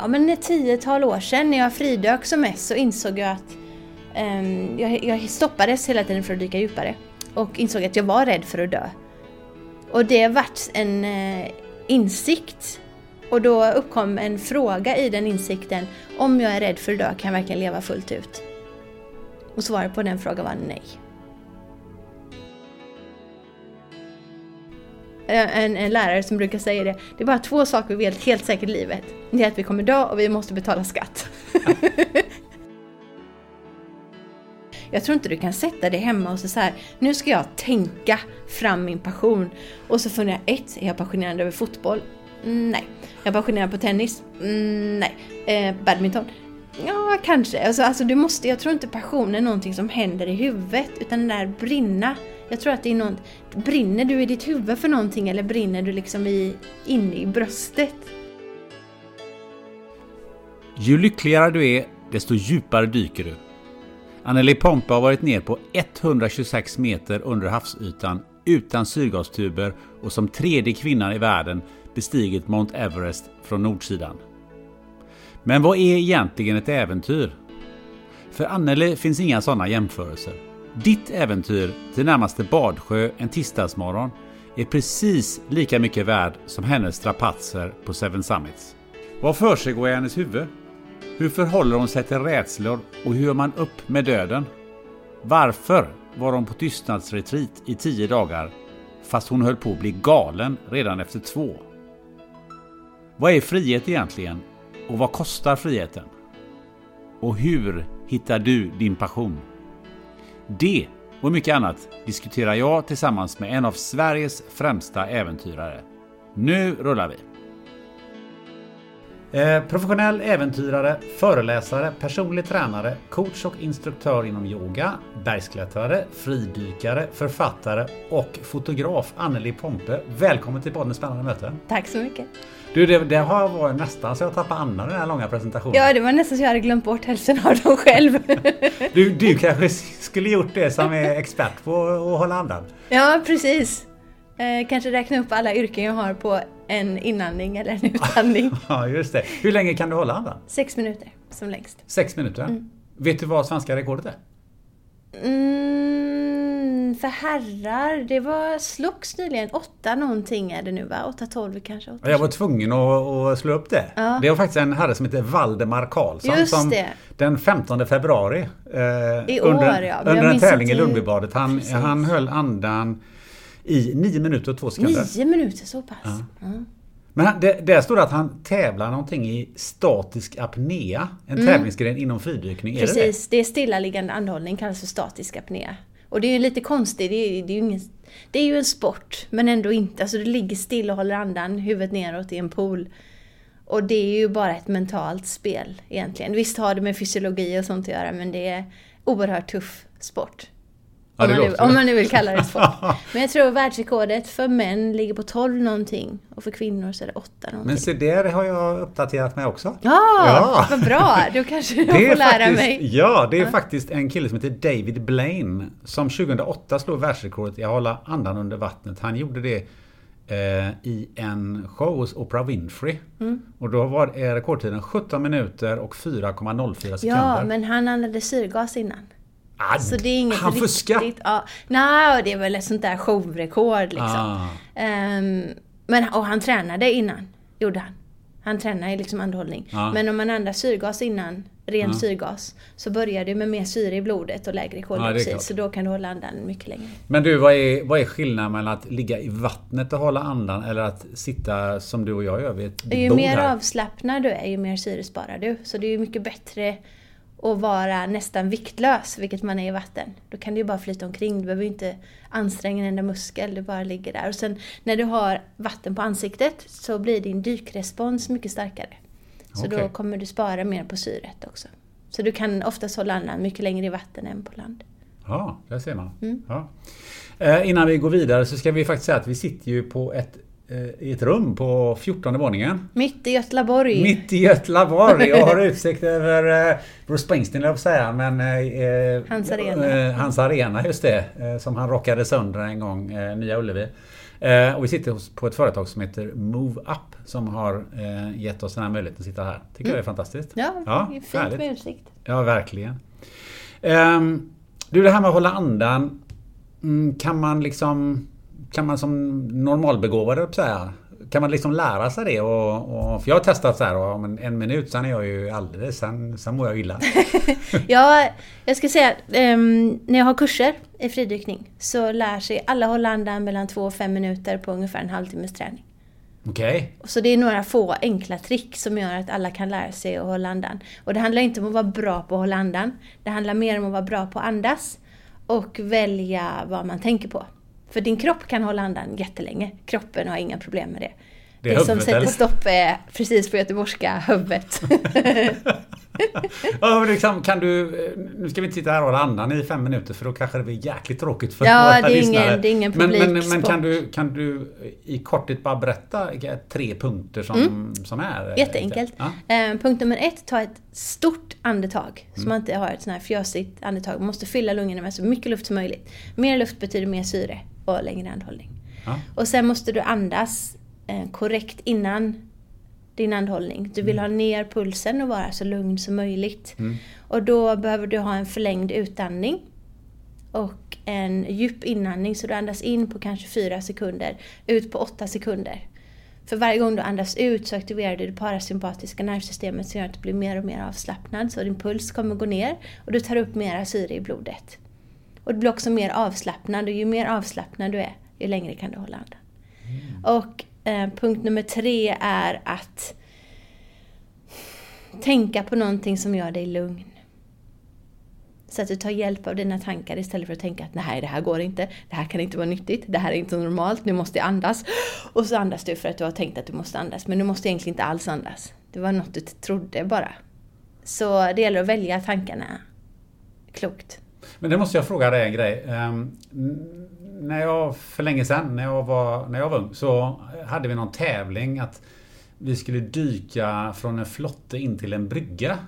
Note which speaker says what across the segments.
Speaker 1: ja men ett tiotal år sedan när jag fridök som mest så insåg jag att um, jag, jag stoppades hela tiden för att dyka djupare. Och insåg att jag var rädd för att dö. Och det vart en uh, insikt. Och då uppkom en fråga i den insikten. Om jag är rädd för att dö, kan jag verkligen leva fullt ut? Och svaret på den frågan var nej. Eh, en, en lärare som brukar säga det. Det är bara två saker vi vet helt säkert i livet. Det är att vi kommer dö och vi måste betala skatt. Jag tror inte du kan sätta dig hemma och så här, nu ska jag tänka fram min passion. Och så funderar jag, ett, är jag passionerad över fotboll? Mm, nej. Är passionerad på tennis? Mm, nej. Eh, badminton? Ja, kanske. Alltså, alltså, du måste, jag tror inte passion är någonting som händer i huvudet, utan den där brinna. Jag tror att det är något, brinner du i ditt huvud för någonting eller brinner du liksom i, inne i bröstet?
Speaker 2: Ju lyckligare du är, desto djupare dyker du. Anneli Pompe har varit ner på 126 meter under havsytan utan syrgastuber och som tredje kvinnan i världen bestigit Mount Everest från nordsidan. Men vad är egentligen ett äventyr? För Anneli finns inga sådana jämförelser. Ditt äventyr till närmaste badsjö en tisdagsmorgon är precis lika mycket värd som hennes strapatser på Seven Summits. Vad försiggår i hennes huvud? Hur förhåller hon sig till rädslor och hur gör man upp med döden? Varför var hon på tystnadsretreat i tio dagar fast hon höll på att bli galen redan efter två? Vad är frihet egentligen och vad kostar friheten? Och hur hittar du din passion? Det och mycket annat diskuterar jag tillsammans med en av Sveriges främsta äventyrare. Nu rullar vi! Eh, professionell äventyrare, föreläsare, personlig tränare, coach och instruktör inom yoga, bergsklättrare, fridykare, författare och fotograf Anneli Pompe. Välkommen till podden Spännande möten.
Speaker 1: Tack så mycket.
Speaker 2: Du, det, det har varit nästan så jag tappade andan den här långa presentationen.
Speaker 1: Ja, det var nästan så jag hade glömt bort hälften av dem själv.
Speaker 2: du, du kanske skulle gjort det som är expert på att hålla andan?
Speaker 1: Ja, precis. Eh, kanske räkna upp alla yrken jag har på en inandning eller en utandning.
Speaker 2: ja, just det. Hur länge kan du hålla andan?
Speaker 1: Sex minuter som längst.
Speaker 2: Sex minuter? Mm. Vet du vad svenska rekordet är?
Speaker 1: Mm, för herrar, det var slogs nyligen. Åtta någonting är det nu va? Åtta tolv kanske? 8,
Speaker 2: jag var tvungen att, att, slå upp det. Ja. Det var faktiskt en herre som heter Valdemar Karlsson
Speaker 1: Just
Speaker 2: som
Speaker 1: det.
Speaker 2: den 15 februari
Speaker 1: eh, I
Speaker 2: under,
Speaker 1: år, ja.
Speaker 2: under en tävling i Lundbybadet. Han, han höll andan i nio minuter och två sekunder.
Speaker 1: Nio minuter, så pass? Ja.
Speaker 2: Mm. Men det, där står det att han tävlar någonting i statisk apnea. En mm. tävlingsgren inom fridykning.
Speaker 1: Precis, är det, det? det är stillaliggande andhållning, kallas för statisk apnea. Och det är ju lite konstigt, det är, det är ju ingen, det är ju en sport, men ändå inte. Alltså du ligger still och håller andan, huvudet neråt i en pool. Och det är ju bara ett mentalt spel egentligen. Visst har det med fysiologi och sånt att göra, men det är oerhört tuff sport.
Speaker 2: Ja,
Speaker 1: om, man nu, om man nu vill kalla det sport. Men jag tror världsrekordet för män ligger på 12 någonting. Och för kvinnor så är det 8 någonting.
Speaker 2: Men se där har jag uppdaterat mig också.
Speaker 1: Ja, ja. vad bra! Då kanske jag får lära
Speaker 2: faktiskt,
Speaker 1: mig.
Speaker 2: Ja, det är ja. faktiskt en kille som heter David Blaine. Som 2008 slog världsrekordet i att hålla andan under vattnet. Han gjorde det eh, i en show hos Oprah Winfrey.
Speaker 1: Mm.
Speaker 2: Och då var rekordtiden 17 minuter och 4,04 sekunder.
Speaker 1: Ja, men han andades syrgas innan.
Speaker 2: Ah,
Speaker 1: Så det är inget
Speaker 2: han fuskar!
Speaker 1: Ja, nej, det är väl ett sånt där showrekord liksom.
Speaker 2: Ah.
Speaker 1: Ehm, men, och han tränade innan, gjorde han. Han tränar i liksom andhållning.
Speaker 2: Ja.
Speaker 1: Men om man andas syrgas innan, ren
Speaker 2: Ja.
Speaker 1: syrgas, så börjar det med mer syre i blodet och lägre
Speaker 2: är
Speaker 1: koldioxid.
Speaker 2: klart.
Speaker 1: så då kan du hålla andan mycket längre.
Speaker 2: Men du, vad är, vad är skillnaden mellan att ligga i vattnet och hålla andan eller att sitta som du och jag gör vid ett
Speaker 1: Ju
Speaker 2: bord
Speaker 1: mer
Speaker 2: här?
Speaker 1: avslappnad du är, ju mer syre sparar du. Så det är ju mycket bättre att vara nästan viktlös, vilket man är i vatten. Då kan du ju bara flyta omkring, du behöver inte anstränga en enda muskel, du bara ligger där. Och sen när du har vatten på ansiktet så blir din dykrespons mycket starkare. Så då
Speaker 2: Okej.
Speaker 1: kommer du spara mer på syret också. Så du kan oftast hålla andan mycket längre i vatten än på land.
Speaker 2: Ja, där ser man.
Speaker 1: Mm.
Speaker 2: Ja. Eh, innan vi går vidare så ska vi faktiskt säga att vi sitter ju på ett, i ett rum på 14 våningen.
Speaker 1: Mitt i Götlaborg.
Speaker 2: Mitt i Götlaborg och har utsikt över eh, Bruce Springsteen, jag säga, men... Eh,
Speaker 1: Hans arena.
Speaker 2: Eh, hans arena, just det. Eh, som han rockade sönder en gång, eh, Nya Ullevi. Eh, och vi sitter på ett företag som heter Move Up som har eh, gett oss den här möjligheten att sitta här. Tycker jag är fantastiskt.
Speaker 1: Ja,
Speaker 2: Ja,
Speaker 1: fint
Speaker 2: härligt.
Speaker 1: med utsikt.
Speaker 2: Ja, verkligen. Ehm, du, det här med att hålla andan. mm, Kan man liksom... Kan man som normalbegåvad, säga, kan man liksom lära sig det? Och, och, för jag har testat så här, och om en, minut, sen är jag ju alldeles... Sen, sen mår jag illa.
Speaker 1: Ja, jag ska säga ehm, när jag har kurser i fridykning så lär sig alla hålla andan mellan två och fem minuter på ungefär en halvtimmes träning.
Speaker 2: Okej?
Speaker 1: Så det är några få enkla trick som gör att alla kan lära sig att hålla andan. Och det handlar inte om att vara bra på att hålla andan. Det handlar mer om att vara bra på att andas och välja vad man tänker på. För din kropp kan hålla andan jättelänge. Kroppen har inga problem med det.
Speaker 2: Det
Speaker 1: Det, som sätter
Speaker 2: eller?
Speaker 1: stopp är precis på göteborgska huvudet.
Speaker 2: Ja, liksom, kan du... Nu ska vi inte sitta här och hålla andan i fem minuter för då kanske det blir jäkligt tråkigt för
Speaker 1: Ja,
Speaker 2: våra
Speaker 1: det är
Speaker 2: lyssnare.
Speaker 1: ingen- det är ingen
Speaker 2: men, men, men kan, du, kan du i korthet bara berätta tre punkter som, som är...
Speaker 1: Jätteenkelt.
Speaker 2: Ja.
Speaker 1: Eh, punkt nummer ett, ta ett stort andetag. Så man inte har ett sånt här fjösigt andetag. Man måste fylla lungorna med så mycket luft som möjligt. Mer luft betyder mer syre och längre andhållning.
Speaker 2: Ja.
Speaker 1: Och sen måste du andas eh, korrekt innan din andhållning. Du vill ha ner pulsen och vara så lugn som möjligt. Och då behöver du ha en förlängd utandning och en djup inandning så du andas in på kanske 4 sekunder, ut på 8 sekunder. För varje gång du andas ut så aktiverar du det parasympatiska nervsystemet som gör att du blir mer och mer avslappnad. Så din puls kommer gå ner och du tar upp mera syre i blodet. Och du blir också mer avslappnad och ju mer avslappnad du är, ju längre kan du hålla andan. Och eh, punkt nummer tre är att tänka på någonting som gör dig lugn. Så att du tar hjälp av dina tankar istället för att tänka att nej, det här går inte, det här kan inte vara nyttigt, det här är inte normalt, nu måste jag andas. Och så andas du för att du har tänkt att du måste andas, men du måste egentligen inte alls andas. Det var något du trodde bara. Så det gäller att välja tankarna klokt.
Speaker 2: Men det måste jag fråga dig en grej. N- när jag, för länge sedan, när jag, var, när jag var ung, så hade vi någon tävling att vi skulle dyka från en flotte in till en brygga.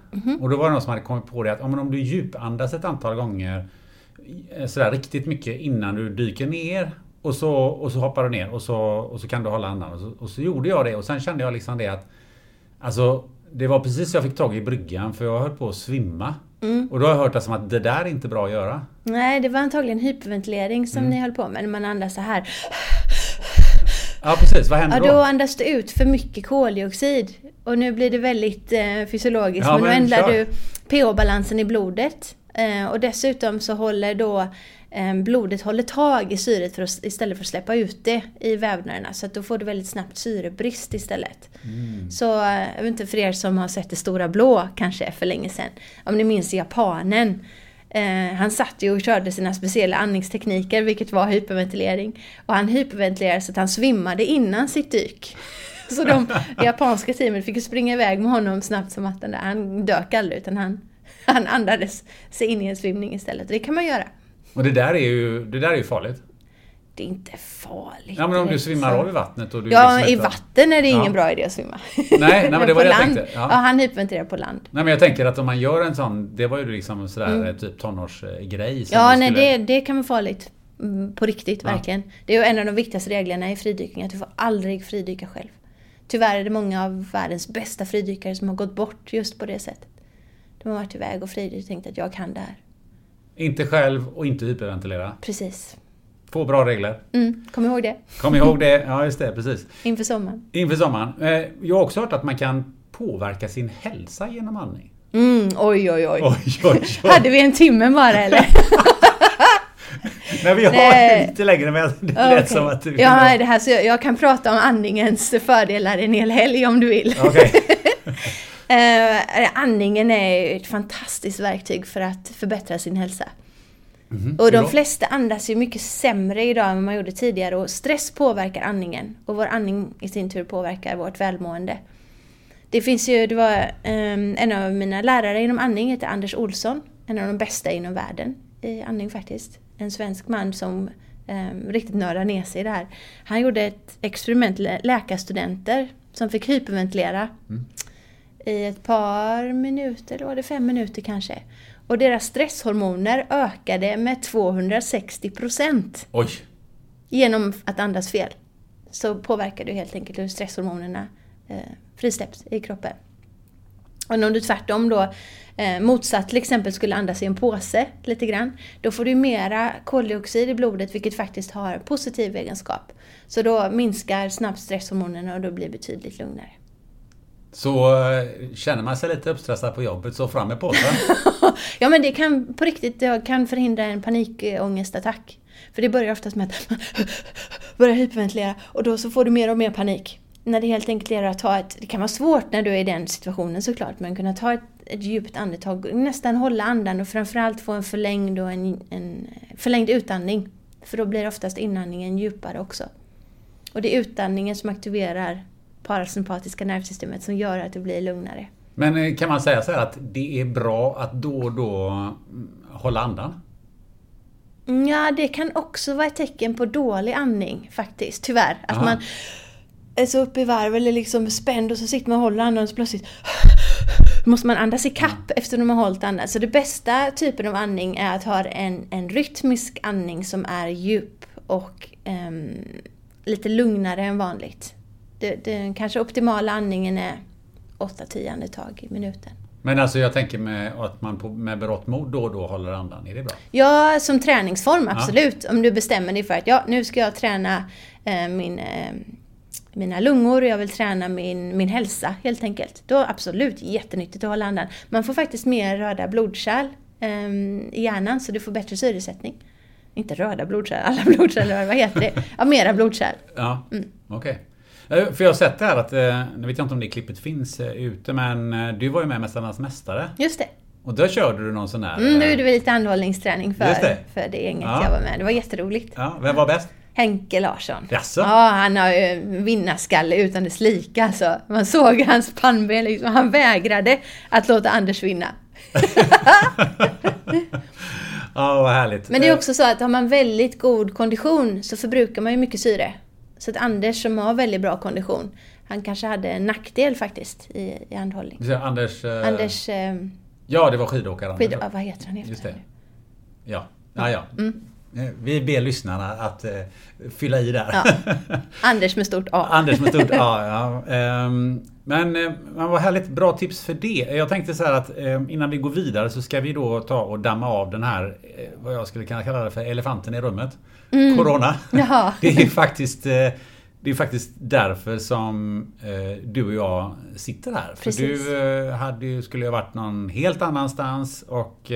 Speaker 2: Och då var det någon som hade kommit på det att om du djupandas ett antal gånger eh, sådär riktigt mycket innan du dyker ner och så, och så hoppar du ner och så, och så kan du hålla andan. Och så, och så gjorde jag det och sen kände jag liksom det att Alltså det var precis så jag fick tag i bryggan för jag höll på att svimma. Och då har jag hört det som att det där är inte bra att göra.
Speaker 1: Nej, det var antagligen hyperventilering som ni höll på med, när man andas så här.
Speaker 2: Ja precis, vad händer
Speaker 1: Ja,
Speaker 2: då?
Speaker 1: då andas du ut för mycket koldioxid. Och nu blir det väldigt eh, fysiologiskt,
Speaker 2: Ja,
Speaker 1: men,
Speaker 2: men
Speaker 1: nu ändrar du pH-balansen i blodet. Eh, och dessutom så håller då blodet håller tag i syret för att, istället för att släppa ut det i vävnaderna. Så att då får du väldigt snabbt syrebrist istället.
Speaker 2: Mm.
Speaker 1: Så eh, jag vet inte för er som har sett Det stora blå kanske för länge sedan. Om ni minns japanen. Eh, han satt ju och körde sina speciella andningstekniker, vilket var hyperventilering. Och han hyperventilerade så att han svimmade innan sitt dyk. Så de det japanska teamet fick ju springa iväg med honom snabbt som attan. Han dök aldrig utan han, han andades sig in i en svimning istället. Och det kan man göra.
Speaker 2: Och det där är ju, det där är ju farligt.
Speaker 1: Det är inte farligt.
Speaker 2: Ja men om du svimmar av i vattnet och du
Speaker 1: Ja,
Speaker 2: liksom
Speaker 1: i vatten är det
Speaker 2: Ja.
Speaker 1: ingen bra idé att svimma.
Speaker 2: nej, men det var det jag
Speaker 1: land.
Speaker 2: tänkte.
Speaker 1: Ja.
Speaker 2: Ja.
Speaker 1: han hyperventilerar på land.
Speaker 2: Nej men jag tänker att om man gör en sån, det var ju liksom sådär typ tonårsgrej.
Speaker 1: Mm. Ja, nej
Speaker 2: skulle-
Speaker 1: det, det kan vara farligt. Mm, På riktigt,
Speaker 2: Ja.
Speaker 1: verkligen. Det är ju en av de viktigaste reglerna i fridykning, att du får aldrig fridyka själv. Tyvärr är det många av världens bästa fridykare som har gått bort just på det sättet. De har varit iväg och fridykt och tänkt att jag kan det här.
Speaker 2: Inte själv och inte hyperventilera.
Speaker 1: Precis.
Speaker 2: Två bra regler.
Speaker 1: Mm, kom ihåg det
Speaker 2: Kom ihåg det. Ja, just det. Precis.
Speaker 1: inför sommaren.
Speaker 2: Inför sommaren. Eh, Jag har också hört att man kan påverka sin hälsa genom andning.
Speaker 1: Mm, oj, oj, oj.
Speaker 2: Oj, oj, oj.
Speaker 1: Hade vi en timme bara eller?
Speaker 2: Nej, vi har
Speaker 1: Nej.
Speaker 2: lite längre men det
Speaker 1: Ja,
Speaker 2: lät som att... du-
Speaker 1: Ja, det här, så jag, jag kan prata om andningens fördelar en hel helg om du vill.
Speaker 2: Okej.
Speaker 1: Eh, andningen är ett fantastiskt verktyg för att förbättra sin hälsa.
Speaker 2: Mhm.
Speaker 1: Och de flesta andas ju mycket sämre idag än vad man gjorde tidigare och stress påverkar andningen. Och vår andning i sin tur påverkar vårt välmående. Det finns ju, det var ehm, en av mina lärare inom andning heter Anders Olsson. En av de bästa inom världen i andning faktiskt. En svensk man som um, riktigt nördar ner sig i det här. Han gjorde ett experiment med läkarstudenter som fick hyperventilera i ett par minuter, eller var det fem minuter kanske. Och deras stresshormoner ökade med 260 procent
Speaker 2: Oj.
Speaker 1: genom att andas fel. Så påverkar du helt enkelt hur stresshormonerna eh, frisläpps i kroppen. Och om du tvärtom då eh, motsatt till exempel skulle andas i en påse lite grann, då får du mera koldioxid i blodet vilket faktiskt har positiv egenskap. Så då minskar snabbt stresshormonerna och du blir betydligt lugnare.
Speaker 2: Så eh, känner man sig lite uppstressad på jobbet så fram med påsen.
Speaker 1: ja men det kan på riktigt det kan förhindra en panikångestattack. För det börjar oftast med att man börjar hyperventilera och då så får du mer och mer panik. När det helt enkelt gäller att ta ett, det kan vara svårt när du är i den situationen såklart, men kunna ta ett, ett djupt andetag, nästan hålla andan och framförallt få en förlängd och en, en förlängd utandning. För då blir oftast inandningen djupare också. Och det är utandningen som aktiverar parasympatiska nervsystemet som gör att du blir lugnare.
Speaker 2: Men eh, kan man säga så här att det är bra att då och då mm, hålla andan?
Speaker 1: Ja, det kan också vara ett tecken på dålig andning faktiskt, tyvärr. Att
Speaker 2: Aha.
Speaker 1: man är så uppe i varv eller liksom spänd och så sitter man och håller andan och så plötsligt måste man andas i kapp efter att man har hållit andan. Så det bästa typen av andning är att ha en, en rytmisk andning som är djup och ehm, lite lugnare än vanligt. Det, det, kanske optimala andningen är 8-10 andetag i minuten.
Speaker 2: Men alltså jag tänker med att man på, med berått mod då och då håller andan. Är det bra?
Speaker 1: Ja, som träningsform absolut. Om du bestämmer dig för att ja, nu ska jag träna eh, min, eh, mina lungor och jag vill träna min, min hälsa helt enkelt. Då absolut jättenyttigt att hålla andan. Man får faktiskt mer röda blodkärl eh, i hjärnan så du får bättre syresättning. Inte röda blodkärl, alla blodkärl, vad heter det? Ja, mera blodkärl.
Speaker 2: Ja,
Speaker 1: Mm.
Speaker 2: okej. Eh, För jag har sett det här att, eh, nu vet jag inte om det klippet finns eh, ute, men eh, du var ju med Mästarnas Mästare.
Speaker 1: Just det.
Speaker 2: Och där körde du någon sån här...
Speaker 1: Mm, nu
Speaker 2: eh,
Speaker 1: gjorde vi lite andhållningsträning för
Speaker 2: det.
Speaker 1: för det gänget
Speaker 2: Ja.
Speaker 1: jag var med. Det var jätteroligt.
Speaker 2: Ja, vem var bäst?
Speaker 1: Henke Larsson.
Speaker 2: Jaså?
Speaker 1: Ja, han har ju vinnarskalle utan dess like alltså. Man såg hans pannben liksom. Han vägrade att låta Anders vinna.
Speaker 2: Ja, vad härligt.
Speaker 1: Men det är också så att har man väldigt god kondition så förbrukar man ju mycket syre. Så att Anders som har väldigt bra kondition, han kanske hade en nackdel faktiskt i, i andhållning.
Speaker 2: du säger Anders... eh,
Speaker 1: Anders, eh,
Speaker 2: Ja, det var skidåkaren.
Speaker 1: skid, ah, vad heter han
Speaker 2: Just det. Ja, ja, ja.
Speaker 1: Mm.
Speaker 2: Eh, Vi ber lyssnarna att eh, fylla i där.
Speaker 1: Ja. Anders med stort A.
Speaker 2: Anders med stort A. Ja. Ehm, Men, eh, men vad härligt, bra tips för det. Jag tänkte så här att eh, innan vi går vidare så ska vi då ta och damma av den här, eh, vad jag skulle kunna kalla det för, elefanten i rummet. Corona.
Speaker 1: Mm. Jaha.
Speaker 2: Det är faktiskt det är faktiskt därför som du och jag sitter här. För
Speaker 1: Precis.
Speaker 2: du eh, hade, ju- skulle ju ha varit någon helt annanstans och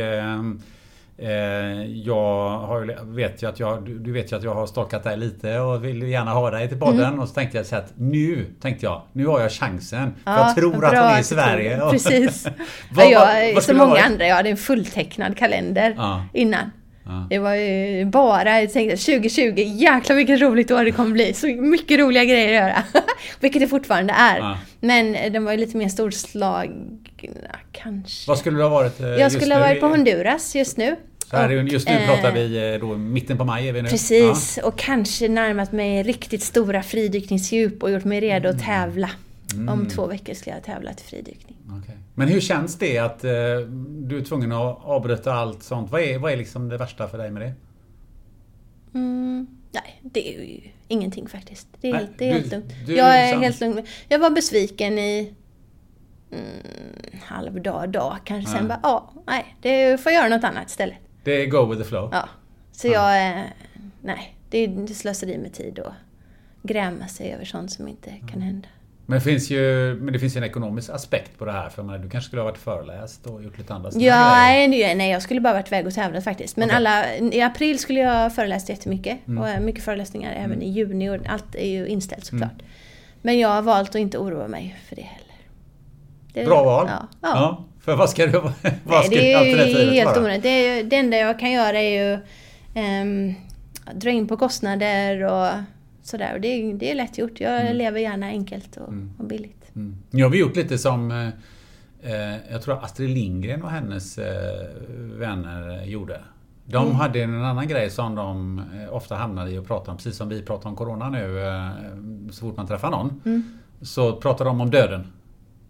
Speaker 2: jag har, vet ju att jag, du, vet ju att jag har stalkat dig lite och vill gärna ha dig till podden.
Speaker 1: Mm.
Speaker 2: Och så tänkte jag så att nu, tänkte jag, nu har jag chansen. För
Speaker 1: Ja,
Speaker 2: jag tror att hon är i Sverige.
Speaker 1: Precis.
Speaker 2: Vad-
Speaker 1: ja,
Speaker 2: vad-
Speaker 1: jag,
Speaker 2: vad det ha
Speaker 1: många andra, jag hade en fulltecknad kalender
Speaker 2: Ja.
Speaker 1: innan.
Speaker 2: Ja.
Speaker 1: Det var ju bara, jag tänkte 2020, jäklar vilket roligt år det kommer bli. Så mycket roliga grejer att göra. Vilket det fortfarande är.
Speaker 2: Ja.
Speaker 1: Men den var ju lite mer storslagna kanske.
Speaker 2: Vad skulle det ha varit? eh,
Speaker 1: Jag skulle ha varit på Honduras just nu.
Speaker 2: Så här, är
Speaker 1: Och,
Speaker 2: just nu
Speaker 1: eh,
Speaker 2: pratar vi eh, då mitten på maj är vi nu.
Speaker 1: Precis, och kanske närmat mig riktigt stora fridykningsdjup och gjort mig redo
Speaker 2: Mm.
Speaker 1: att tävla. Om två veckor ska jag tävla till fridykning.
Speaker 2: Ja, okej. Men hur känns det att eh, du är tvungen att avbryta allt sånt? Vad är, vad är liksom det värsta för dig med det?
Speaker 1: Mm, nej, det är ju ingenting faktiskt. Det är,
Speaker 2: Nej,
Speaker 1: helt, det är
Speaker 2: du-
Speaker 1: helt lugnt. jag är
Speaker 2: liksom-
Speaker 1: helt lugn. Jag var besviken i mm, halv dag, dag kanske. Sen
Speaker 2: Ja.
Speaker 1: bara, ja, nej, det får jag göra något annat istället.
Speaker 2: Det är go with the flow.
Speaker 1: Ja. Så jag är, nej, det är slöseri med tid och gräma sig över sånt som inte kan hända.
Speaker 2: Men, det finns ju, men det finns ju en ekonomisk aspekt på det här. För menar, du kanske skulle ha varit föreläst och gjort lite andra
Speaker 1: Ja, nej, nej, jag skulle bara varit iväg och tävlat faktiskt. Men
Speaker 2: Okej.
Speaker 1: alla, i april skulle jag föreläst jättemycket.
Speaker 2: Mm.
Speaker 1: Och eh, mycket föreläsningar även i juni och allt är ju inställt såklart.
Speaker 2: Mm.
Speaker 1: Men jag har valt att inte oroa mig för det heller. Det,
Speaker 2: Bra val.
Speaker 1: Ja. ja.
Speaker 2: För vad ska, du, vad
Speaker 1: Nej,
Speaker 2: ska
Speaker 1: det är ju helt onödigt. Det, det enda jag kan göra är ju ehm, dra in på kostnader och sådär. Och det, är- det är lätt gjort. Jag
Speaker 2: Mm.
Speaker 1: lever gärna enkelt och, och billigt.
Speaker 2: Mm. Nu har vi gjort lite som eh, eh, jag tror Astrid Lindgren och hennes eh, vänner gjorde. De
Speaker 1: Mm.
Speaker 2: hade en annan grej som de eh, ofta hamnade i och pratade om, precis som vi pratar om Corona nu. Eh, så fort man träffar någon
Speaker 1: Mm.
Speaker 2: så pratar de om döden.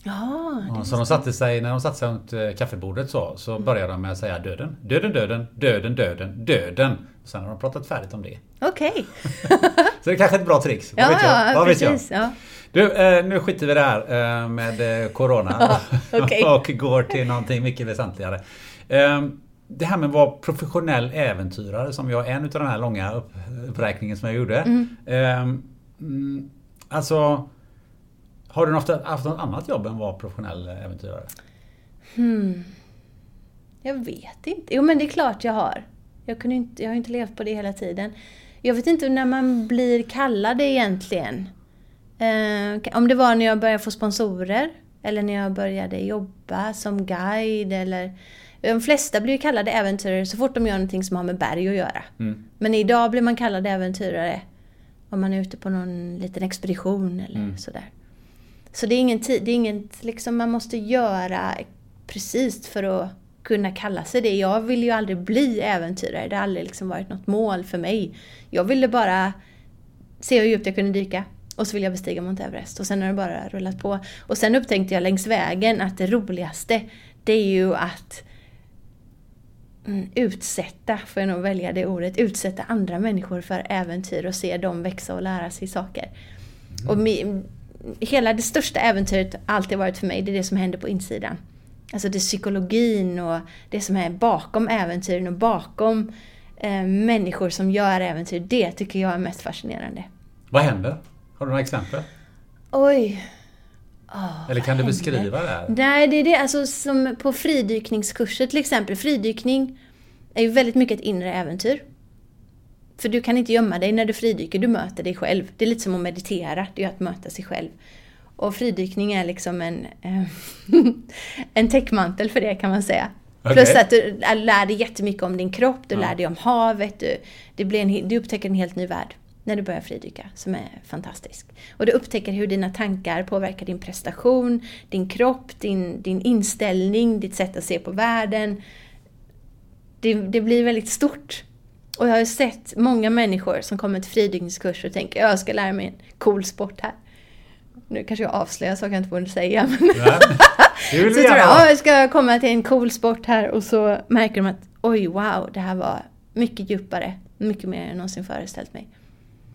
Speaker 1: Ja,
Speaker 2: så de satte sig, när de satte sig runt eh, kaffebordet så,
Speaker 1: Mm.
Speaker 2: så började de med att säga döden. Döden, döden, döden, döden, döden. Sen har de pratat färdigt om det.
Speaker 1: okej.
Speaker 2: Så det är kanske är ett bra trix.
Speaker 1: Ja,
Speaker 2: vet jag?
Speaker 1: ja,
Speaker 2: vad vet jag?
Speaker 1: precis. Ja.
Speaker 2: Du, eh, nu skiter vi där eh, med Corona
Speaker 1: okej.
Speaker 2: och går till någonting mycket väsentligare. Eh, det här med att vara professionell äventyrare som jag är en utav den här långa upp, uppräkningen som jag gjorde.
Speaker 1: Mm.
Speaker 2: Eh, mm, alltså, har du haft, haft något annat jobb än att vara professionell äventyrare?
Speaker 1: Hmm. Jag vet inte. Jo men det är klart jag har. Jag, kunde inte, jag har inte levt på det hela tiden. Jag vet inte när man blir kallad egentligen. Eh, om det var när jag började få sponsorer. Eller när jag började jobba som guide eller... De flesta blir ju kallade äventyrare så fort de gör någonting som har med berg att göra.
Speaker 2: Mm.
Speaker 1: Men idag blir man kallad äventyrare om man är ute på någon liten expedition eller
Speaker 2: Mm.
Speaker 1: sådär. Så det är ingen tid, det är inget liksom man måste göra precis för att kunna kalla sig det. Jag vill ju aldrig bli äventyrare, det har aldrig liksom varit något mål för mig. Jag ville bara se hur djupt jag kunde dyka och så ville jag bestiga Mount Everest och sen har det bara rullat på. Och sen upptäckte jag längs vägen att det roligaste det är ju att mm, utsätta, får jag nog välja det ordet, utsätta andra människor för äventyr och se dem växa och lära sig saker. Och mi, hela det största äventyret alltid varit för mig, det är det som händer på insidan. Alltså det är psykologin och det som är bakom äventyren och bakom eh, människor som gör äventyr. Det tycker jag är mest fascinerande.
Speaker 2: Vad händer? Har du några exempel?
Speaker 1: Oj. Åh,
Speaker 2: Eller kan du
Speaker 1: händer?
Speaker 2: beskriva det här?
Speaker 1: Nej, det är det. Alltså som på fridykningskurser till exempel. Fridykning är ju väldigt mycket ett inre äventyr. För du kan inte gömma dig när du fridyker, du möter dig själv. Det är lite som att meditera, det är att möta sig själv. Och fridykning är liksom en, eh, en täckmantel för det kan man säga.
Speaker 2: Okej.
Speaker 1: Plus att du lär dig jättemycket om din kropp, du
Speaker 2: Ja.
Speaker 1: lär dig om havet, du, det blir en, du upptäcker en helt ny värld när du börjar fridyka, som är fantastisk. Och du upptäcker hur dina tankar påverkar din prestation, din kropp, din, din inställning, ditt sätt att se på världen. Det, det blir väldigt stort. Och jag har sett många människor som kommer till fridykningskurs och tänker jag ska lära mig en cool sport här. Nu kanske jag avslöjar saker jag inte borde säga. Men
Speaker 2: vill
Speaker 1: så
Speaker 2: vi
Speaker 1: tror jag, ja, jag ska komma till en cool sport här och så märker de att oj wow, det här var mycket djupare, mycket mer än jag någonsin föreställt mig.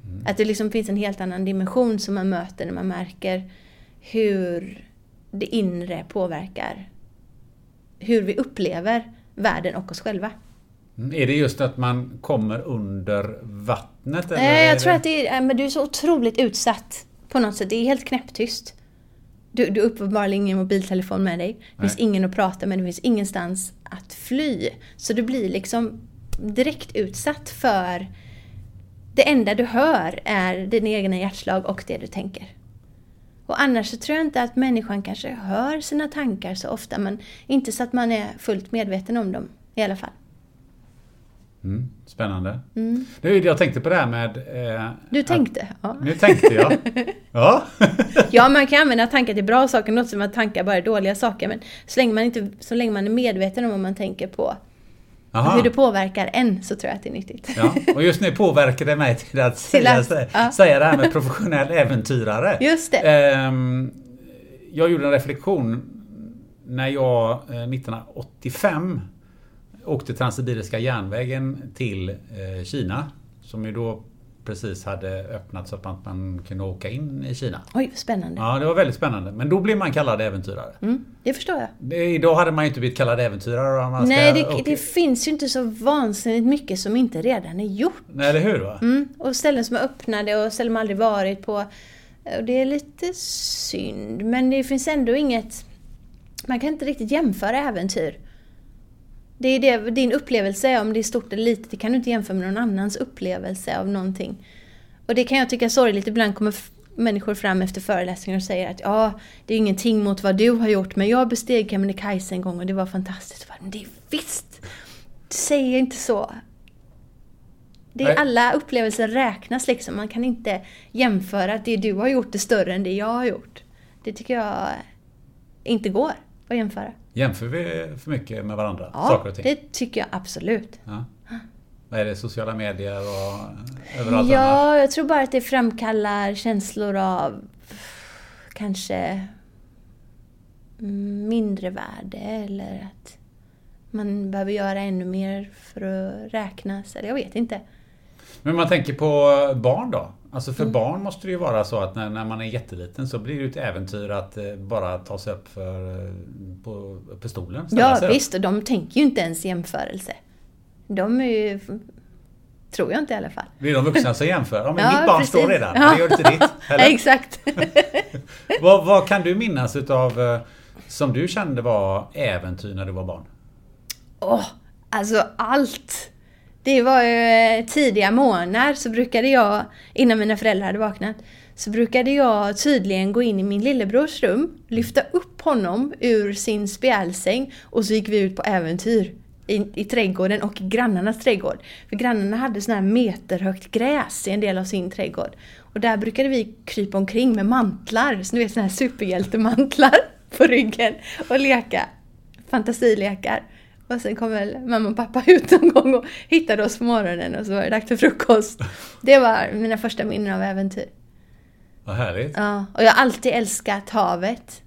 Speaker 2: Mm.
Speaker 1: Att det liksom finns en helt annan dimension som man möter när man märker hur det inre påverkar hur vi upplever världen och oss själva.
Speaker 2: Mm, Är det just att man kommer under vattnet? Eller
Speaker 1: Nej, jag tror
Speaker 2: det...
Speaker 1: att det är, men du är så otroligt utsatt på något sätt. Det är helt knäpptyst. Du, du har uppenbarligen ingen mobiltelefon med dig. Det finns
Speaker 2: Nej.
Speaker 1: ingen att prata med, det finns ingenstans att fly. Så du blir liksom direkt utsatt för det enda du hör är dina egna hjärtslag och det du tänker. Och annars så tror jag inte att människan kanske hör sina tankar så ofta, men inte så att man är fullt medveten om dem i alla fall.
Speaker 2: Mm, spännande.
Speaker 1: Mm.
Speaker 2: Nu, jag tänkte på det här med... Eh,
Speaker 1: Du tänkte? Ja.
Speaker 2: Att, nu tänkte jag. Ja.
Speaker 1: Ja, man kan använda tankar till bra saker, något som att tankar bara är dåliga saker. Men så länge man, inte, så länge man är medveten om vad man tänker på,
Speaker 2: Aha.
Speaker 1: hur det påverkar en, så tror jag att det är nyttigt.
Speaker 2: Ja, och just nu påverkar det mig till att,
Speaker 1: Till
Speaker 2: säga,
Speaker 1: att- ja.
Speaker 2: säga det här med professionell äventyrare.
Speaker 1: Just det.
Speaker 2: Ehm, jag gjorde en reflektion när jag eh, 1985 åkte Transsibiriska järnvägen till eh, Kina. som ju då precis hade öppnat så att man kunde åka in i Kina.
Speaker 1: Oj, spännande.
Speaker 2: Ja, det var väldigt spännande. Men då blev man kallad äventyrare.
Speaker 1: Mm, det förstår jag.
Speaker 2: Det, idag hade man ju inte blivit kallad äventyrare
Speaker 1: Nej, det,
Speaker 2: åka-
Speaker 1: det finns ju inte så vansinnigt mycket som inte redan är gjort.
Speaker 2: Nej, eller hur? Va?
Speaker 1: Mm, och ställen som är öppnade och ställen man aldrig varit på. Och det är lite synd, men det finns ändå inget... Man kan inte riktigt jämföra äventyr. Det är det, din upplevelse, om det är stort eller litet, det kan du inte jämföra med någon annans upplevelse av någonting. Och det kan jag tycka är sorgligt. Ibland kommer människor fram efter föreläsningar och säger att ja, det är ingenting mot vad du har gjort, men jag besteg Kebnekaise en gång och det var fantastiskt. Bara, Men det är visst! Säg inte så. Det är,
Speaker 2: Nej.
Speaker 1: alla upplevelser räknas liksom. Man kan inte jämföra att det du har gjort är större än det jag har gjort. Det tycker jag inte går att jämföra.
Speaker 2: Jämför vi för mycket med varandra?
Speaker 1: Ja,
Speaker 2: saker och ting?
Speaker 1: det tycker jag absolut.
Speaker 2: Ja. Vad är det? Sociala medier och överallt annars?
Speaker 1: Ja, jag tror bara att det framkallar känslor av kanske mindre värde eller att man behöver göra ännu mer för att räknas. Eller jag vet inte.
Speaker 2: Men man tänker på barn då? Alltså för barn måste det ju vara så att när, när man är jätteliten så blir det ett äventyr att eh, bara ta sig upp för, eh, på, på stolen.
Speaker 1: Ja visst, och de tänker ju inte ens jämförelse. De är ju... Tror jag inte i alla fall.
Speaker 2: Det är de vuxna som jämför. Ja, men
Speaker 1: Ja,
Speaker 2: mitt barn
Speaker 1: precis.
Speaker 2: står redan.
Speaker 1: Ja.
Speaker 2: Det gör inte ditt. Eller?
Speaker 1: Exakt.
Speaker 2: vad, vad kan du minnas utav eh, som du kände var äventyr när du var barn?
Speaker 1: Åh, alltså allt! Det var ju eh, tidiga morgnar så brukade jag, innan mina föräldrar hade vaknat, så brukade jag tydligen gå in i min lillebrors rum, lyfta upp honom ur sin spjälsäng och så gick vi ut på äventyr i, i trädgården och i grannarnas trädgård. För grannarna hade sån här meterhögt gräs i en del av sin trädgård. Och där brukade vi krypa omkring med mantlar, så ni vet såna här superhjältemantlar på ryggen och leka fantasilekar. Och sen kom väl mamma och pappa ut någon gång och hittade oss på morgonen och så var det dags för frukost. Det var mina första minnen av äventyr.
Speaker 2: Vad härligt.
Speaker 1: Ja, och jag har alltid älskat havet.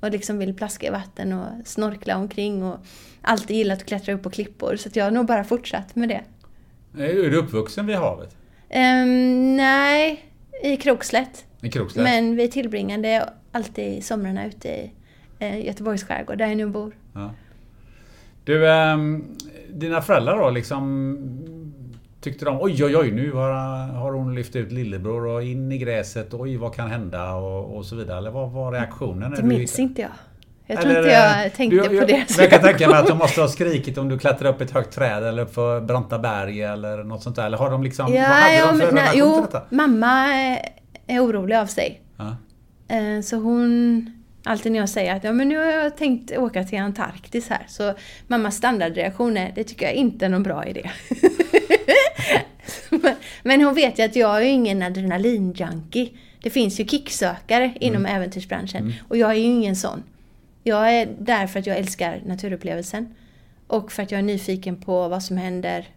Speaker 1: Och liksom vill plaska i vatten och snorkla omkring och alltid gillat att klättra upp på klippor. Så jag har nog bara fortsatt med det.
Speaker 2: Är du uppvuxen vid havet?
Speaker 1: Ehm, nej, i Krokslätt.
Speaker 2: I Krokslätt?
Speaker 1: Men vi tillbringade alltid somrarna ute i eh, Göteborgs skärgård, där jag nu bor.
Speaker 2: Ja. Du, ehm, dina föräldrar då liksom Tyckte de oj oj oj nu har, har hon lyft ut lillebror och in i gräset, oj vad kan hända och, och så vidare. Eller vad var reaktionen?
Speaker 1: Det minns inte jag. Jag tror
Speaker 2: Eller,
Speaker 1: inte jag
Speaker 2: eh,
Speaker 1: tänkte
Speaker 2: du-
Speaker 1: på
Speaker 2: men Jag kan tänka mig att
Speaker 1: reaktion.
Speaker 2: de måste ha skrikit om du klättrar upp ett högt träd eller för branta berg eller något sånt där. Eller har de liksom... vad
Speaker 1: Ja,
Speaker 2: hade
Speaker 1: ja,
Speaker 2: de för
Speaker 1: men, nej, jo, mamma är- är orolig av sig.
Speaker 2: Ja.
Speaker 1: Eh, Så hon, alltid när jag säger att ja, men nu har jag tänkt åka till Antarktis här, så mammas standardreaktion är det tycker jag inte är någon bra idé. Men- hon vet ju att jag är ingen adrenalinjunkie. Det finns ju kicksökare inom äventyrsbranschen och jag är ju ingen sån. Jag är där för att jag älskar naturupplevelsen och för att jag är nyfiken på vad som händer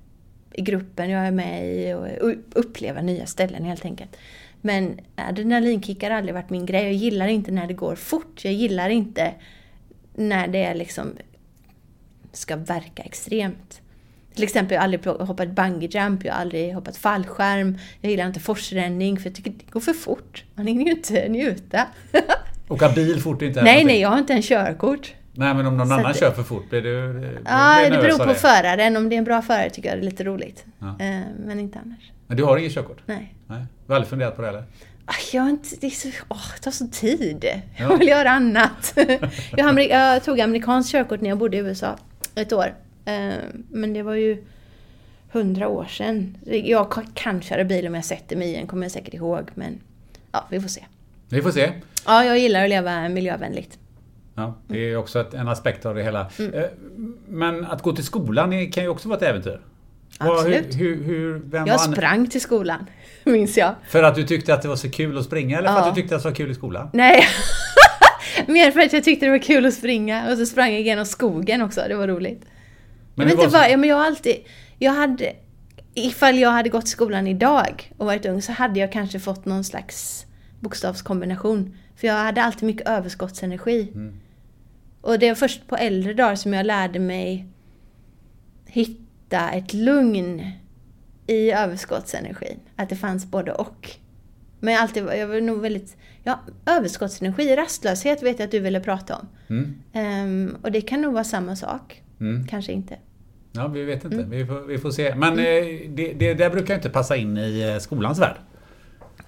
Speaker 1: i gruppen jag är med i och uppleva nya ställen helt enkelt. Men adrenalinkick har aldrig varit min grej. Jag gillar inte när det går fort. Jag gillar inte när det är liksom ska verka extremt. Till exempel jag har aldrig hoppat bungee jump, jag har aldrig hoppat fallskärm. Jag gillar inte forsränning för jag tycker det går för fort. Man hinner ju inte njuta.
Speaker 2: Åka bil fort är inte
Speaker 1: nej,
Speaker 2: någonting.
Speaker 1: nej, jag har inte en körkort.
Speaker 2: Nej men om någon
Speaker 1: Så
Speaker 2: annan
Speaker 1: att-
Speaker 2: kör för fort blir du... blir-
Speaker 1: Ja, det beror på
Speaker 2: det?
Speaker 1: föraren. Om det är en bra förare tycker jag det är lite roligt.
Speaker 2: Ja.
Speaker 1: Eh, Men inte annars.
Speaker 2: Men du har inget körkort?
Speaker 1: Nej.
Speaker 2: Nej. Du har aldrig funderat på det eller?
Speaker 1: Ah, Jag har inte, det, så, åh, det tar så tid.
Speaker 2: Ja.
Speaker 1: Jag vill göra annat. jag, jag tog amerikanskt körkort när jag bodde i USA ett år. Eh, Men det var ju hundra år sedan. Jag kan- köra bil om jag sätter mig i en, kommer jag säkert ihåg. Men ja, vi får se.
Speaker 2: Vi får se.
Speaker 1: Ja, jag gillar att leva miljövänligt.
Speaker 2: Ja, det är också ett, en aspekt av det hela.
Speaker 1: Mm.
Speaker 2: Eh, Men att gå till skolan kan ju också vara ett äventyr.
Speaker 1: Absolut.
Speaker 2: Hur, hur, hur,
Speaker 1: Jag sprang till skolan, minns jag.
Speaker 2: För att du tyckte att det var så kul att springa eller för
Speaker 1: Ja.
Speaker 2: att du tyckte att det var kul i skolan?
Speaker 1: Nej, mer för att jag tyckte det var kul att springa. Och så sprang jag igenom skogen också, det var roligt.
Speaker 2: Men
Speaker 1: jag vet inte
Speaker 2: var
Speaker 1: ja, men jag har alltid... Jag hade... Ifall jag hade gått i skolan idag och varit ung så hade jag kanske fått någon slags bokstavskombination. För jag hade alltid mycket överskottsenergi.
Speaker 2: Mm.
Speaker 1: Och det var först på äldre dagar som jag lärde mig hitta ett lugn i överskottsenergin. Att det fanns både och. Men jag, alltid, jag var nog väldigt... Ja, överskottsenergi, rastlöshet vet jag att du ville prata om.
Speaker 2: Mm.
Speaker 1: Ehm, och det kan nog vara samma sak.
Speaker 2: Mm.
Speaker 1: Kanske inte.
Speaker 2: Ja, vi vet inte.
Speaker 1: Mm.
Speaker 2: Vi, får, vi får se. Men eh, det, det där brukar inte passa in i eh, skolans värld.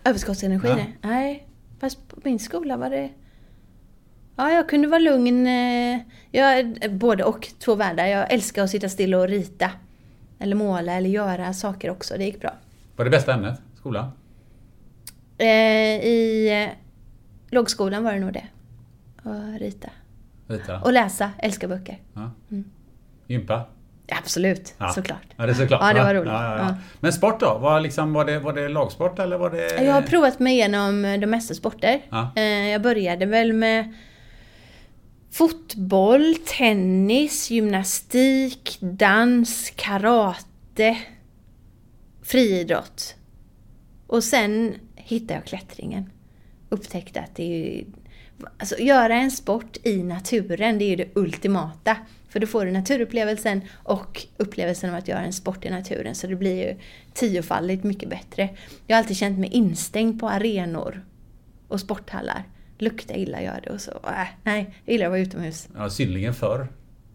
Speaker 1: Överskottsenergi,
Speaker 2: Ja.
Speaker 1: nej. nej. Fast på min skola var det... Ja, jag kunde vara lugn. eh, Jag, både och, två världar. Jag älskar att sitta still och rita. Eller måla eller göra saker också. Det gick bra.
Speaker 2: Vad är det bästa ämnet? Skolan?
Speaker 1: Eh, I eh, lågskolan var det nog det. Att rita.
Speaker 2: Rita?
Speaker 1: Och läsa. Älskar böcker.
Speaker 2: Ja.
Speaker 1: Mm.
Speaker 2: Gympa?
Speaker 1: Absolut,
Speaker 2: Ja.
Speaker 1: såklart.
Speaker 2: Ja, det är såklart.
Speaker 1: Ja, det var roligt.
Speaker 2: Ja. Men sport då? Var, liksom, var, det, var det lagsport eller var det...
Speaker 1: Jag har provat mig igenom de mesta sporter. Eh, Jag började väl med fotboll, tennis, gymnastik, dans, karate, friidrott. Och sen hittade jag klättringen. Upptäckte att det är ju... Alltså göra en sport i naturen, det är ju det ultimata. För då får du naturupplevelsen och upplevelsen av att göra en sport i naturen. Så det blir ju tiofaldigt mycket bättre. Jag har alltid känt mig instängd på arenor och sporthallar. Luktar illa gör det och så. Äh, nej, jag gillar att vara utomhus.
Speaker 2: Ja, synnerligen förr.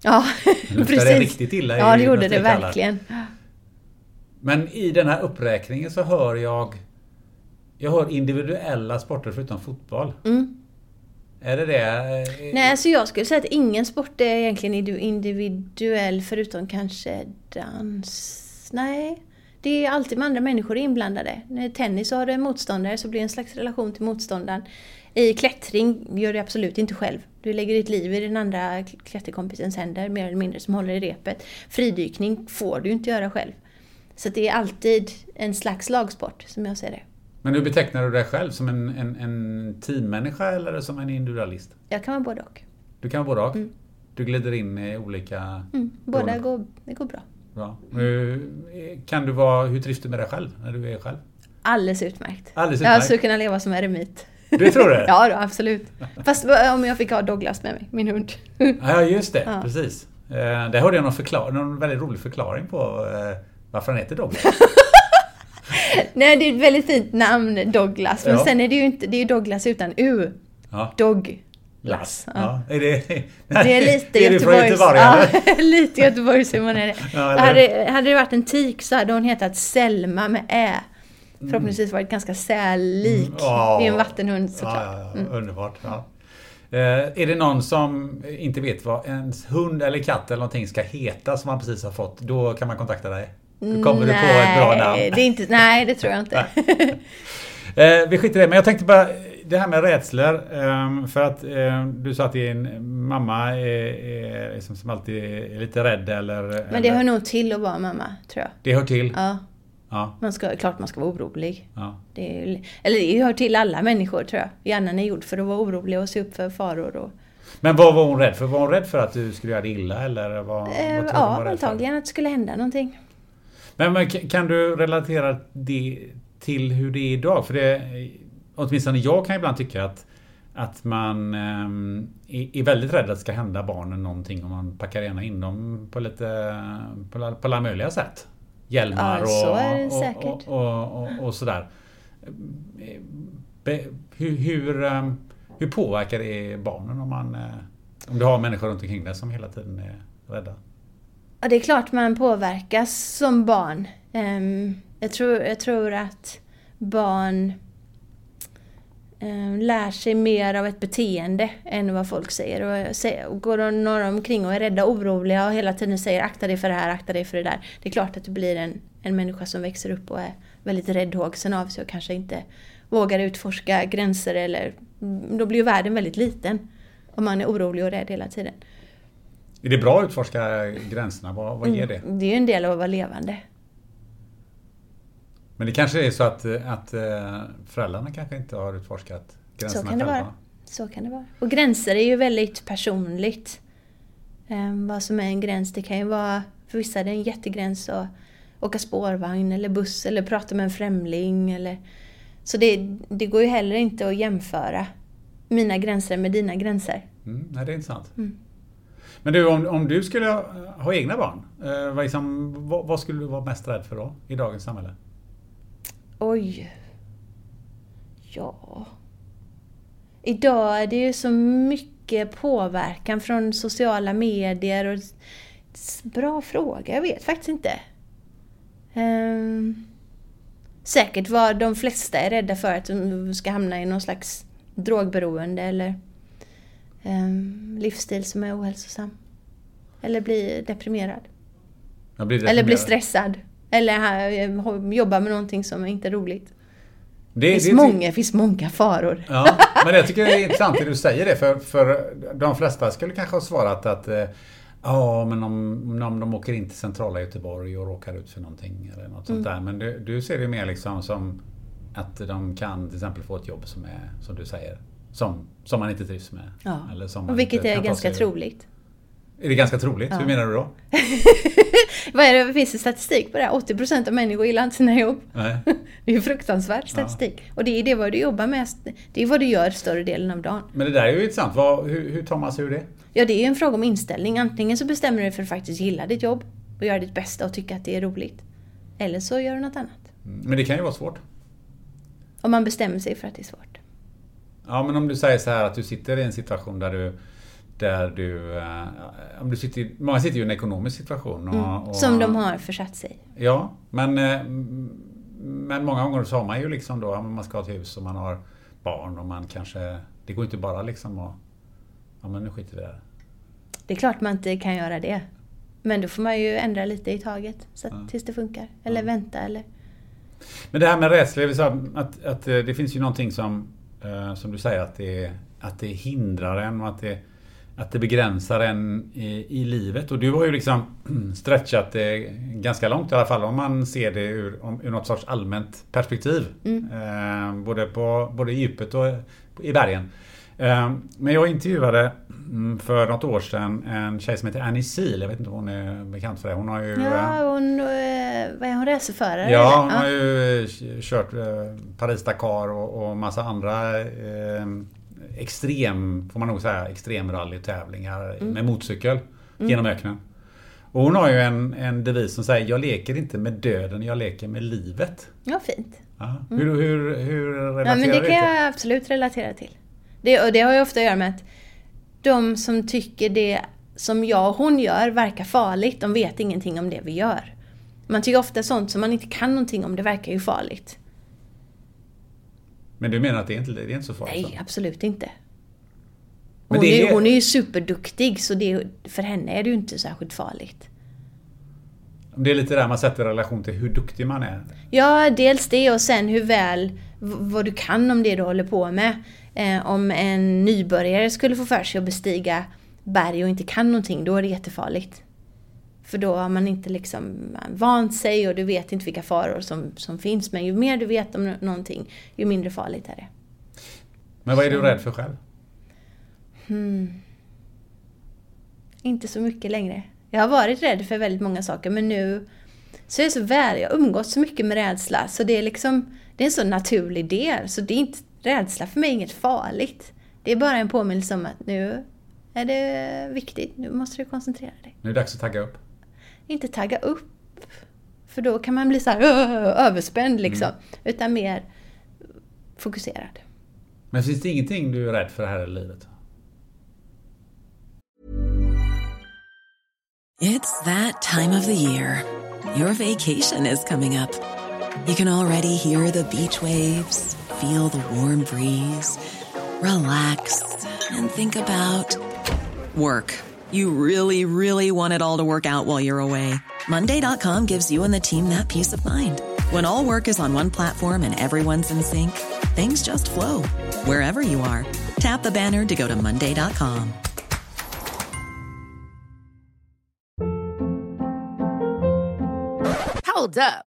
Speaker 1: Ja, precis.
Speaker 2: det riktigt illa
Speaker 1: Ja, det gjorde det verkligen.
Speaker 2: Men i den här uppräkningen så hör jag... Jag hör individuella sporter förutom fotboll.
Speaker 1: Mm.
Speaker 2: Är det det?
Speaker 1: Nej, alltså jag skulle säga att ingen sport är egentligen indiv- individuell förutom kanske dans. Nej, det är alltid med andra människor inblandade. När tennis så har du en motståndare så blir det en slags relation till motståndaren. I klättring gör du absolut inte själv. Du lägger ditt liv i den andra klätterkompisens händer, mer eller mindre, som håller i repet. Fridykning får du inte göra själv. Så det är alltid en slags lagsport, som jag ser det.
Speaker 2: Men hur betecknar du dig själv? Som en, en, en teammänniska eller som en individualist?
Speaker 1: Jag kan vara både och.
Speaker 2: Du kan vara både och? Du glider in i olika...
Speaker 1: Mm, båda går, det går bra.
Speaker 2: Bra. Hur- Kan du vara, hur trivs du med dig själv när du är själv?
Speaker 1: Alldeles utmärkt.
Speaker 2: Alldeles
Speaker 1: Jag
Speaker 2: utmärkt.
Speaker 1: skulle kunna leva som eremit.
Speaker 2: Du tror det?
Speaker 1: Ja, då, absolut. Fast om jag fick ha Douglas med mig, min hund.
Speaker 2: Ja, just det.
Speaker 1: Ja.
Speaker 2: Precis. Eh, Där hörde jag någon, förklar, någon väldigt rolig förklaring på eh, varför han heter Douglas.
Speaker 1: Nej, det är ett väldigt fint namn, Douglas. Men
Speaker 2: Ja.
Speaker 1: sen är det ju inte, det är Douglas utan U.
Speaker 2: Ja.
Speaker 1: Douglas. Ja.
Speaker 2: Ja. Är det,
Speaker 1: Det är lite
Speaker 2: det är från
Speaker 1: Göteborgs...
Speaker 2: Göteborg,
Speaker 1: ja, lite Göteborgshumor är det.
Speaker 2: Ja,
Speaker 1: hade, hade det varit en tik så hade hon hetat Selma med Ä. Förhoppningsvis varit ganska sällik.
Speaker 2: Mm, ja.
Speaker 1: Det är en vattenhund såklart.
Speaker 2: Ja, ja, ja. Underbart. Ja. Eh, är det någon som inte vet vad ens hund eller katt eller någonting ska heta som man precis har fått, då kan man kontakta dig? Då kommer du på ett bra namn.
Speaker 1: Det är inte, nej, det tror jag inte.
Speaker 2: Eh, vi skiter i det, men jag tänkte bara det här med rädslor. Eh, för att eh, du sa att din mamma är, är liksom som alltid är lite rädd eller...
Speaker 1: Men det
Speaker 2: eller,
Speaker 1: hör nog till att vara mamma, tror jag.
Speaker 2: det hör till?
Speaker 1: Ja,
Speaker 2: Ja.
Speaker 1: man ska, klart man ska vara orolig.
Speaker 2: ja.
Speaker 1: Det är, eller det hör till alla människor, tror jag. Hjärnan är gjord för att vara orolig och se upp för faror. Och,
Speaker 2: Men vad var hon rädd för? Var hon rädd för att du skulle göra det illa eller vad, vad
Speaker 1: eh,
Speaker 2: hon
Speaker 1: ja,
Speaker 2: var
Speaker 1: antagligen att det skulle hända någonting.
Speaker 2: Men, men kan du relatera det till hur det är idag? För det, åtminstone jag kan ibland tycka att, att man ehm, är, väldigt rädd att det ska hända barnen någonting om man packar gärna in dem på lite på alla möjliga sätt. Hjälmar och, och, och, och, sådär. Hur, hur, ehm, hur påverkar det barnen om man eh, om du har människor runt omkring dig som hela tiden är rädda?
Speaker 1: Ja, det är klart man påverkas som barn. Ehm, jag, tror, jag tror att barn lär sig mer av ett beteende än vad folk säger. Och, och går några omkring och är rädda, oroliga och hela tiden säger akta dig för det här, akta dig för det där. Det är klart att du blir en, en människa som växer upp och är väldigt räddhågsen av sig och kanske inte vågar utforska gränser eller... Då blir ju världen väldigt liten. Om man är orolig och rädd hela tiden.
Speaker 2: Är det bra att utforska gränserna? Vad, vad ger det?
Speaker 1: Mm, Det är ju en del av att vara levande.
Speaker 2: Men det kanske är så att, att eh, föräldrarna kanske inte har utforskat gränserna
Speaker 1: Så kan det
Speaker 2: själva.
Speaker 1: vara. Så kan det vara. Och gränser är ju väldigt personligt. Ehm, vad som är en gräns, det kan ju vara, för vissa är det en jättegräns att åka spårvagn eller buss eller prata med en främling eller... Så det, det går ju heller inte att jämföra mina gränser med dina gränser.
Speaker 2: Mm, nej, det är intressant.
Speaker 1: Mm.
Speaker 2: Men du, om, om du skulle ha, ha egna barn, eh, vad, liksom, vad, vad skulle du vara mest rädd för då i dagens samhälle?
Speaker 1: Oj. Ja. Idag är det ju så mycket påverkan från sociala medier och Bra fråga, jag vet faktiskt inte. Um, säkert vad de flesta är rädda för, att de ska hamna i någon slags drogberoende eller um, livsstil som är ohälsosam. Eller bli deprimerad. deprimerad. Eller bli stressad. Eller jobba med någonting som inte är roligt. Det, finns, det, många, det finns många faror.
Speaker 2: Ja, men jag tycker det är intressant att du säger det för, för de flesta skulle kanske ha svarat att eh, Ja, men om, om de åker in till centrala Göteborg och råkar ut för någonting eller något mm. sånt där. Men du, du ser det mer liksom som att de kan till exempel få ett jobb som är, som du säger, som, som man inte trivs med.
Speaker 1: Ja. Eller som och vilket är ganska troligt.
Speaker 2: Är det ganska troligt? Ja. Hur menar du då?
Speaker 1: Vad är det, finns det statistik på det? 80% av människor gillar inte sina jobb. Nej. det är ju fruktansvärd statistik. Ja. Och det är det vad du jobbar med. Det är vad du gör större delen av dagen.
Speaker 2: Men det där är ju intressant. Vad, hur, hur tar man sig ur det?
Speaker 1: Ja, det är ju en fråga om inställning. Antingen så bestämmer du dig för att faktiskt gilla ditt jobb och göra ditt bästa och tycka att det är roligt. Eller så gör du något annat.
Speaker 2: Mm, men det kan ju vara svårt.
Speaker 1: Om man bestämmer sig för att det är svårt.
Speaker 2: Ja, men om du säger så här att du sitter i en situation där du där du, eh, om du sitter, många sitter ju i en ekonomisk situation. Och, mm,
Speaker 1: och, som de har försatt sig
Speaker 2: Ja, men, eh, men många gånger så har man ju liksom då, man ska ha ett hus och man har barn och man kanske, det går inte bara liksom att, ja men nu skiter vi där.
Speaker 1: Det är klart man inte kan göra det. Men då får man ju ändra lite i taget så att, ja. tills det funkar. Eller ja. vänta eller...
Speaker 2: Men det här med rädsla, att, att eh, det finns ju någonting som, som du säger att det, att det hindrar en och att det att det begränsar en i, i, livet. Och du har ju liksom stretchat det ganska långt i alla fall om man ser det ur, om, ur något sorts allmänt perspektiv. Mm. Eh, både, på, både i djupet och i bergen. Eh, men jag intervjuade mm, för något år sedan en tjej som heter Annie Seal. Jag vet inte om hon är bekant för det. Hon har ju...
Speaker 1: Ja, eh, hon, eh, vad är hon racerförare?
Speaker 2: Ja, hon har ju eh, kört Paris-Dakar och, och massa andra eh, extrem, får man nog säga, extremrallytävlingar mm. med motorcykel mm. genom öknen. Och hon har ju en, en devis som säger Jag leker inte med döden, jag leker med livet.
Speaker 1: Ja, fint.
Speaker 2: Mm. Hur, hur, hur relaterar
Speaker 1: ja, men Det kan jag absolut relatera till. Det, och det har ju ofta att göra med att de som tycker det som jag och hon gör verkar farligt, de vet ingenting om det vi gör. Man tycker ofta sånt som man inte kan någonting om, det verkar ju farligt.
Speaker 2: Men du menar att det är inte, det är inte så farligt?
Speaker 1: Nej, absolut inte. Hon, är, är, hon är ju superduktig, så det, för henne är det ju inte särskilt farligt.
Speaker 2: Det är lite där man sätter relation till hur duktig man är.
Speaker 1: Ja, dels det och sen hur väl, vad du kan om det du håller på med. Eh, om en nybörjare skulle få för sig att bestiga berg och inte kan någonting, då är det jättefarligt. För då har man inte liksom vant sig och du vet inte vilka faror som, som finns. Men ju mer du vet om någonting, ju mindre farligt är det.
Speaker 2: Men vad är du rädd för själv?
Speaker 1: Hmm. Inte så mycket längre. Jag har varit rädd för väldigt många saker men nu så är det så väl, jag har umgått så mycket med rädsla så det är liksom, det är en så naturlig del. Så det är inte, rädsla för mig är inget farligt. Det är bara en påminnelse om att nu är det viktigt, nu måste du koncentrera dig.
Speaker 2: Nu är det dags att tagga upp
Speaker 1: inte tagga upp. För då kan man bli så här överspänd liksom. Mm. Utan mer fokuserad.
Speaker 2: Men finns det ingenting du är rädd för här i livet?
Speaker 3: It's that time of the year. Your vacation is coming up. You can already hear the beach waves, feel the warm breeze, relax and think about work. You really, really want it all to work out while you're away. Monday.com gives you and the team that peace of mind. When all work is on one platform and everyone's in sync, things just flow wherever you are. Tap the banner to go to Monday.com.
Speaker 4: Hold up.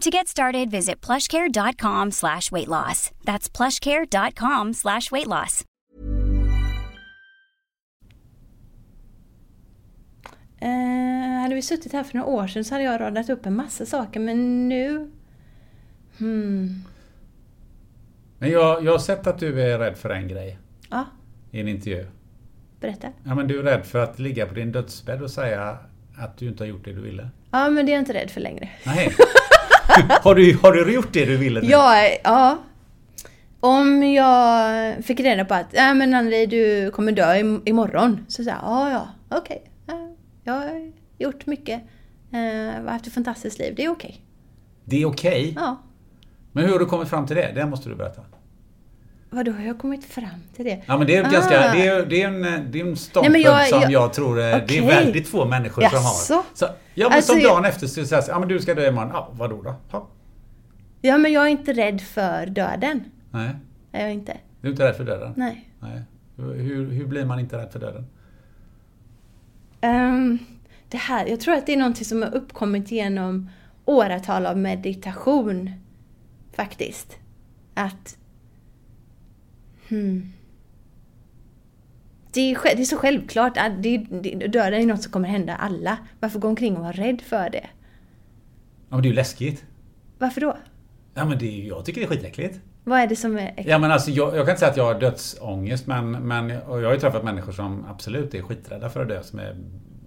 Speaker 5: To get started, visit plushcare.com slash weight loss. That's plushcare.com slash weight loss.
Speaker 1: Eh, hade vi suttit här för några år sedan så hade jag radat upp en massa saker men nu... Hmm.
Speaker 2: Men jag, jag har sett att du är rädd för en grej
Speaker 1: Ja,
Speaker 2: i en intervju.
Speaker 1: berätta.
Speaker 2: Ja, men du är rädd för att ligga på din dödsbädd och säga att du inte har gjort det du ville.
Speaker 1: Ja, men det är jag inte rädd för längre.
Speaker 2: Nej. har, du, har du gjort det du ville nu?
Speaker 1: Ja, ja. Om jag fick reda på att ja, men Anneli, du kommer dö im- imorgon. Så sa jag, ja, ja, okej. Ja, jag har gjort mycket. Eh, haft ett fantastiskt liv. Det är okej.
Speaker 2: Det är okej.
Speaker 1: Ja.
Speaker 2: Men hur har du kommit fram till det? Det måste du berätta.
Speaker 1: Vadå, har jag kommit fram till det?
Speaker 2: Ja men det är
Speaker 1: Ah.
Speaker 2: ganska, det är, det är en, det är en ståndpunkt
Speaker 1: jag-
Speaker 2: som jag,
Speaker 1: jag-
Speaker 2: tror eh, det är väldigt få människor som
Speaker 1: Jaså?
Speaker 2: har. Så, ja men
Speaker 1: Alltså,
Speaker 2: som
Speaker 1: jag-
Speaker 2: dagen efter så säger ja men du ska dö imorgon. Ja, vadå då? Ja.
Speaker 1: Ja, men jag är inte rädd för döden.
Speaker 2: Nej,
Speaker 1: Är jag inte.
Speaker 2: du är inte rädd för döden?
Speaker 1: Nej.
Speaker 2: Nej. Hur, hur blir man inte rädd för döden?
Speaker 1: Ehm, det här, jag tror att det är någonting som har uppkommit genom åratal av meditation. Faktiskt. Att... Hmm. Det är, det är så självklart att det, det, döden är något som kommer hända alla. Varför gå omkring och vara rädd för det?
Speaker 2: Ja men det är ju läskigt.
Speaker 1: Varför då?
Speaker 2: Ja men det är, jag tycker det är skitäckligt.
Speaker 1: Vad är det som är äckligt?
Speaker 2: Ja men alltså jag, jag kan inte säga att jag har dödsångest men, men och jag har ju träffat människor som absolut är skiträdda för att dö som är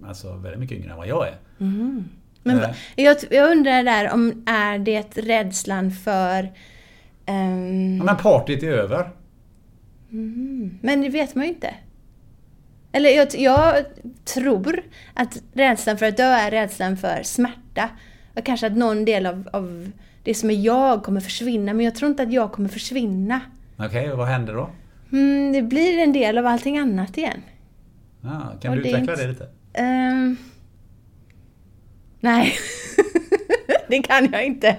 Speaker 2: alltså väldigt mycket yngre än vad jag är.
Speaker 1: Men
Speaker 2: Eh.
Speaker 1: va- jag, jag undrar där om är det rädslan för... ehm,
Speaker 2: Ja, men partyt är över.
Speaker 1: Men det vet man ju inte. Eller jag, jag tror att rädslan för att dö är rädslan för smärta. Och kanske att någon del av, av det som är jag kommer försvinna. Men jag tror inte att jag kommer försvinna.
Speaker 2: Okej, och vad händer då?
Speaker 1: Mm, det blir en del av allting annat igen.
Speaker 2: Ja, kan
Speaker 1: Och
Speaker 2: du
Speaker 1: det
Speaker 2: utveckla
Speaker 1: inte-
Speaker 2: det lite?
Speaker 1: Ehm, nej, det kan jag inte.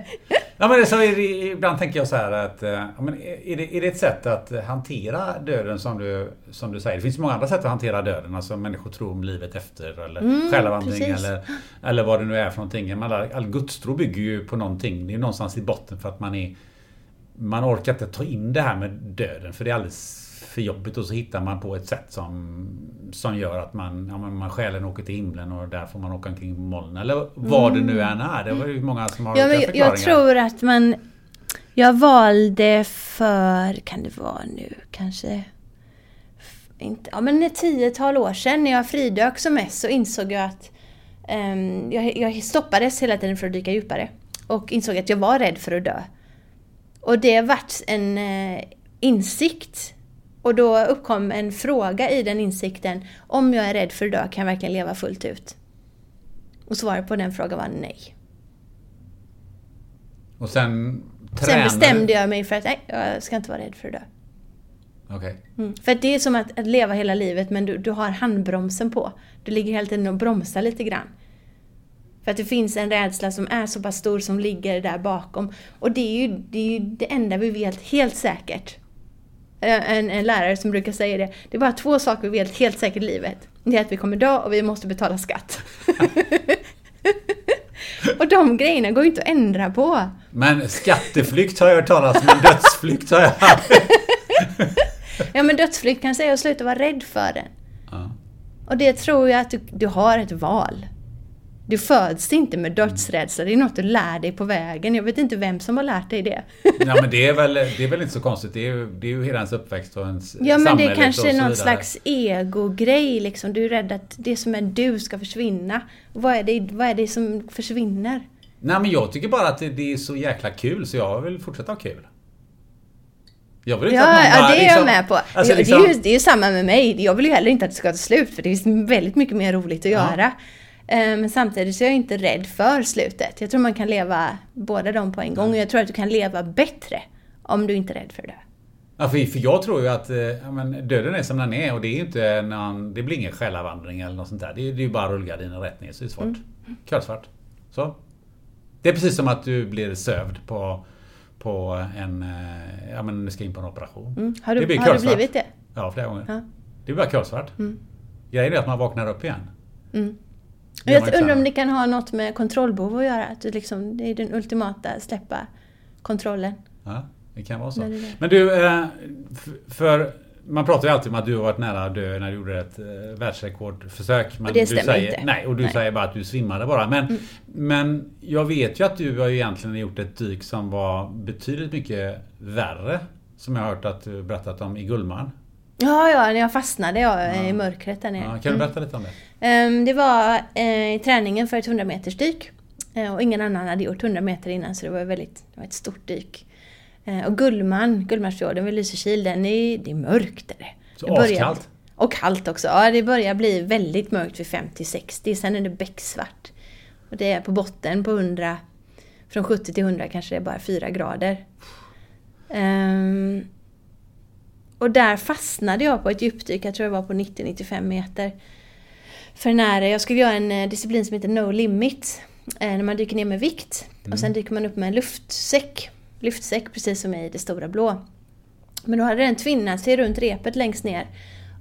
Speaker 2: Ja, men så det, ibland tänker jag så här att eh, ja, men är, det, är det ett sätt att hantera döden som du, som du säger? Det finns många andra sätt att hantera döden. Alltså människor tror om livet efter eller själavandring
Speaker 1: precis.
Speaker 2: eller, eller vad det nu är för någonting. All, all gudstro bygger ju på någonting. Det är ju någonstans i botten för att man är man orkar inte ta in det här med döden för det är alldeles för jobbigt och så hittar man på ett sätt som, som gör att man, ja, man själen åker till himlen och där får man åka omkring på moln. Eller vad det nu än är. Det var ju många som har
Speaker 1: Ja,
Speaker 2: olika
Speaker 1: jag, jag
Speaker 2: förklaringar.
Speaker 1: tror att man... Jag valde för, kan det vara nu, kanske... Inte, ja, men ett tiotal år sedan när jag fridök som mest så insåg jag att ehm, jag, jag stoppades hela tiden för att dyka djupare. Och insåg att jag var rädd för att dö. Och det vart en eh, insikt. Och då uppkom en fråga i den insikten. Om jag är rädd för att dö, kan jag verkligen leva fullt ut? Och svaret på den frågan var nej.
Speaker 2: Och sen
Speaker 1: Sen
Speaker 2: tränar
Speaker 1: bestämde jag mig för att nej, jag ska inte vara rädd för att dö.
Speaker 2: Okej.
Speaker 1: Mm. För det är som att, att leva hela livet men du, du har handbromsen på. Du ligger hela tiden och bromsar lite grann. För att det finns en rädsla som är så pass stor som ligger där bakom. Och det är ju det, är ju det enda vi vet helt säkert. Eh, En, en lärare som brukar säga det. Det är bara två saker vi vet helt säkert i livet. Det är att vi kommer dö och vi måste betala skatt. och de grejerna går ju inte att ändra på.
Speaker 2: Men skatteflykt har jag hört talas om, men dödsflykt har jag aldrig.
Speaker 1: Ja men dödsflykt kan säga att sluta vara rädd för den.
Speaker 2: Ja.
Speaker 1: Och det tror jag att du, du har ett val. Du föds inte med dödsrädsla, det är något du lär dig på vägen. Jag vet inte vem som har lärt dig det.
Speaker 2: ja men det är, väl, det är väl inte så konstigt. Det är ju, det är ju hela ens uppväxt och ens
Speaker 1: Ja men det
Speaker 2: samhället
Speaker 1: kanske är någon
Speaker 2: vidare.
Speaker 1: slags egogrej liksom. Du är rädd att det som är du ska försvinna. Vad, är det, vad är det som försvinner?
Speaker 2: Nej men jag tycker bara att det, det är så jäkla kul så jag vill fortsätta ha kul. Jag vill inte
Speaker 1: Ja,
Speaker 2: att någon
Speaker 1: ja
Speaker 2: bara
Speaker 1: det är
Speaker 2: liksom-
Speaker 1: jag med på.
Speaker 2: Alltså, liksom,
Speaker 1: det, är ju, det är ju samma med mig. Jag vill ju heller inte att det ska ta slut för det finns väldigt mycket mer roligt att
Speaker 2: Ja.
Speaker 1: göra. Eh, Men samtidigt så är jag inte rädd för slutet. Jag tror man kan leva båda dem på en gång och jag tror att du kan leva bättre om du inte är rädd för det.
Speaker 2: Ja, för, för jag tror ju att eh, ja, men döden är som den är och det är inte någon, Det blir ingen själavandring eller något sånt där. Det är, det är ju bara rullgardinen rätt ner så det är svart. Mm. Kallsvart. Så. Det är precis som att du blir sövd på, på en... eh, Ja men du ska in på en operation.
Speaker 1: Mm. Har,
Speaker 2: Det
Speaker 1: du,
Speaker 2: blir
Speaker 1: har det
Speaker 2: kolsvart.
Speaker 1: blivit det?
Speaker 2: Ja, flera gånger.
Speaker 1: Ja.
Speaker 2: Det blir bara kolsvart.
Speaker 1: Mm.
Speaker 2: Grejen är att man vaknar upp igen.
Speaker 1: Mm. Jag undrar om det kan ha något med kontrollbehov att göra. Att du liksom, det är den ultimata släppa kontrollen.
Speaker 2: Ja, det kan vara så.
Speaker 1: Det det.
Speaker 2: Men du, eh, för man pratar ju alltid om att du har varit nära att dö när du gjorde ett eh, världsrekordförsök. Men
Speaker 1: Och det
Speaker 2: du
Speaker 1: stämmer
Speaker 2: säger,
Speaker 1: inte.
Speaker 2: Nej, och du
Speaker 1: Nej.
Speaker 2: säger bara att du svimmade bara. Men,
Speaker 1: Mm.
Speaker 2: men jag vet ju att du har ju egentligen gjort ett dyk som var betydligt mycket värre. Som jag har hört att du berättat om i Gullmarn.
Speaker 1: Ja, ja, jag fastnade jag,
Speaker 2: Ja.
Speaker 1: i mörkret där nere.
Speaker 2: Ja, kan du berätta lite om det?
Speaker 1: Ehm, Det var eh, i träningen för ett 100 meters dyk. Eh, Och ingen annan hade gjort 100 meter innan så det var, väldigt, det var ett stort dyk. Eh, Och Gullmarn, Gullmarsfjorden vid Lysekil, den är, det är mörkt. Är det.
Speaker 2: Så
Speaker 1: det börjar-
Speaker 2: askallt?
Speaker 1: Och kallt också. Ja, det börjar bli väldigt mörkt vid 50-60. Sen är det becksvart. Och det är på botten på 100, från 70 till 100 kanske det är bara 4 grader. Ehm, och där fastnade jag på ett djupdyk, jag tror det var på 90-95 meter. För nära, jag skulle göra en eh, disciplin som heter No Limit. Eh, när man dyker ner med vikt. Och sen dyker man upp med en luftsäck. Lyftsäck, precis som i det stora blå. Men då hade den tvinnat sig runt repet längst ner.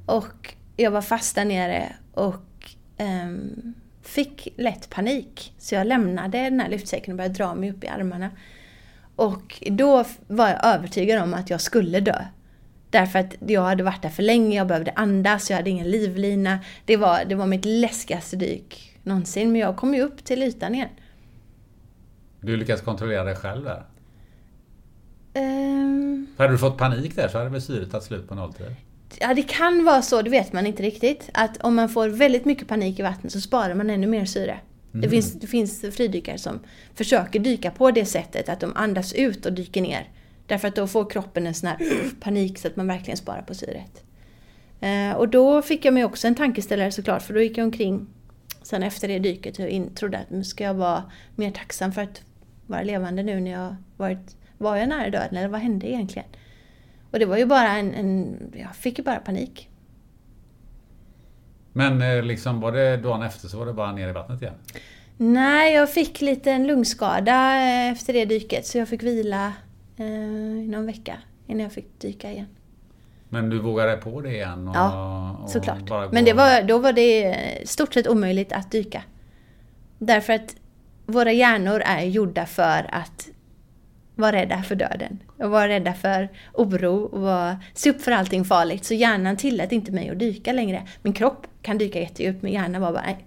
Speaker 1: Och jag var fast där nere och ehm, fick lätt panik. Så jag lämnade den här lyftsäcken och började dra mig upp i armarna. Och då var jag övertygad om att jag skulle dö. Därför att jag hade varit där för länge, jag behövde andas, jag hade ingen livlina. Det var, det var mitt läskigaste dyk någonsin. Men jag kom ju upp till ytan igen.
Speaker 2: Du lyckas kontrollera dig själv där. För hade du fått panik där så hade väl syret tagit slut på nolltid?
Speaker 1: Ja, det kan vara så, det vet man inte riktigt. Att om man får väldigt mycket panik i vattnet så sparar man ännu mer syre. Det, finns, det finns fridykare som försöker dyka på det sättet, att de andas ut och dyker ner. Därför att då får kroppen en sån här panik så att man verkligen sparar på syret. Eh, och då fick jag mig också en tankeställare såklart, för då gick jag omkring sen efter det dyket och trodde att nu ska jag vara mer tacksam för att vara levande nu när jag varit... Var jag nära döden eller vad hände egentligen? Och det var ju bara en, en jag fick ju bara panik.
Speaker 2: Men eh, liksom var det dagen efter så var det bara ner i vattnet igen?
Speaker 1: Nej, jag fick lite en lungskada eh, efter det dyket så jag fick vila i någon vecka innan jag fick dyka igen.
Speaker 2: Men du vågade på det igen? Och,
Speaker 1: Ja,
Speaker 2: och
Speaker 1: Såklart.
Speaker 2: bara
Speaker 1: Men det var, då var det eh, stort sett omöjligt att dyka. Därför att våra hjärnor är gjorda för att vara rädda för döden. Och vara rädda för oro och vara, se upp för allting farligt. Så hjärnan tillät inte mig att dyka längre. Min kropp kan dyka jättedjupt men hjärnan var bara nej.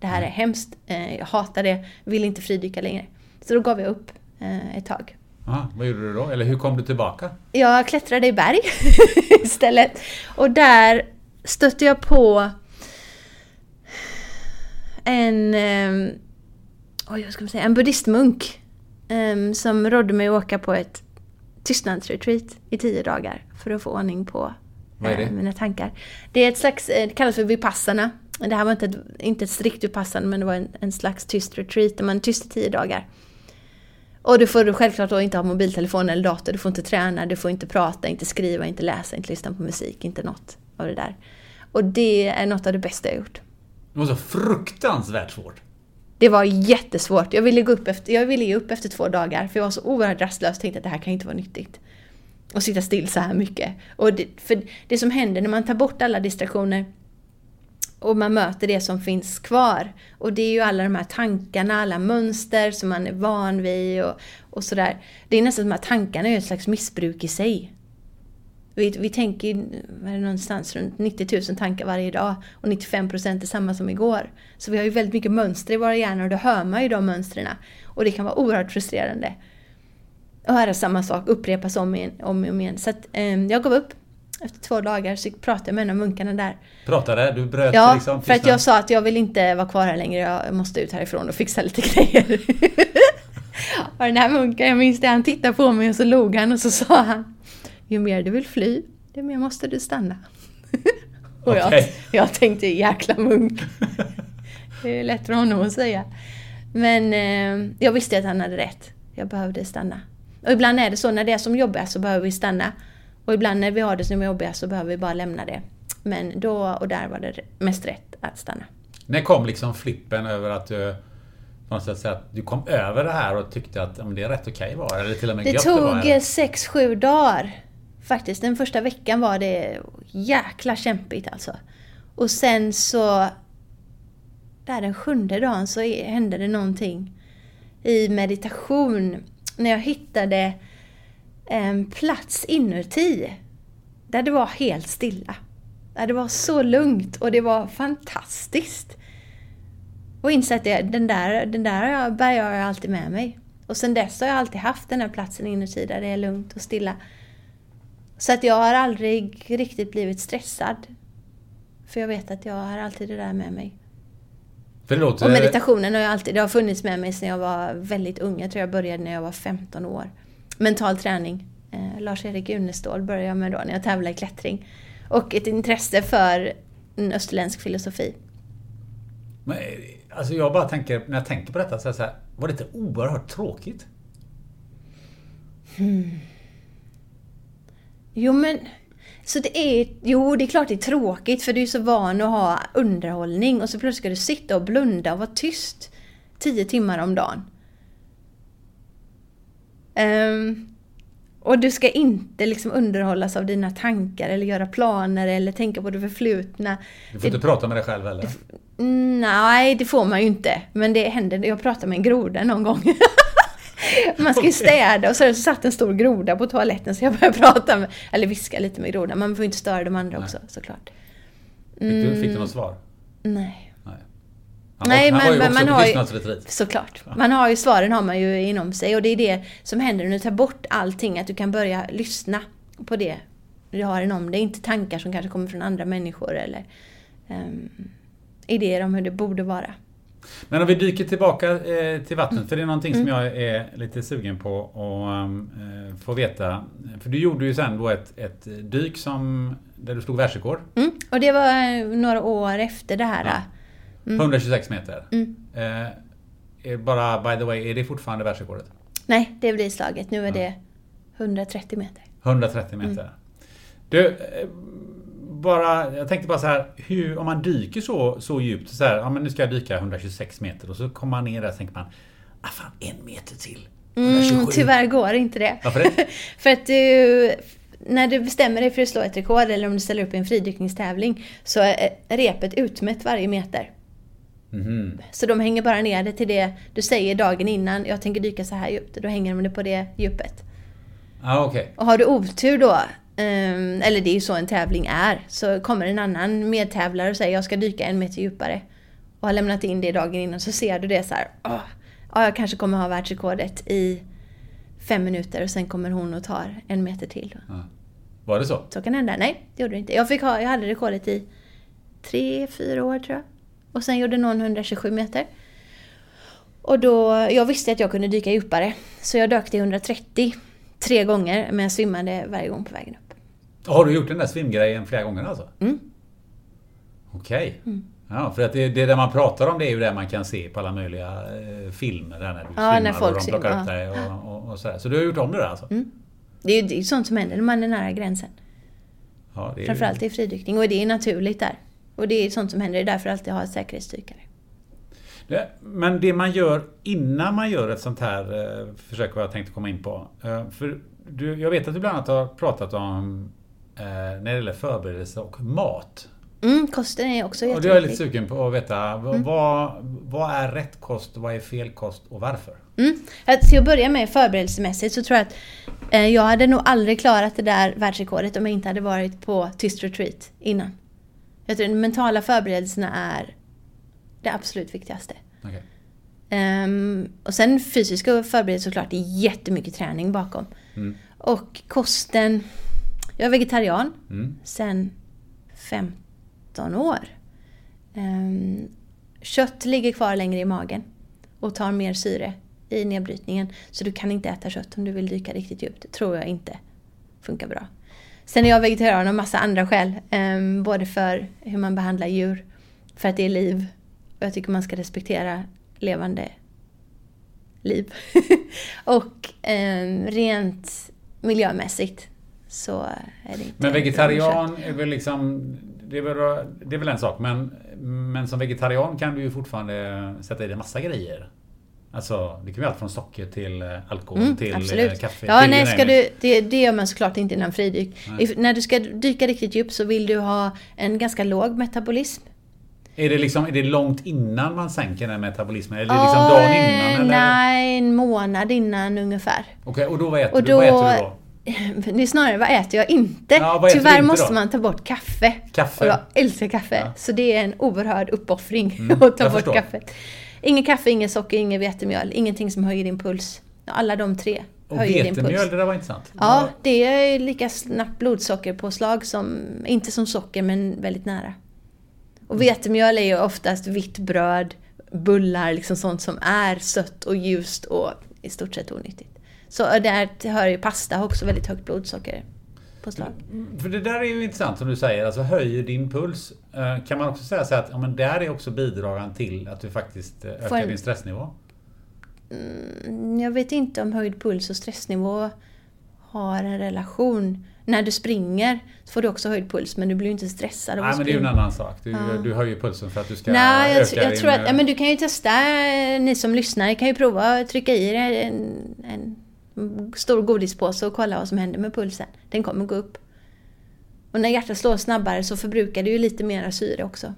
Speaker 1: Det här är hemskt, eh, jag hatar det, vill inte fridyka längre. Så då gav jag upp eh, ett tag.
Speaker 2: Ja, vad gjorde du då? Eller hur kom du tillbaka?
Speaker 1: Jag klättrade i berg istället. Och där stötte jag på en, um, oj, vad ska man säga, en buddhistmunk em, som rådde mig att åka på ett tystnadsretreat i tio dagar för att få ordning på eh, mina tankar. Det är ett slags, eh, det kallas för vipassana. Det här var inte ett, inte ett strikt vipassana men det var en, en slags tyst retreat där man är tyst i tio dagar. Och du får självklart då inte ha mobiltelefon eller dator, du får inte träna, du får inte prata, inte skriva, inte läsa, inte lyssna på musik, inte något av det där. Och det är något av det bästa jag har gjort.
Speaker 2: Det var så fruktansvärt svårt.
Speaker 1: Det var jättesvårt. Jag ville, gå upp efter, jag ville ge upp efter två dagar för jag var så oerhört rastlös och tänkte att det här kan inte vara nyttigt. Och sitta still så här mycket. Och det, för det som händer när man tar bort alla distraktioner och man möter det som finns kvar. Och det är ju alla de här tankarna, alla mönster som man är van vid och, och sådär. Det är nästan som att tankarna är ett slags missbruk i sig. Vi, vi tänker är det någonstans runt 90 000 tankar varje dag och 95 procent är samma som igår. Så vi har ju väldigt mycket mönster i våra hjärnor och då hör man ju de mönstren. Och det kan vara oerhört frustrerande. Att höra samma sak upprepas om, igen, om och om igen. Så att, eh, jag gav upp. Efter två dagar så pratade jag med en av munkarna där.
Speaker 2: Pratade? Du bröt
Speaker 1: Ja,
Speaker 2: liksom
Speaker 1: för att jag sa att jag vill inte vara kvar här längre, jag måste ut härifrån och fixa lite grejer. och den här munken, jag minns det, han tittade på mig och så log han och så sa han Ju mer du vill fly, ju mer måste du stanna. och jag,
Speaker 2: Okej.
Speaker 1: jag tänkte jäkla munk. det är lätt för honom att säga. Men eh, jag visste att han hade rätt. Jag behövde stanna. Och ibland är det så, när det är som jobbigast så behöver vi stanna. Och ibland när vi har det som jobbigast så behöver vi bara lämna det. Men då och där var det mest rätt att stanna.
Speaker 2: När kom liksom flippen över att du på något sätt säga att du kom över det här och tyckte att men det är rätt okej var Eller till och med
Speaker 1: Det tog
Speaker 2: var, eller?
Speaker 1: 6-7 dagar. Faktiskt, den första veckan var det jäkla kämpigt alltså. Och sen så... Där den sjunde dagen så hände det någonting i meditation. När jag hittade en plats inuti. Där det var helt stilla. Där det var så lugnt och det var fantastiskt. Och insåg att det, den där, den där bär jag alltid med mig. Och sen dess har jag alltid haft den här platsen inuti där det är lugnt och stilla. Så att jag har aldrig riktigt blivit stressad. För jag vet att jag har alltid det där med mig.
Speaker 2: Låter...
Speaker 1: Och meditationen har jag alltid, det har funnits med mig sedan jag var väldigt ung. Jag tror jag började när jag var 15 år. Mental träning. Eh, Lars-Erik Unestål började jag med då när jag tävlade i klättring. Och ett intresse för en österländsk filosofi.
Speaker 2: Men, alltså jag bara tänker, när jag tänker på detta så så här, var det inte oerhört tråkigt?
Speaker 1: Jo men, så det är, jo det är klart det är tråkigt för du är så van att ha underhållning och så plötsligt ska du sitta och blunda och vara tyst 10 timmar om dagen. Ehm, och du ska inte liksom underhållas av dina tankar eller göra planer eller tänka på det förflutna.
Speaker 2: Du får inte prata med dig själv heller.
Speaker 1: Mm, Nej, det får man ju inte. Men det händer. Jag pratade med en groda någon gång. Man ska ju städa och så satt en stor groda på toaletten så jag började prata med, eller viska lite med grodan. Man får inte störa de andra också såklart.
Speaker 2: Fick, du, fick du något svar?
Speaker 1: Nej.
Speaker 2: Nej. Han
Speaker 1: Nej,
Speaker 2: var, han
Speaker 1: men- man har ju-. Såklart. Man har ju svaren har man ju inom sig och det är det som händer när du tar bort allting. Att du kan börja lyssna på det du har inom dig. Inte tankar som kanske kommer från andra människor eller um, idéer om hur det borde vara.
Speaker 2: Men om vi dyker tillbaka eh, till vattnet, för det är någonting
Speaker 1: Mm.
Speaker 2: som jag är lite sugen på att eh, få veta. För du gjorde ju sen då ett, ett dyk som, där du slog världsrekord.
Speaker 1: Mm. Och det var eh, några år efter det här.
Speaker 2: Ja.
Speaker 1: Mm.
Speaker 2: 126 meter. Eh, är bara by the way, är det fortfarande världsrekordet?
Speaker 1: Nej, det blir slaget. Nu är det 130 meter.
Speaker 2: 130 meter.
Speaker 1: Mm.
Speaker 2: Du, eh, bara, jag tänkte bara så här, hur, om man dyker så, så djupt, så här, ja men nu ska jag dyka 126 meter och så kommer man ner där och tänker man, ah fan en meter till. 127.
Speaker 1: Mm, tyvärr går inte det.
Speaker 2: Varför det?
Speaker 1: för att du, när du bestämmer dig för att slå ett rekord eller om du ställer upp i en fridykningstävling så är repet utmätt varje meter.
Speaker 2: Mhm.
Speaker 1: Så de hänger bara ner det till det du säger dagen innan, jag tänker dyka så här djupt. Då hänger de det på det djupet.
Speaker 2: Ja, okej.
Speaker 1: Och har du otur då, ehm, eller det är ju så en tävling är, så kommer en annan medtävlare och säger jag ska dyka en meter djupare. Och har lämnat in det dagen innan så ser du det så här. "Åh, ja, jag kanske kommer ha världsrekordet i fem minuter och sen kommer hon och tar en meter till.
Speaker 2: Ja. Var det så?
Speaker 1: Så kan hända. Nej, det gjorde det inte. Jag, fick ha, jag hade rekordet i tre, fyra år tror jag. Och sen gjorde någon 127 meter. Och då, jag visste att jag kunde dyka djupare. Så jag dök till 130 tre gånger, men jag svimmade varje gång på vägen upp.
Speaker 2: Har du gjort den där svimgrejen flera gånger alltså?
Speaker 1: Mm.
Speaker 2: Okej. Ja, för att det, det där man pratar om det är ju det man kan se på alla möjliga eh, filmer. Där när du
Speaker 1: Ja, när folk
Speaker 2: och de plockar upp dig och, och, och sådär. Så du har gjort om det där alltså?
Speaker 1: Mm. Det är ju det är ju sånt som händer när man är nära gränsen.
Speaker 2: Ja, det är ju-
Speaker 1: Framförallt i fridykning. Och det är naturligt där. Och det är sånt som händer. Det är därför jag alltid har säkerhetsdykare.
Speaker 2: Men det man gör innan man gör ett sånt här eh, försök, vad jag tänkte komma in på. Eh, för du, jag vet att du bland annat har pratat om eh, när det gäller förberedelse och mat.
Speaker 1: Mm, kosten är också
Speaker 2: Och det är jag lite
Speaker 1: jätteviktig.
Speaker 2: sugen på att veta. v- Vad, vad är rätt kost, vad är fel kost och varför?
Speaker 1: Mm. Att Till att börja med förberedelsemässigt så tror jag att eh, jag hade nog aldrig klarat det där världsrekordet om jag inte hade varit på tyst retreat innan. Jag tror att de mentala förberedelserna är det absolut viktigaste.
Speaker 2: Okej.
Speaker 1: Ehm, och sen fysiska förberedelser såklart, det är jättemycket träning bakom.
Speaker 2: Mm.
Speaker 1: Och kosten, jag är vegetarian
Speaker 2: Mm.
Speaker 1: sen 15 år. Ehm, kött ligger kvar längre i magen och tar mer syre i nedbrytningen. Så du kan inte äta kött om du vill dyka riktigt djupt. Det tror jag inte funkar bra. Sen är jag vegetarian av massa andra skäl. ehm, både för hur man behandlar djur, för att det är liv. Och jag tycker man ska respektera levande liv. och ehm, rent miljömässigt så är det inte
Speaker 2: Men vegetarian är väl liksom... Det är väl, det är väl en sak, men, men som vegetarian kan du ju fortfarande sätta i dig massa grejer. Alltså, det kan vara allt från socker till eh, alkohol
Speaker 1: Mm,
Speaker 2: till eh,
Speaker 1: absolut.
Speaker 2: kaffe.
Speaker 1: Ja,
Speaker 2: till
Speaker 1: nej, ska du, det, det gör man såklart inte innan fridyk. If, när du ska dyka riktigt djupt så vill du ha en ganska låg metabolism.
Speaker 2: Är det, liksom, är det långt innan man sänker den metabolismen? Eller är det liksom dagen innan? Eller?
Speaker 1: Nej, en månad innan ungefär.
Speaker 2: Okej, och då vad äter,
Speaker 1: Och
Speaker 2: du? Vad
Speaker 1: då-
Speaker 2: äter du då?
Speaker 1: Det är snarare, vad äter jag inte?
Speaker 2: Ja, äter
Speaker 1: Tyvärr
Speaker 2: inte
Speaker 1: måste
Speaker 2: då?
Speaker 1: man ta bort kaffe.
Speaker 2: Kaffe?
Speaker 1: Och jag älskar kaffe.
Speaker 2: Ja.
Speaker 1: Så det är en oerhörd uppoffring
Speaker 2: Mm,
Speaker 1: att ta bort
Speaker 2: förstår.
Speaker 1: kaffet. Inget kaffe, inget socker, inget vetemjöl. Ingenting som höjer din puls. Alla de tre
Speaker 2: Och
Speaker 1: höjer din puls.
Speaker 2: vetemjöl, det där var intressant.
Speaker 1: Ja, det är lika snabbt blodsockerpåslag som, inte som socker men väldigt nära. Och vetemjöl är ju oftast vitt bröd, bullar, liksom sånt som är sött och ljust och i stort sett onyttigt. Så där hör ju pasta också väldigt högt blodsockerpåslag.
Speaker 2: För det där är ju intressant som du säger, alltså höjer din puls. Eh, Kan man också säga så att ja, men där är också bidragande till att du faktiskt eh, ökar
Speaker 1: Får
Speaker 2: din stressnivå?
Speaker 1: Mm, Jag vet inte om höjd puls och stressnivå har en relation. När du springer får du också höjd puls men du blir inte stressad av
Speaker 2: Nej
Speaker 1: att
Speaker 2: men det är ju en annan sak. Du, du höjer pulsen för att du ska
Speaker 1: Nej, jag,
Speaker 2: öka
Speaker 1: tr- jag
Speaker 2: din...
Speaker 1: tror att
Speaker 2: eh,
Speaker 1: ja, men du kan ju testa, ni som lyssnar, kan ju prova att trycka i en, en stor godispåse och kolla vad som händer med pulsen. Den kommer gå upp. Och när hjärtat slår snabbare så förbrukar du ju lite mera syre också.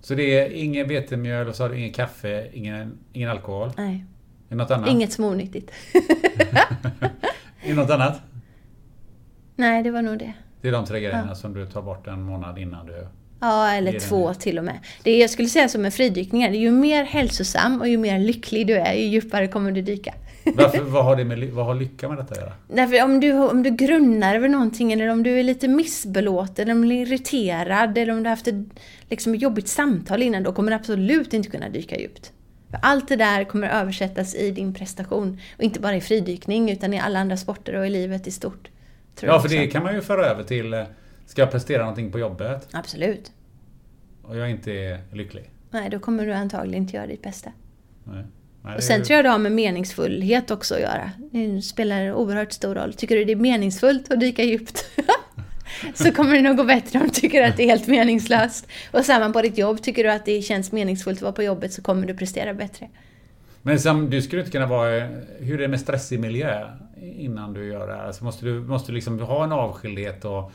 Speaker 2: Så det är ingen vetemjöl och så har du ingen kaffe, ingen, ingen alkohol?
Speaker 1: Nej,
Speaker 2: Är det något annat?
Speaker 1: inget som är onyttigt.
Speaker 2: Är det något annat?
Speaker 1: Nej, det var nog det.
Speaker 2: Det är de tre grejerna som du tar bort en månad innan du...
Speaker 1: Ja, eller
Speaker 2: den
Speaker 1: två
Speaker 2: det.
Speaker 1: till och med. Det jag skulle säga som med fridykningar, ju mer hälsosam och ju mer lycklig du är, ju djupare kommer du dyka.
Speaker 2: Varför, vad, har det med, vad har lycka med detta att göra?
Speaker 1: Därför om du, om du grunnar över någonting eller om du är lite missbelåten, eller om du är irriterad eller om du har haft ett liksom, jobbigt samtal innan, då kommer du absolut inte kunna dyka djupt. För allt det där kommer översättas i din prestation. Och inte bara i fridykning utan i alla andra sporter och i livet i stort.
Speaker 2: Ja, för det kan man ju föra över till... eh, Ska jag prestera någonting på jobbet
Speaker 1: Absolut.
Speaker 2: och jag inte är lycklig?
Speaker 1: Nej, då kommer du antagligen inte göra ditt bästa.
Speaker 2: Nej. Nej,
Speaker 1: Och sen tror jag det har med meningsfullhet också att göra. Det spelar oerhört stor roll. Tycker du det är meningsfullt att dyka djupt? så kommer det nog gå bättre om du tycker att det är helt meningslöst. Och samma på ditt jobb. Tycker du att det känns meningsfullt att vara på jobbet så kommer du prestera bättre.
Speaker 2: Men som, du skulle inte kunna vara... Hur är det med stressig miljö innan du gör det här? Alltså måste du måste liksom ha en avskildhet och,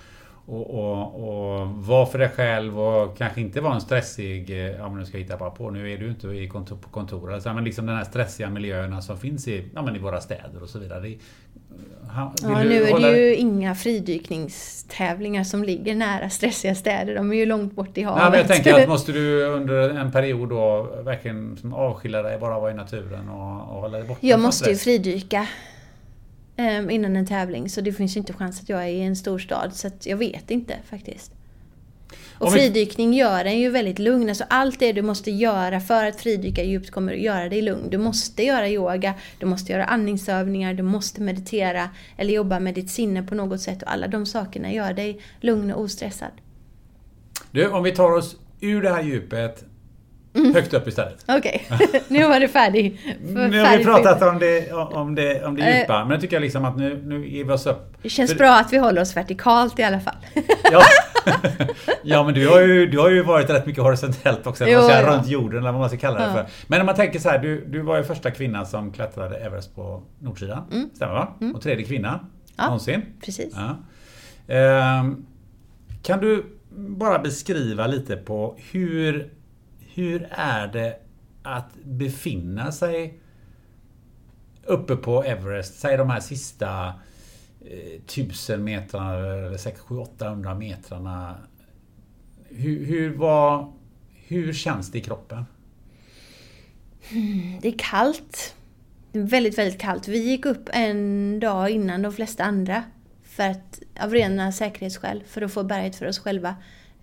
Speaker 2: och, och, och vara för dig själv och kanske inte vara en stressig... eh, Ja men nu ska jag hitta på. Nu är du inte i kontor, på kontor. Alltså, men liksom den här stressiga miljöerna som finns i, ja, men i våra städer och så vidare. Det, ha-
Speaker 1: Ja, nu är
Speaker 2: hålla-
Speaker 1: det ju inga fridykningstävlingar som ligger nära stressiga städer. De är ju långt bort i havet.
Speaker 2: Nej, men jag tänker att måste du under en period då verkligen avskilja dig, bara vara i naturen och, och hålla dig borta
Speaker 1: Jag måste ju fridyka innan en tävling så det finns ju inte chans att jag är i en stor stad så jag vet inte faktiskt. Och fridykning gör en ju väldigt lugn. Alltså allt det du måste göra för att fridyka djupt kommer att göra dig lugn. Du måste göra yoga, du måste göra andningsövningar, du måste meditera eller jobba med ditt sinne på något sätt och alla de sakerna gör dig lugn och ostressad.
Speaker 2: Du, om vi tar oss ur det här djupet
Speaker 1: Mm.
Speaker 2: högt upp istället.
Speaker 1: Okej, nu var du färdig.
Speaker 2: Nu har vi
Speaker 1: färdig
Speaker 2: pratat om det, om det, om det
Speaker 1: Eh.
Speaker 2: djupa, men jag tycker liksom att nu, nu ger vi oss upp.
Speaker 1: Det känns
Speaker 2: För-
Speaker 1: bra att vi håller oss vertikalt i alla fall.
Speaker 2: Ja, ja men du har, ju, du har ju varit rätt mycket horisontellt också,
Speaker 1: Jo,
Speaker 2: man säga,
Speaker 1: ja.
Speaker 2: runt jorden eller vad man ska kalla det
Speaker 1: Ja.
Speaker 2: för. Men om man tänker så här, du, du var ju första kvinnan som klättrade Everest på nordsidan. Stämmer va? Och tredje kvinnan
Speaker 1: Mm. Ja.
Speaker 2: någonsin.
Speaker 1: Precis.
Speaker 2: Ja. Ehm, kan du bara beskriva lite på hur, hur är det att befinna sig uppe på Everest, säg de här sista eh, tusen metrarna eller 6, 7, 800 metrarna. Hur, hur, var, hur känns det i kroppen?
Speaker 1: Mm, det är kallt. Det är väldigt, väldigt kallt. Vi gick upp en dag innan de flesta andra. För att, av rena säkerhetsskäl, för att få berget för oss själva.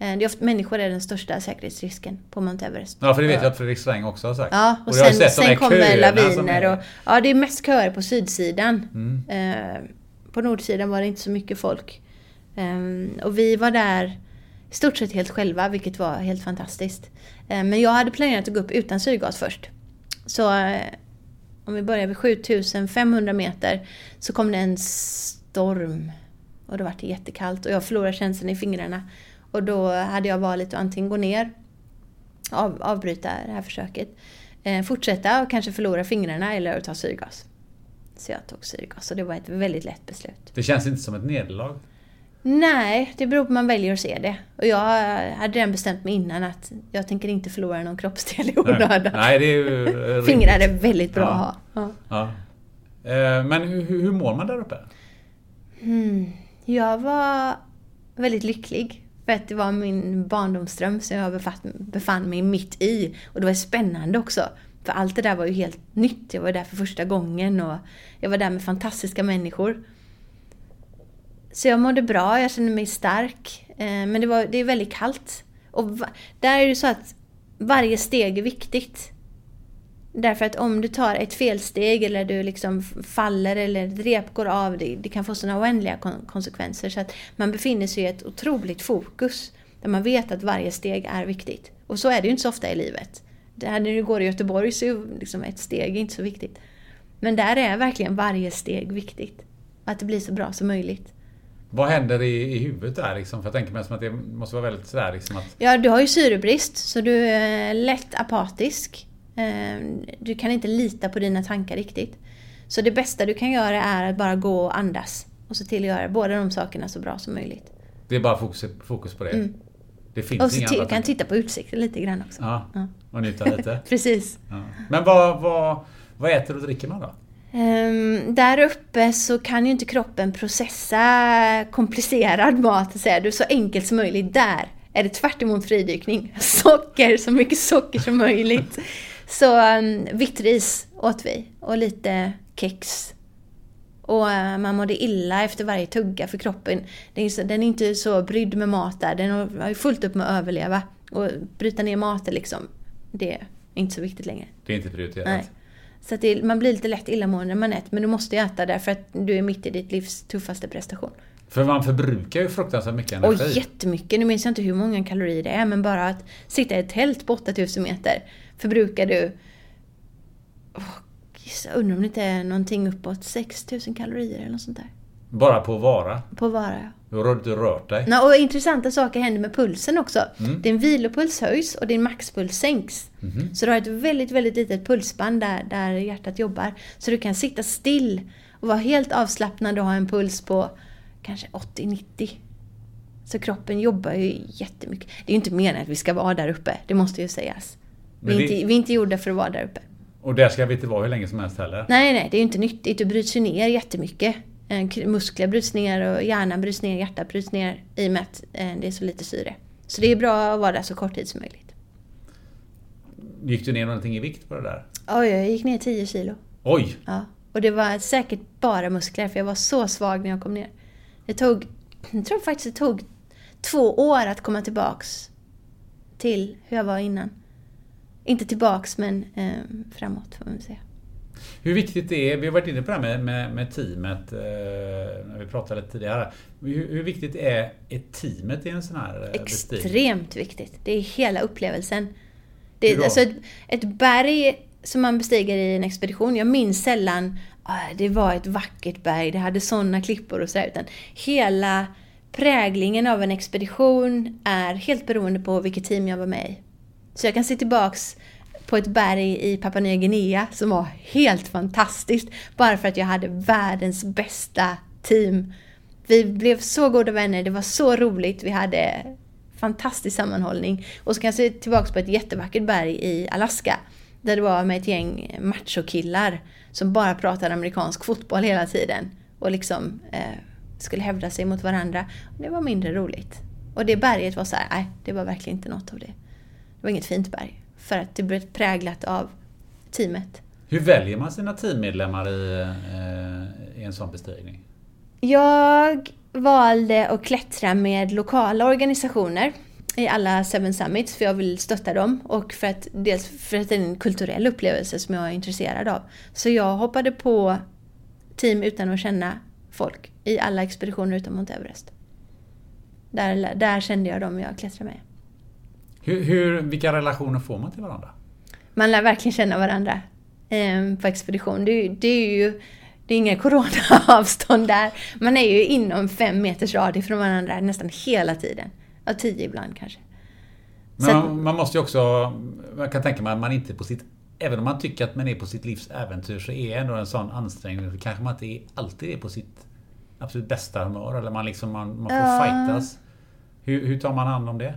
Speaker 1: Eh, Det är ofta, människor är den största säkerhetsrisken på Mount Everest.
Speaker 2: Ja, för det vet jag att Fredrik Sträng också har sagt.
Speaker 1: Ja, och,
Speaker 2: har
Speaker 1: sen, sen kommer laviner
Speaker 2: är- Mm.
Speaker 1: och... Ja, det är mest köer på sydsidan. Eh, på nordsidan var det inte så mycket folk. Eh, och vi var där i stort sett helt själva, vilket var helt fantastiskt. Eh, men jag hade planerat att gå upp utan syrgas först. Så eh, om vi börjar vid 7500 meter så kom det en storm. och då var det jättekallt och jag förlorade känslan i fingrarna. Och då hade jag valet att antingen gå ner, av, avbryta det här försöket, eh, fortsätta och kanske förlora fingrarna eller ta syrgas. Så jag tog syrgas och det var ett väldigt lätt beslut.
Speaker 2: Det känns inte som ett nederlag.
Speaker 1: Nej, det beror på hur man väljer att se det. Och jag hade redan bestämt mig innan att jag tänker inte förlora någon kroppsdel i onödan.
Speaker 2: Nej, det är ju.
Speaker 1: Fingrar är väldigt bra
Speaker 2: Ja.
Speaker 1: att ha. Ja.
Speaker 2: Ja. Eh, Men hur, hur mår man där uppe?
Speaker 1: Mm. Jag var väldigt lycklig. För att det var min barndomsdröm som jag befatt- befann mig mitt i. Och det var spännande också. För allt det där var ju helt nytt. Jag var där för första gången och jag var där med fantastiska människor. Så jag mådde bra, jag kände mig stark. Eh, men det, var, det är väldigt kallt. Och där är det så att varje steg är viktigt. Därför att om du tar ett felsteg eller du liksom faller eller ett rep går av, det, det kan få sådana oändliga kon- konsekvenser. Så att man befinner sig i ett otroligt fokus. Där man vet att varje steg är viktigt. Och så är det ju inte så ofta i livet. Det här när du går i Göteborg så är ju liksom ett steg inte så viktigt. Men där är verkligen varje steg viktigt. Att det blir så bra som möjligt.
Speaker 2: Vad händer i, i huvudet där liksom? För jag tänker mig att det måste vara väldigt sådär liksom att...
Speaker 1: Ja, du har ju syrebrist så du är lätt apatisk. Eh, Du kan inte lita på dina tankar riktigt. Så det bästa du kan göra är att bara gå och andas. Och se till att göra båda de sakerna så bra som möjligt.
Speaker 2: Det är bara fokus, fokus på det.
Speaker 1: Mm.
Speaker 2: Det finns
Speaker 1: Och så
Speaker 2: inga andra
Speaker 1: kan titta på utsikten lite grann också.
Speaker 2: Ja,
Speaker 1: Ja.
Speaker 2: och njuta lite.
Speaker 1: Precis.
Speaker 2: Ja. Men vad, vad, vad äter och dricker man då?
Speaker 1: Ehm, där uppe så kan ju inte kroppen processa komplicerad mat. Så är det så enkelt som möjligt. Där är det tvärt emot fridykning. Socker, så mycket socker som möjligt. Så um, vitt ris åt vi och lite kex. Och eh, man mådde illa efter varje tugga för kroppen. Den är, så, den är inte så brydd med mat där. Den har ju fullt upp med att överleva. Och bryta ner maten liksom, det är inte så viktigt längre.
Speaker 2: Det är inte prioriterat.
Speaker 1: Nej. Så att det, man blir lite lätt illamående när man äter, men du måste ju äta därför att du är mitt i ditt livs tuffaste prestation.
Speaker 2: För man förbrukar ju fruktansvärt mycket
Speaker 1: Och
Speaker 2: energi.
Speaker 1: jättemycket, nu minns jag inte hur många kalorier det är, men bara att sitta i ett tält på 8000 meter förbrukar du... Oh, jag undrar om det inte är någonting uppåt 6000 kalorier eller något sånt där.
Speaker 2: Bara på att vara.
Speaker 1: På vara, ja.
Speaker 2: Du har inte rört dig.
Speaker 1: Nå, och intressanta saker händer med pulsen också.
Speaker 2: Mm.
Speaker 1: Din vilopuls höjs och din maxpuls sänks.
Speaker 2: Mhm.
Speaker 1: Så du har ett väldigt, väldigt litet pulsband där, där hjärtat jobbar. Så du kan sitta still och vara helt avslappnad och ha en puls på kanske 80-90. Så kroppen jobbar ju jättemycket. Det är ju inte meningen att vi ska vara där uppe, det måste ju sägas. Vi är, inte, vi är inte gjorda för att vara där uppe.
Speaker 2: Och där ska vi inte vara hur länge som helst heller.
Speaker 1: Nej, nej, det är ju inte nyttigt. Du bryts ju ner jättemycket. Eh, Muskler bryts ner och hjärnan bryts ner, hjärtat bryts ner i och med att eh, det är så lite syre. Så det är bra att vara där så kort tid som möjligt.
Speaker 2: Gick du ner någonting i vikt på det där?
Speaker 1: Oj, jag gick ner 10 kilo.
Speaker 2: Oj!
Speaker 1: Ja. Och det var säkert bara muskler för jag var så svag när jag kom ner. Det tog, jag tror faktiskt det tog två år att komma tillbaks till hur jag var innan. Inte tillbaks men eh, framåt får man säga.
Speaker 2: Hur viktigt det är, vi har varit inne på det här med, med, med teamet, eh, när vi pratade lite tidigare. Hur, hur viktigt är, är teamet i en sån här eh?
Speaker 1: Extremt viktigt. Det är hela upplevelsen. Det är alltså ett, ett berg som man bestiger i en expedition. Jag minns sällan ah, det var ett vackert berg, det hade sådana klippor och sådär. Utan hela präglingen av en expedition är helt beroende på vilket team jag var med i. Så jag kan se tillbaks på ett berg i Papua Nya Guinea som var helt fantastiskt. Bara för att jag hade världens bästa team. Vi blev så goda vänner, det var så roligt, vi hade fantastisk sammanhållning. Och så kan jag se tillbaks på ett jättevackert berg i Alaska. Där det var med ett gäng machokillar som bara pratade amerikansk fotboll hela tiden. Och liksom eh, skulle hävda sig mot varandra. Och det var mindre roligt. Och det berget var så här, nej, det var verkligen inte något av det. Det var inget fint berg. För att det blev präglat av teamet.
Speaker 2: Hur väljer man sina teammedlemmar i, eh, i en sån bestigning?
Speaker 1: Jag valde att klättra med lokala organisationer i alla Seven Summits för jag vill stötta dem och för att, dels för att det är en kulturell upplevelse som jag är intresserad av. Så jag hoppade på team utan att känna folk i alla expeditioner utom Mount Everest. Där, där kände jag dem jag klättrade med.
Speaker 2: Hur, hur, vilka relationer får man till varandra?
Speaker 1: Man lär verkligen känna varandra eh, på expedition. Det, det är ju det är inga coronaavstånd där. Man är ju inom fem meters radie från varandra nästan hela tiden. Ja, tio ibland kanske.
Speaker 2: Men man, man måste ju också... Jag kan tänka mig att man inte på sitt... Även om man tycker att man är på sitt livs äventyr så är ändå en sån ansträngning. Kanske man inte är, alltid är på sitt absolut bästa humör. Eller man, liksom, man, man får
Speaker 1: Ja.
Speaker 2: fightas. Hur, hur tar man hand om det?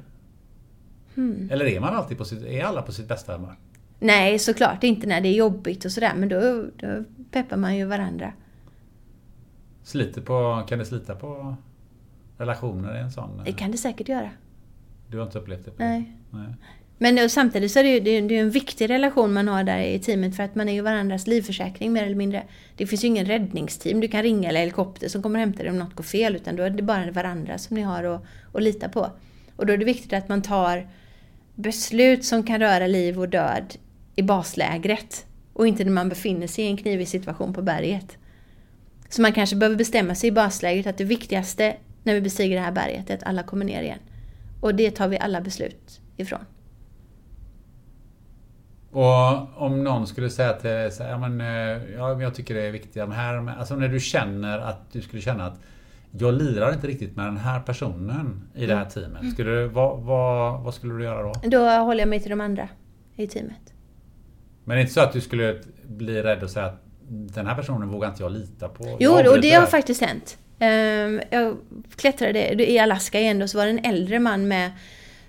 Speaker 1: Hmm.
Speaker 2: Eller är man alltid på sitt... Är alla på sitt bästa humör?
Speaker 1: Nej, såklart inte när det är jobbigt och sådär. Men då, då peppar man ju varandra.
Speaker 2: Sliter på... Kan det slita på relationer i en sån?
Speaker 1: Det kan det säkert göra.
Speaker 2: Du har inte upplevt det? På
Speaker 1: Nej.
Speaker 2: Nej.
Speaker 1: Men då, samtidigt så är det ju det det är en viktig relation man har där i teamet för att man är ju varandras livförsäkring mer eller mindre. Det finns ju ingen räddningsteam du kan ringa eller helikopter som kommer och hämtar dig om något går fel utan då är det bara varandra som ni har att, att lita på. Och då är det viktigt att man tar beslut som kan röra liv och död i baslägret och inte när man befinner sig i en knivig situation på berget. Så man kanske behöver bestämma sig i baslägret att det viktigaste när vi bestiger det här berget är att alla kommer ner igen. Och det tar vi alla beslut ifrån.
Speaker 2: Och om någon skulle säga till dig så här, ja, men, eh, ja, jag tycker det är viktigt. de här, alltså när du känner att du skulle känna att jag lirar inte riktigt med den här personen i det här teamet. Skulle du, vad, vad, vad skulle du göra då?
Speaker 1: Då håller jag mig till de andra i teamet.
Speaker 2: Men det är inte så att du skulle bli rädd och säga att den här personen vågar inte jag lita på.
Speaker 1: Jo, och det har
Speaker 2: här."
Speaker 1: faktiskt hänt. Ehm, Jag klättrade i Alaska igen och så var det en äldre man med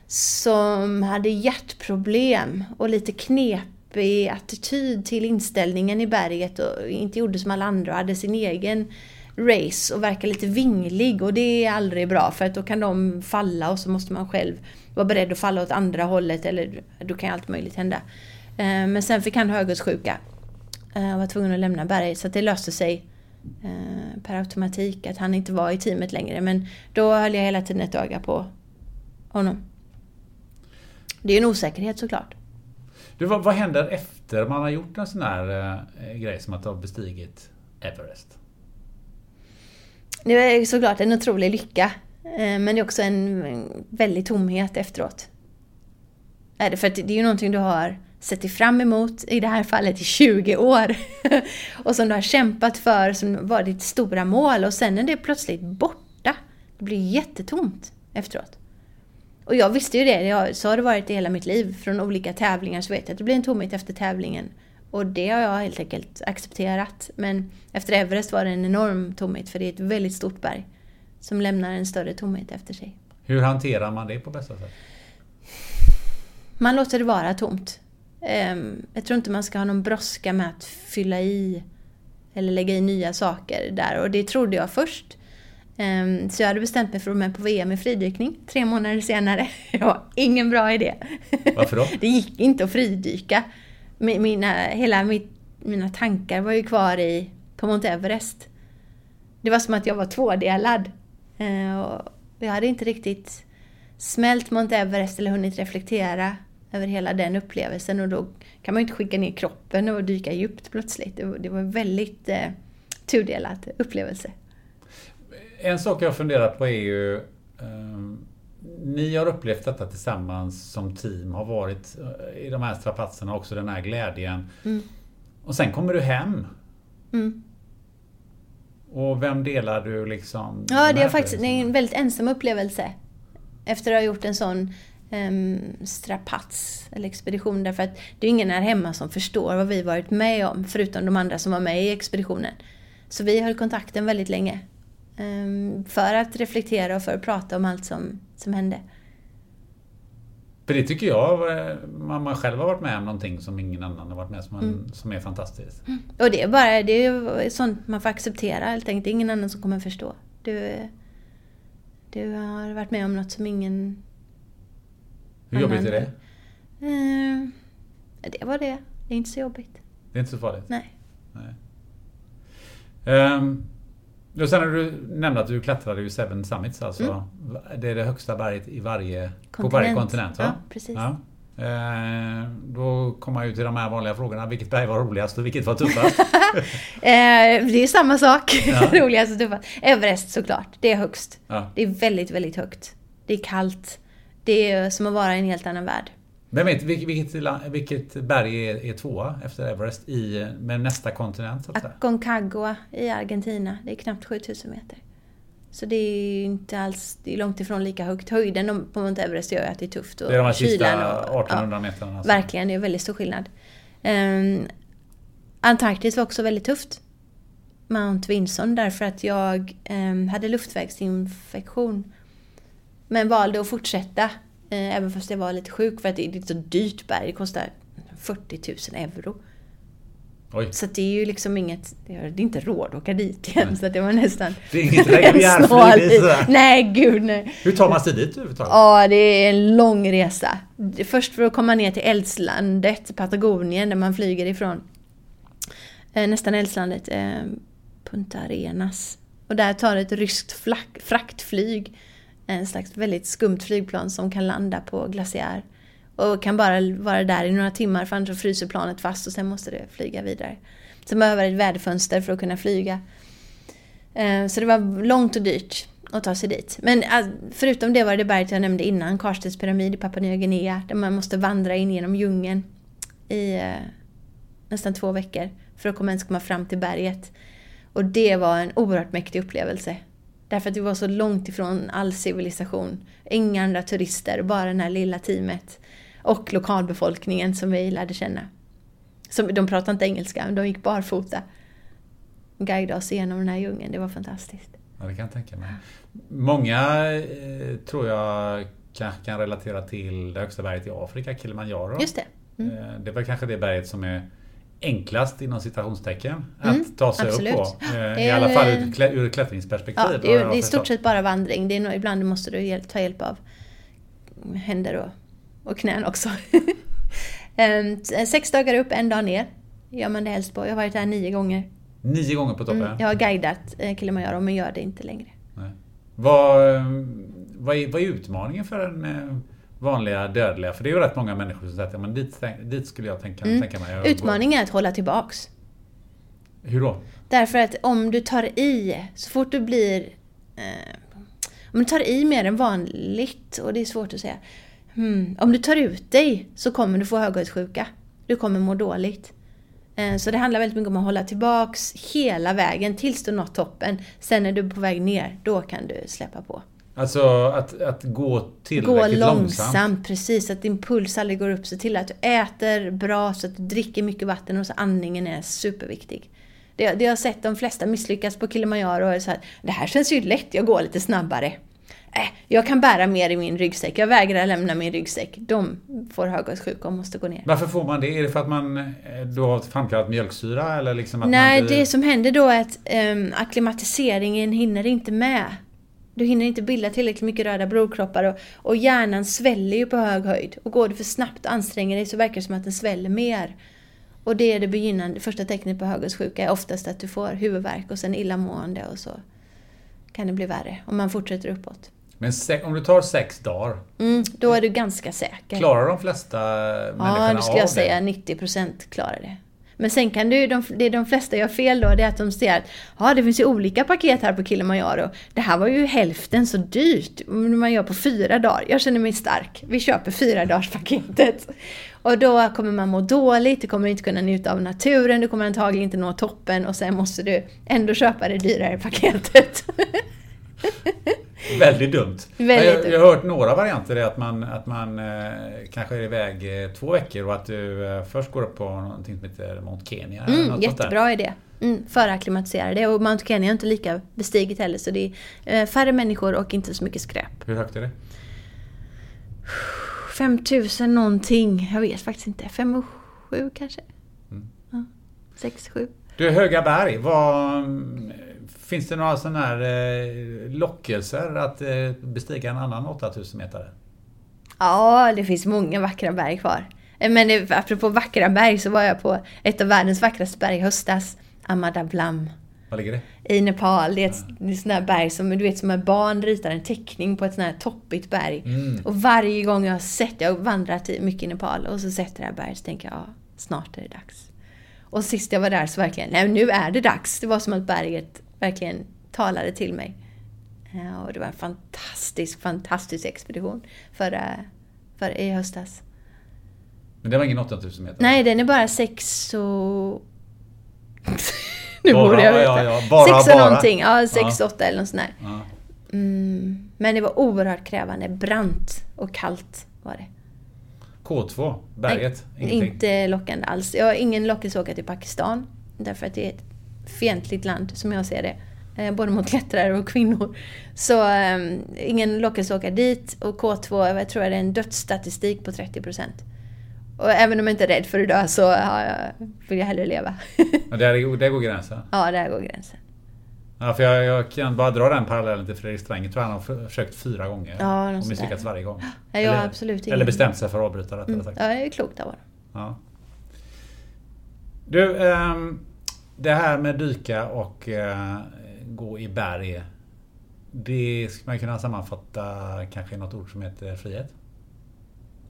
Speaker 1: som hade hjärtproblem och lite knepig attityd till inställningen i berget och inte gjorde som alla andra och hade sin egen race och verkar lite vinglig och det är aldrig bra för att då kan de falla och så måste man själv vara beredd att falla åt andra hållet eller då kan allt möjligt hända. Eh, men sen fick han höghöjdssjuka och eh, var tvungen att lämna berget så att det löste sig eh, per automatik att han inte var i teamet längre. Men då höll jag hela tiden ett öga på honom. Det är ju en osäkerhet såklart.
Speaker 2: Du, vad, vad händer efter man har gjort en sån här eh, grej som att ha bestigit Everest?
Speaker 1: Det är såklart en otrolig lycka. Eh, men det är också en väldig tomhet efteråt. Är det, för det är ju någonting du har sett dig fram emot, i det här fallet i 20 år. och som du har kämpat för, som var ditt stora mål. Och sen är det plötsligt borta. Det blir jättetomt efteråt. Och jag visste ju det, jag, så har det varit i hela mitt liv. Från olika tävlingar så vet jag att det blir en tomhet efter tävlingen. Och det har jag helt enkelt accepterat. Men efter Everest var det en enorm tomhet, för det är ett väldigt stort berg. Som lämnar en större tomhet efter sig.
Speaker 2: Hur hanterar man det på bästa sätt?
Speaker 1: Man låter det vara tomt. Ehm, Jag tror inte man ska ha någon brådska med att fylla i eller lägga i nya saker där. Och det trodde jag först. Ehm, Så jag hade bestämt mig för att vara med på VM i fridykning tre månader senare. Det var ingen bra idé.
Speaker 2: Varför då?
Speaker 1: Det gick inte att fridyka. Mina, eh, hela mitt, mina tankar var ju kvar i, på Mount Everest. Det var som att jag var tvådelad. Eh, och Jag hade inte riktigt smält Mount Everest eller hunnit reflektera över hela den upplevelsen och då kan man ju inte skicka ner kroppen och dyka djupt plötsligt. Det var, en väldigt eh, tudelad upplevelse.
Speaker 2: En sak jag funderar på är ju... ehm, ni har upplevt detta tillsammans som team, har varit eh, i de här strapatserna också, den här glädjen. Och sen kommer du hem.
Speaker 1: Mm.
Speaker 2: Och vem delar du liksom...
Speaker 1: Ja,
Speaker 2: de
Speaker 1: det är faktiskt det är en väldigt ensam upplevelse. Efter att ha gjort en sån um, strapats eller expedition. Därför att det är ingen här hemma som förstår vad vi varit med om. Förutom de andra som var med i expeditionen. Så vi höll kontakten väldigt länge. ehm, för att reflektera och för att prata om allt som, som hände.
Speaker 2: För det tycker jag, eh, man, själv har varit med om någonting som ingen annan har varit med om,
Speaker 1: Mm.
Speaker 2: som är fantastiskt.
Speaker 1: Och det är bara det är sånt man får acceptera helt enkelt. Det är ingen annan som kommer förstå. Du, du har varit med om något som ingen
Speaker 2: Hur jobbigt är
Speaker 1: Annan-
Speaker 2: det?
Speaker 1: Eh, det var det. Det är inte så jobbigt.
Speaker 2: Det är inte så farligt?
Speaker 1: Nej.
Speaker 2: Nej. Um, och sen när du nämnde att du klättrade ju Seven Summits alltså. Det är det högsta berget i varje, på varje
Speaker 1: Mm. Kontinent.
Speaker 2: kontinent va?
Speaker 1: Ja, precis.
Speaker 2: Ja. Eh, då kommer man ju till de här vanliga frågorna. Vilket berg var roligast och vilket var tuffast?
Speaker 1: Eh, det är samma sak.
Speaker 2: Ja.
Speaker 1: Roligast och tuffast. Everest såklart. Det är högst.
Speaker 2: ja.
Speaker 1: Det är väldigt, väldigt högt. Det är kallt. Det är som att vara i en helt annan värld.
Speaker 2: Vem vet, vilket, vilket, berg är, är tvåa efter Everest i, med nästa kontinent? Så att säga?
Speaker 1: Aconcagua i Argentina, det är knappt 7000 meter. Så det är inte alls, det är långt ifrån lika högt. Höjden på Mount Everest gör ju att det är tufft. Och
Speaker 2: Det är de här sista
Speaker 1: och-
Speaker 2: 1800
Speaker 1: ja.
Speaker 2: metrarna. alltså.
Speaker 1: Verkligen, det är väldigt stor skillnad. Um, Antarktis var också väldigt tufft. Mount Vinson därför att jag ehm, hade luftvägsinfektion. Men valde att fortsätta även fast jag var lite sjuk för att det är ett så dyrt berg. Det kostar 40 000 euro.
Speaker 2: Oj,
Speaker 1: Så det är ju liksom inget, det är inte råd att åka dit igen. Så att det var nästan
Speaker 2: det är inget reguljärflyg.
Speaker 1: Nej, gud nej.
Speaker 2: Hur tar man sig dit överhuvudtaget?
Speaker 1: Ja, det är en lång resa. Först för att komma ner till eldslandet, Patagonien, där man flyger ifrån. Eh, nästan eldslandet, eh, Punta Arenas. Och där tar ett ryskt fraktflyg, en slags väldigt skumt flygplan som kan landa på glaciär. Och kan bara vara där i några timmar för annars fryser planet fast och sen måste det flyga vidare. Sen behöver ett väderfönster för att kunna flyga. Eh, så det var långt och dyrt att ta sig dit. Men eh, förutom det var det berget jag nämnde innan, Karstens pyramid i Papua Nya Guinea, där man måste vandra in genom djungeln i eh, nästan två veckor för att komma, ens komma fram till berget. Och det var en oerhört mäktig upplevelse. Därför att vi var så långt ifrån all civilisation. Inga andra turister, bara det här lilla teamet. Och lokalbefolkningen som vi lärde känna. Som, de pratade inte engelska, men de gick barfota. Guidade oss igenom den här djungeln, det var fantastiskt.
Speaker 2: Ja, det kan jag tänka mig. Många eh, tror jag kanske kan relatera till det högsta berget i Afrika, Kilimanjaro.
Speaker 1: Just det. Mm.
Speaker 2: Eh, Det väl kanske det berget som är enklast inom citationstecken
Speaker 1: Mm,
Speaker 2: att ta sig
Speaker 1: absolut.
Speaker 2: upp på. Eh,
Speaker 1: Det
Speaker 2: I alla fall ur, ur klättringsperspektiv.
Speaker 1: Ja, det är, det är i stort sett bara vandring. Det är nog, ibland måste du hjäl- ta hjälp av händer och, och knän också. Ehm, Sex dagar upp, en dag ner. Gör man det helst på. Jag har varit där nio gånger.
Speaker 2: Nio gånger på toppen.
Speaker 1: Mm, jag har guidat eh, Kilimanjaro men gör det inte längre.
Speaker 2: Nej. Vad, eh, vad, är, vad är utmaningen för en eh, vanliga dödliga? För det är ju rätt många människor som säger att men dit, dit skulle jag tänka,
Speaker 1: Mm.
Speaker 2: tänka mig. att gå."
Speaker 1: Utmaningen är att hålla tillbaks.
Speaker 2: Hur då?
Speaker 1: Därför att om du tar i, så fort du blir... Eh, om du tar i mer än vanligt, och det är svårt att säga. Hmm, om du tar ut dig så kommer du få höghöjdssjuka. Du kommer må dåligt. Eh, så det handlar väldigt mycket om att hålla tillbaks hela vägen tills du nått toppen. Sen när du är på väg ner, då kan du släppa på.
Speaker 2: Alltså att, att gå
Speaker 1: Gå
Speaker 2: tillräckligt
Speaker 1: långsamt,
Speaker 2: långsamt.
Speaker 1: precis. Att din puls aldrig går upp. Se till att du äter bra, så att du dricker mycket vatten och så andningen är superviktig. Det, det jag har sett de flesta misslyckas på Kilimanjaro är så här, det här känns ju lätt, jag går lite snabbare. Äh, jag kan bära mer i min ryggsäck, jag vägrar lämna min ryggsäck. De får höghöjdssjuka och måste gå ner.
Speaker 2: Varför får man det? Är det för att man eh, då har framkallat mjölksyra eller liksom att
Speaker 1: Nej,
Speaker 2: blir...
Speaker 1: det som händer då är att um, akklimatiseringen hinner inte med. Du hinner inte bilda tillräckligt mycket röda blodkroppar och, och hjärnan sväller ju på hög höjd. Och går du för snabbt och anstränger dig så verkar det som att den sväller mer. Och det är det begynnande, första tecknet på höghöjdssjuka är oftast att du får huvudvärk och sen illamående och så kan det bli värre om man fortsätter uppåt.
Speaker 2: Men om du tar sex dagar,
Speaker 1: Mm, då är du ganska säker.
Speaker 2: klarar de flesta människorna
Speaker 1: Ja, det skulle jag
Speaker 2: av
Speaker 1: säga.
Speaker 2: det?
Speaker 1: 90% klarar det. Men sen kan du, de, det de flesta gör fel då, det är att de ser att ja, det finns ju olika paket här på Kilimanjaro. Det här var ju hälften så dyrt. Man gör på fyra dagar. Jag känner mig stark. Vi köper fyra dagars paketet. Och då kommer man må dåligt, du kommer inte kunna njuta av naturen, du kommer antagligen inte nå toppen och sen måste du ändå köpa det dyrare paketet.
Speaker 2: Väldigt dumt.
Speaker 1: Väldigt
Speaker 2: jag, jag har hört några varianter. Att man, att man eh, kanske är iväg eh, två veckor och att du eh, först går upp på någonting som heter Mount Kenya.
Speaker 1: Mm, jättebra idé. Mm, förakklimatisera det. Och Mount Kenya är inte lika bestiget heller så det är eh, färre människor och inte så mycket skräp.
Speaker 2: Hur högt är det?
Speaker 1: 5000 någonting. Jag vet faktiskt inte. 5 och 7 kanske?
Speaker 2: Mm.
Speaker 1: Ja, 6, 7.
Speaker 2: Du, Höga berg. Vad, finns det några sådana här eh, lockelser att eh, bestiga en annan 8000 meter?
Speaker 1: Ja, det finns många vackra berg kvar. Eh, Men det, apropå vackra berg så var jag på ett av världens vackraste berg i höstas. Amadablam.
Speaker 2: Var ligger det?
Speaker 1: I Nepal. Det är ett, ett sånt där berg som du vet som ett barn ritar en teckning på ett sånt här toppigt berg.
Speaker 2: Mm.
Speaker 1: Och varje gång jag har sett, jag har vandrat mycket i Nepal och så sett det här berget så tänker jag ja, snart är det dags. Och sist jag var där så verkligen, nej nu är det dags. Det var som att berget verkligen talade till mig. Ja, och det var en fantastisk, fantastisk expedition förra, förra, i höstas.
Speaker 2: Men det var ingen 8000 meter?
Speaker 1: Nej, den är bara 6 och... nu
Speaker 2: Bara,
Speaker 1: borde jag veta.
Speaker 2: ja, ja, bara,
Speaker 1: 6 och
Speaker 2: bara.
Speaker 1: någonting. Ja, 6
Speaker 2: Ja.
Speaker 1: 8 eller något sånt där.
Speaker 2: Ja.
Speaker 1: Mm, men det var oerhört krävande. Brant och kallt var det.
Speaker 2: K2, berget,
Speaker 1: Nej,
Speaker 2: ingenting?
Speaker 1: Inte lockande alls. Jag har ingen lockelse att åka till Pakistan. Därför att det är ett fientligt land som jag ser det. Eh, både mot klättrare och kvinnor. Så eh, ingen lockelse att åka dit. Och K2, jag tror det är en dödsstatistik på 30%. Och även om jag inte är rädd för att dö så jag, vill jag hellre leva.
Speaker 2: Ja, där, där går gränsen.
Speaker 1: ja, där går gränsen.
Speaker 2: Ja, för jag, jag kan bara dra den parallellen till Fredrik Sträng. Jag tror han har för- försökt fyra gånger.
Speaker 1: Ja,
Speaker 2: och misslyckats varje gång.
Speaker 1: Jag har absolut
Speaker 2: Eller bestämt sig för att avbryta rättare
Speaker 1: Mm.
Speaker 2: sagt.
Speaker 1: Ja, det är klokt av honom.
Speaker 2: Ja. Du, ehm, det här med dyka och eh, gå i berg. Det ska man kunna sammanfatta kanske i något ord som heter frihet.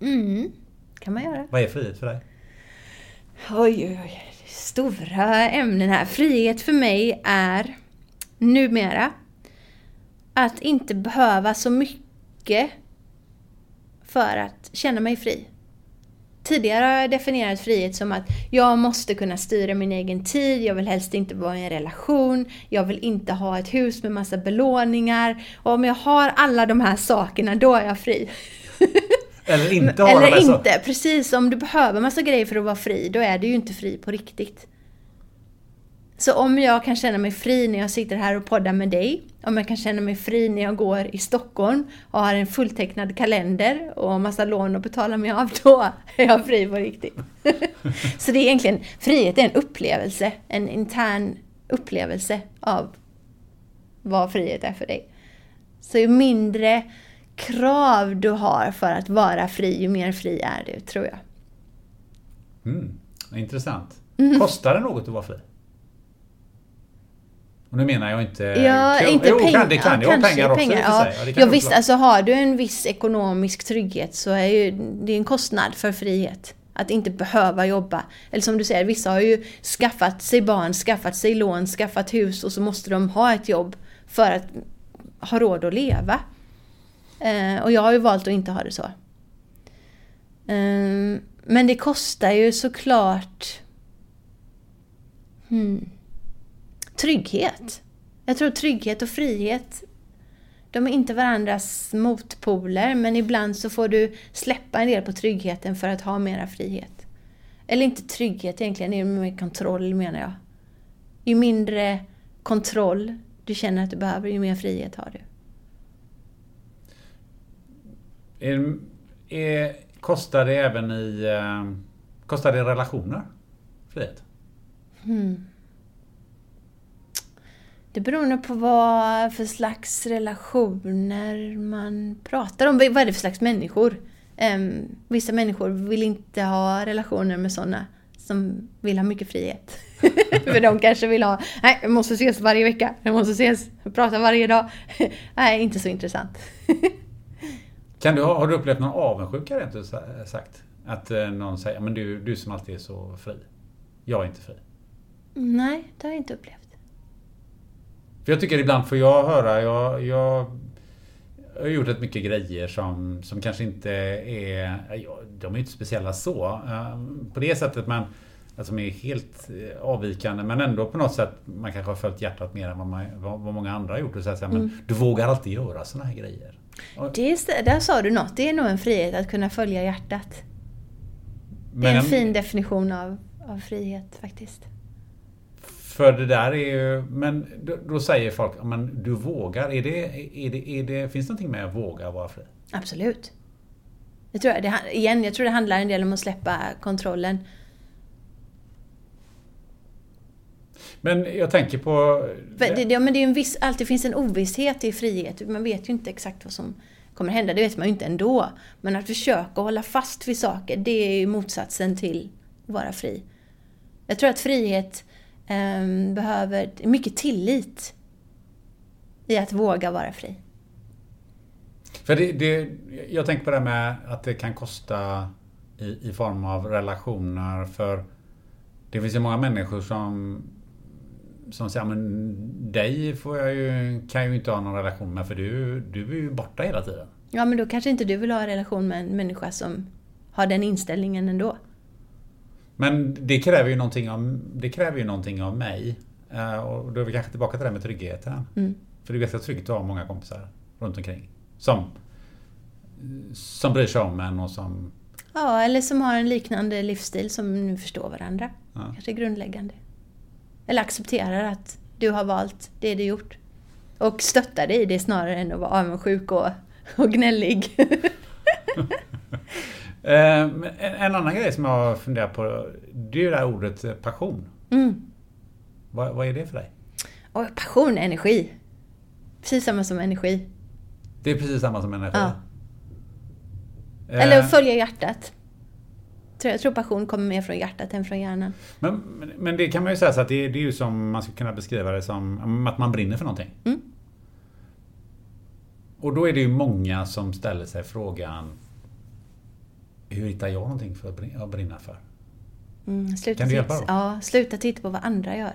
Speaker 1: Mm, kan man göra.
Speaker 2: Vad är frihet för dig?
Speaker 1: Oj, oj, oj. Stora ämnen här. Frihet för mig är numera att inte behöva så mycket för att känna mig fri. Tidigare har jag definierat frihet som att jag måste kunna styra min egen tid, jag vill helst inte vara i en relation, jag vill inte ha ett hus med massa belåningar. Och om jag har alla de här sakerna, då är jag fri.
Speaker 2: Eller inte ha
Speaker 1: Eller
Speaker 2: här så-
Speaker 1: inte, precis. Om du behöver massa grejer för att vara fri, då är du ju inte fri på riktigt. Så om jag kan känna mig fri när jag sitter här och poddar med dig, om jag kan känna mig fri när jag går i Stockholm och har en fulltecknad kalender och massa lån att betala mig av, då är jag fri på riktigt. Så det är egentligen, frihet är en upplevelse, en intern upplevelse av vad frihet är för dig. Så ju mindre krav du har för att vara fri, ju mer fri är du, tror jag.
Speaker 2: Mm, intressant.
Speaker 1: Mhm.
Speaker 2: Kostar det något att vara fri? Och nu menar jag inte...
Speaker 1: Ja,
Speaker 2: kro-
Speaker 1: inte
Speaker 2: jo,
Speaker 1: pengar.
Speaker 2: kan, det kan ju vara
Speaker 1: kanske
Speaker 2: pengar också för
Speaker 1: ja. Ja,
Speaker 2: ju
Speaker 1: visst, alltså har du en viss ekonomisk trygghet så är ju det är en kostnad för frihet. Att inte behöva jobba. Eller som du säger, vissa har ju skaffat sig barn, skaffat sig lån, skaffat hus och så måste de ha ett jobb för att ha råd att leva. Eh, och jag har ju valt att inte ha det så. Eh, men det kostar ju såklart hmm, trygghet. Jag tror trygghet och frihet, de är inte varandras motpoler, men ibland så får du släppa en del på tryggheten för att ha mera frihet. Eller inte trygghet egentligen, det är mer kontroll menar jag. Ju mindre kontroll du känner att du behöver, ju mer frihet har du.
Speaker 2: Är, är, kostar det även i... Eh, kostar det relationer? Frihet?
Speaker 1: Det beror nog på vad för slags relationer man pratar om. Vad är det för slags människor? Em, vissa människor vill inte ha relationer med sådana som vill ha mycket frihet. för de kanske vill ha, nej, vi måste ses varje vecka, vi måste ses, prata varje dag. nej, inte så intressant.
Speaker 2: Kan du, ha- har du upplevt någon avundsjuka rent ut sagt? Att eh, någon säger men du, du som alltid är så fri. Jag är inte fri.
Speaker 1: nej, det har jag inte upplevt.
Speaker 2: För jag tycker ibland får jag höra, jag, jag har gjort rätt mycket grejer som, som kanske inte är, de är ju inte speciella så. eh, På det sättet men att de är helt eh, avvikande men ändå på något sätt man kanske har följt hjärtat mer än vad, man, vad, vad många andra har gjort. Och säga så här, men du vågar alltid göra såna här grejer.
Speaker 1: Det är, där sa du något, det är nog en frihet att kunna följa hjärtat. Det är en fin definition av, av frihet faktiskt.
Speaker 2: För det där är ju, men då, då säger folk, "Ja, men du vågar. Är det, är det, är det, finns det någonting med att våga vara fri?
Speaker 1: Absolut. Det tror jag. Det, igen, jag tror det handlar en del om att släppa kontrollen.
Speaker 2: Men jag tänker på...
Speaker 1: Det, det, men det är en viss, alltid finns en ovisshet i frihet. Man vet ju inte exakt vad som kommer hända. Det vet man ju inte ändå. Men att försöka hålla fast vid saker, det är ju motsatsen till att vara fri. Jag tror att frihet behöver mycket tillit i att våga vara fri.
Speaker 2: För det, det, jag tänker på det med att det kan kosta i, i form av relationer. För det finns ju många människor som, som säger men dig får jag ju, kan jag ju inte ha någon relation med för du, du är ju borta hela tiden.
Speaker 1: Ja, men då kanske inte du vill ha en relation med en människa som har den inställningen ändå.
Speaker 2: Men det kräver ju någonting av, det kräver ju någonting av mig. Eh, och då är vi kanske tillbaka till det här med tryggheten.
Speaker 1: Mm.
Speaker 2: För det är ganska tryggt att ha många kompisar runt omkring. Som, som bryr sig om en och som...
Speaker 1: Ja, eller som har en liknande livsstil som nu förstår varandra.
Speaker 2: Ja.
Speaker 1: Kanske grundläggande. Eller accepterar att du har valt det du gjort. Och stöttar dig i det snarare än att vara avundsjuk och, och gnällig.
Speaker 2: Eh, men en, annan grej som jag funderar på, det är ju det här ordet eh, passion.
Speaker 1: Mm.
Speaker 2: Vad, vad är det för dig?
Speaker 1: Och passion, energi. Precis samma som energi.
Speaker 2: Det är precis samma som energi.
Speaker 1: Ja.
Speaker 2: Eh,
Speaker 1: Eller att följa hjärtat. Jag tror passion kommer mer från hjärtat än från hjärnan.
Speaker 2: men, men, men det kan man ju säga så att det, det är ju som man skulle kunna beskriva det som att man brinner för någonting.
Speaker 1: Mm.
Speaker 2: Och då är det ju många som ställer sig frågan Hur hittar jag någonting för att brin- att brinna för?
Speaker 1: Mm, sluta,
Speaker 2: Kan du hjälpa dem?
Speaker 1: ja, sluta titta på vad andra gör.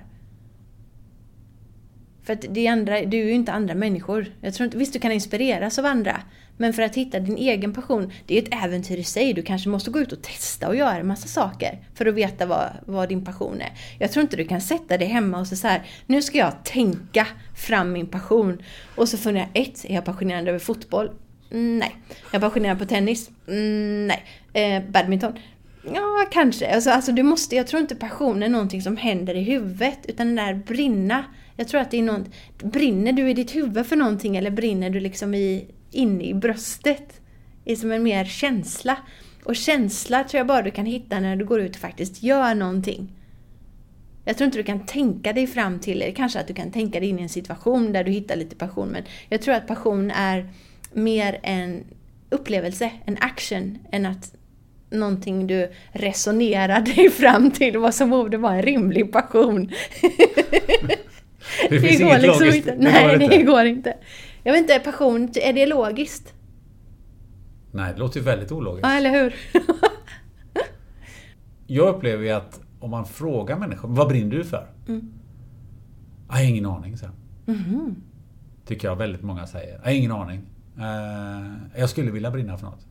Speaker 1: För att det är andra, du är ju inte andra människor. Jag tror inte, visst, du kan inspireras av andra. Men för att hitta din egen passion, det är ett äventyr i sig. Du kanske måste gå ut och testa och göra en massa saker för att veta vad, vad din passion är. Jag tror inte du kan sätta dig hemma och så, här, nu ska jag tänka fram min passion. Och så funderar jag, ett, är jag passionerad över fotboll? Mm, nej. Är jag passionerad på tennis? Mm, nej. Eh, badminton? Ja, kanske. Alltså, alltså, du måste, jag tror inte passion är någonting som händer i huvudet, utan den där brinna. Jag tror att det är något, brinner du i ditt huvud för någonting eller brinner du liksom i, inne i bröstet? Det är som en mer känsla. Och känsla tror jag bara du kan hitta när du går ut och faktiskt gör någonting. Jag tror inte du kan tänka dig fram till, eller kanske att du kan tänka dig in i en situation där du hittar lite passion, men jag tror att passion är mer en upplevelse, en action, än att någonting du resonerar dig fram till vad som borde vara en rimlig passion.
Speaker 2: Det inget logiskt.
Speaker 1: liksom inte.
Speaker 2: Det
Speaker 1: Nej,
Speaker 2: går inte.
Speaker 1: det går inte. Jag vet inte, passion, är det logiskt?
Speaker 2: Nej, det låter ju väldigt ologiskt.
Speaker 1: Ja, eller hur?
Speaker 2: Jag upplever ju att om man frågar människor, vad brinner du för?
Speaker 1: Mm.
Speaker 2: Jag har ingen aning, så.
Speaker 1: Mhm.
Speaker 2: Tycker jag väldigt många säger. Jag har ingen aning. Eh, jag skulle vilja brinna för något.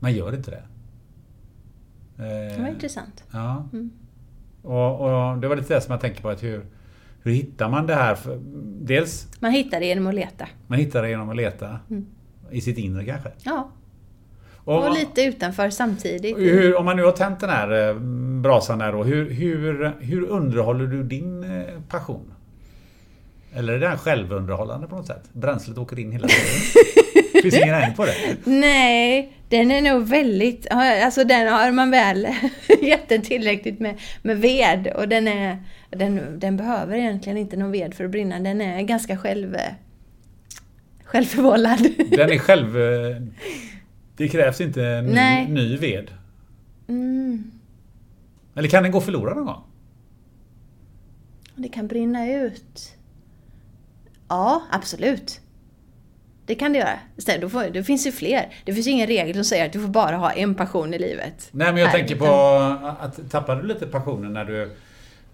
Speaker 2: Men gör inte det. Eh,
Speaker 1: Det var intressant.
Speaker 2: Ja.
Speaker 1: Mm.
Speaker 2: Och, och det var lite det som jag tänker på. Att hur, hur hittar man det här? Dels,
Speaker 1: Man hittar det genom att leta.
Speaker 2: man hittar det genom att leta.
Speaker 1: Mm.
Speaker 2: I sitt inre kanske.
Speaker 1: Ja,
Speaker 2: Och,
Speaker 1: och lite utanför samtidigt.
Speaker 2: hur, om man nu har tänt den här eh, brasan där då. Hur, hur, hur underhåller du din eh, passion? Eller är den självunderhållande på något sätt? Bränslet åker in hela tiden. Finns ingen ände på det?
Speaker 1: Nej, den är nog väldigt... Alltså den har man väl gett den tillräckligt med, med ved och den är... Den, den behöver egentligen inte någon ved för att brinna. Den är ganska själv... Självförvållad.
Speaker 2: Den är själv... Det krävs inte ny, ny ved.
Speaker 1: Mm,
Speaker 2: Eller kan den gå förlorad någon gång?
Speaker 1: det kan brinna ut. Ja, absolut. Det kan det göra. Sen, då får, det finns ju fler. Det finns ju ingen regel som säger att du får bara ha en passion i livet.
Speaker 2: Nej men jag
Speaker 1: Nej,
Speaker 2: tänker på att tappade du lite passionen när du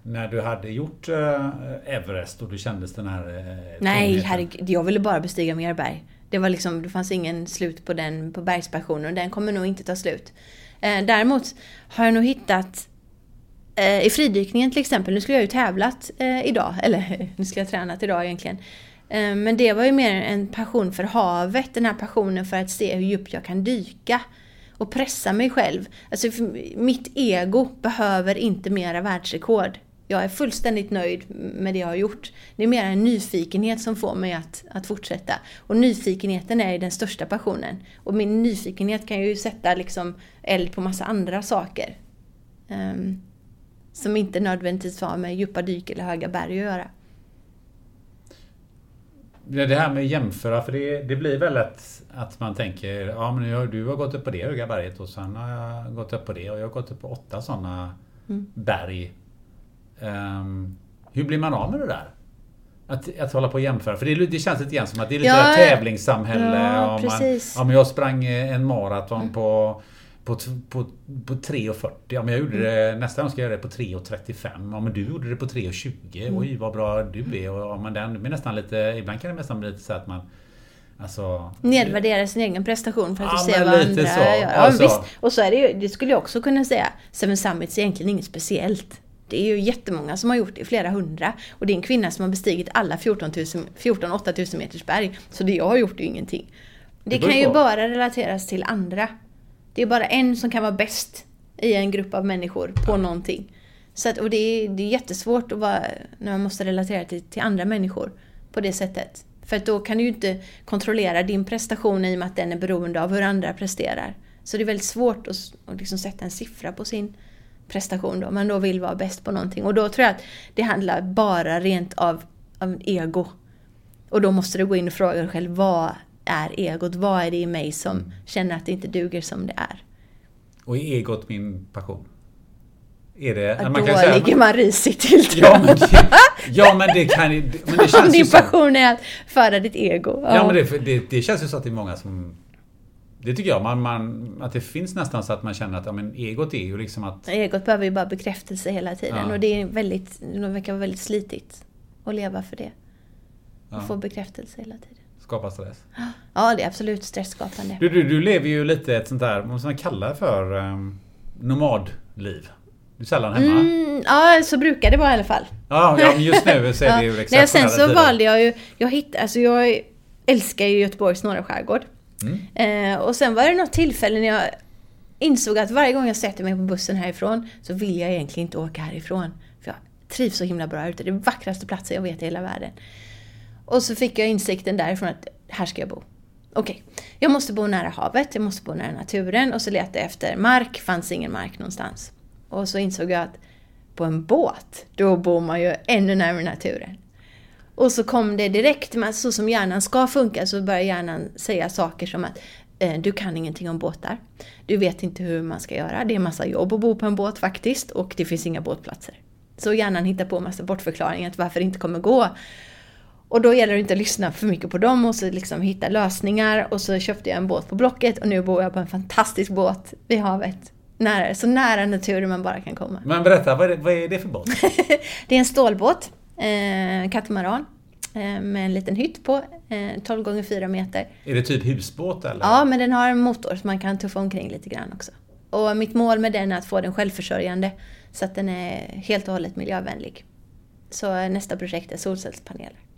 Speaker 2: när du hade gjort eh, Everest och du kändes den här... eh,
Speaker 1: Nej, herregud. Jag ville bara bestiga mer berg. Det var liksom, det fanns ingen slut på den, på bergspassionen och den kommer nog inte ta slut. Eh, däremot har jag nog hittat eh, i fridykningen till exempel, nu skulle jag ju tävlat eh, idag, eller nu skulle jag tränat idag egentligen. Eh, men det var ju mer en passion för havet, den här passionen för att se hur djupt jag kan dyka. Och pressa mig själv. Alltså mitt ego behöver inte mera världsrekord. Jag är fullständigt nöjd med det jag har gjort. Det är mer en nyfikenhet som får mig att, att fortsätta. Och nyfikenheten är ju den största passionen. Och min nyfikenhet kan ju sätta liksom eld på massa andra saker. Um, som inte nödvändigtvis har med djupa dyk eller höga berg att göra.
Speaker 2: Det här med att jämföra, för det, det blir väl att, att man tänker ja men jag- du har gått upp på det höga berget och sen har jag gått upp på det och jag har gått upp på åtta sådana
Speaker 1: Mm.
Speaker 2: berg. Ehm, hur blir man av med det där? Att, att hålla på och jämföra, för det, det känns lite grann som att det är lite
Speaker 1: Ja,
Speaker 2: tävlingssamhälle.
Speaker 1: ja,
Speaker 2: och man, men jag sprang en maraton
Speaker 1: Mm.
Speaker 2: på på, på, på 3.40. Ja, men jag gjorde det, nästa gång ska jag göra det på 3.35. Ja, men du gjorde det på 3.20.
Speaker 1: Mm.
Speaker 2: Oj, vad bra du är. Och, ja, men den blir nästan lite, ibland kan det nästan bli lite så att man Alltså,
Speaker 1: Nedvärdera sin egen prestation för att
Speaker 2: Ja,
Speaker 1: du ser
Speaker 2: men
Speaker 1: vad andra
Speaker 2: så.
Speaker 1: gör. Ja,
Speaker 2: Alltså-
Speaker 1: visst. Och så är det ju, det skulle jag också kunna säga, Seven Summits är egentligen inget speciellt. Det är ju jättemånga som har gjort det, flera hundra. Och det är en kvinna som har bestigit alla 14 000, 14 8 000 meters berg. Så det jag har gjort är ju ingenting. Det,
Speaker 2: Det
Speaker 1: kan ju
Speaker 2: på.
Speaker 1: bara relateras till andra. Det är bara en som kan vara bäst i en grupp av människor på någonting. Så att, och det är, det är jättesvårt att vara, när man måste relatera till, till andra människor på det sättet. För att då kan du ju inte kontrollera din prestation i och med att den är beroende av hur andra presterar. Så det är väldigt svårt att, att liksom sätta en siffra på sin prestation då, om man då vill vara bäst på någonting. Och då tror jag att det handlar bara rent av, av ego. Och då måste du gå in och fråga dig själv, vad är egot? Vad är det i mig som känner att det inte duger som det är?
Speaker 2: Och är egot min passion? Är det...
Speaker 1: Ja,
Speaker 2: man
Speaker 1: då
Speaker 2: kan säga-
Speaker 1: ligger man risigt till tror
Speaker 2: Ja men, det, ja men det kan ju- men det
Speaker 1: Om
Speaker 2: känns ju
Speaker 1: din
Speaker 2: som,
Speaker 1: passion är att föra ditt ego.
Speaker 2: Ja men det, det, det känns ju så att det är många som Det tycker jag, man, man, att det finns nästan så att man känner att ja, men egot är ju liksom att
Speaker 1: Egot behöver ju bara bekräftelse hela tiden
Speaker 2: Ja.
Speaker 1: och det är väldigt, det verkar vara väldigt slitigt att leva för det.
Speaker 2: Ja.
Speaker 1: Att få bekräftelse hela tiden.
Speaker 2: Skapa stress.
Speaker 1: Ja, det är absolut stressskapande.
Speaker 2: Du, du, du lever ju lite ett sånt där, vad man kalla det för, um, nomadliv. Du är sällan hemma.
Speaker 1: Mm, ja, så brukar det vara i alla fall.
Speaker 2: Ja, ja, men just nu så är det ju
Speaker 1: Nej,
Speaker 2: exceptionella
Speaker 1: sen så
Speaker 2: tider.
Speaker 1: valde jag ju, jag hittade, alltså jag älskar ju Göteborgs norra skärgård.
Speaker 2: Mm.
Speaker 1: Eh, och sen var det något tillfälle när jag insåg att varje gång jag sätter mig på bussen härifrån så vill jag egentligen inte åka härifrån. För jag trivs så himla bra här ute. Det är den vackraste platsen jag vet i hela världen. Och så fick jag insikten därifrån att här ska jag bo. Okej, jag måste bo nära havet, jag måste bo nära naturen och så letade jag efter mark, fanns ingen mark någonstans. Och så insåg jag att på en båt, då bor man ju ännu närmare naturen. Och så kom det direkt, men så som hjärnan ska funka, så börjar hjärnan säga saker som att eh, du kan ingenting om båtar. Du vet inte hur man ska göra. Det är massa jobb att bo på en båt faktiskt och det finns inga båtplatser. Så hjärnan hittar på massa bortförklaringar till varför det inte kommer gå. Och då gäller det inte att lyssna för mycket på dem och så liksom hitta lösningar. Och så köpte jag en båt på Blocket och nu bor jag på en fantastisk båt vid havet. Nära, så nära naturen man bara kan komma.
Speaker 2: Men berätta, vad är det, vad är det för båt?
Speaker 1: Det är en stålbåt, eh, katamaran, eh, med en liten hytt på, eh, 12 gånger 4 meter.
Speaker 2: Är det typ husbåt eller?
Speaker 1: Ja, men den har en motor så man kan tuffa omkring lite grann också. Och mitt mål med den är att få den självförsörjande så att den är helt och hållet miljövänlig. Så eh, nästa projekt är solcellspaneler.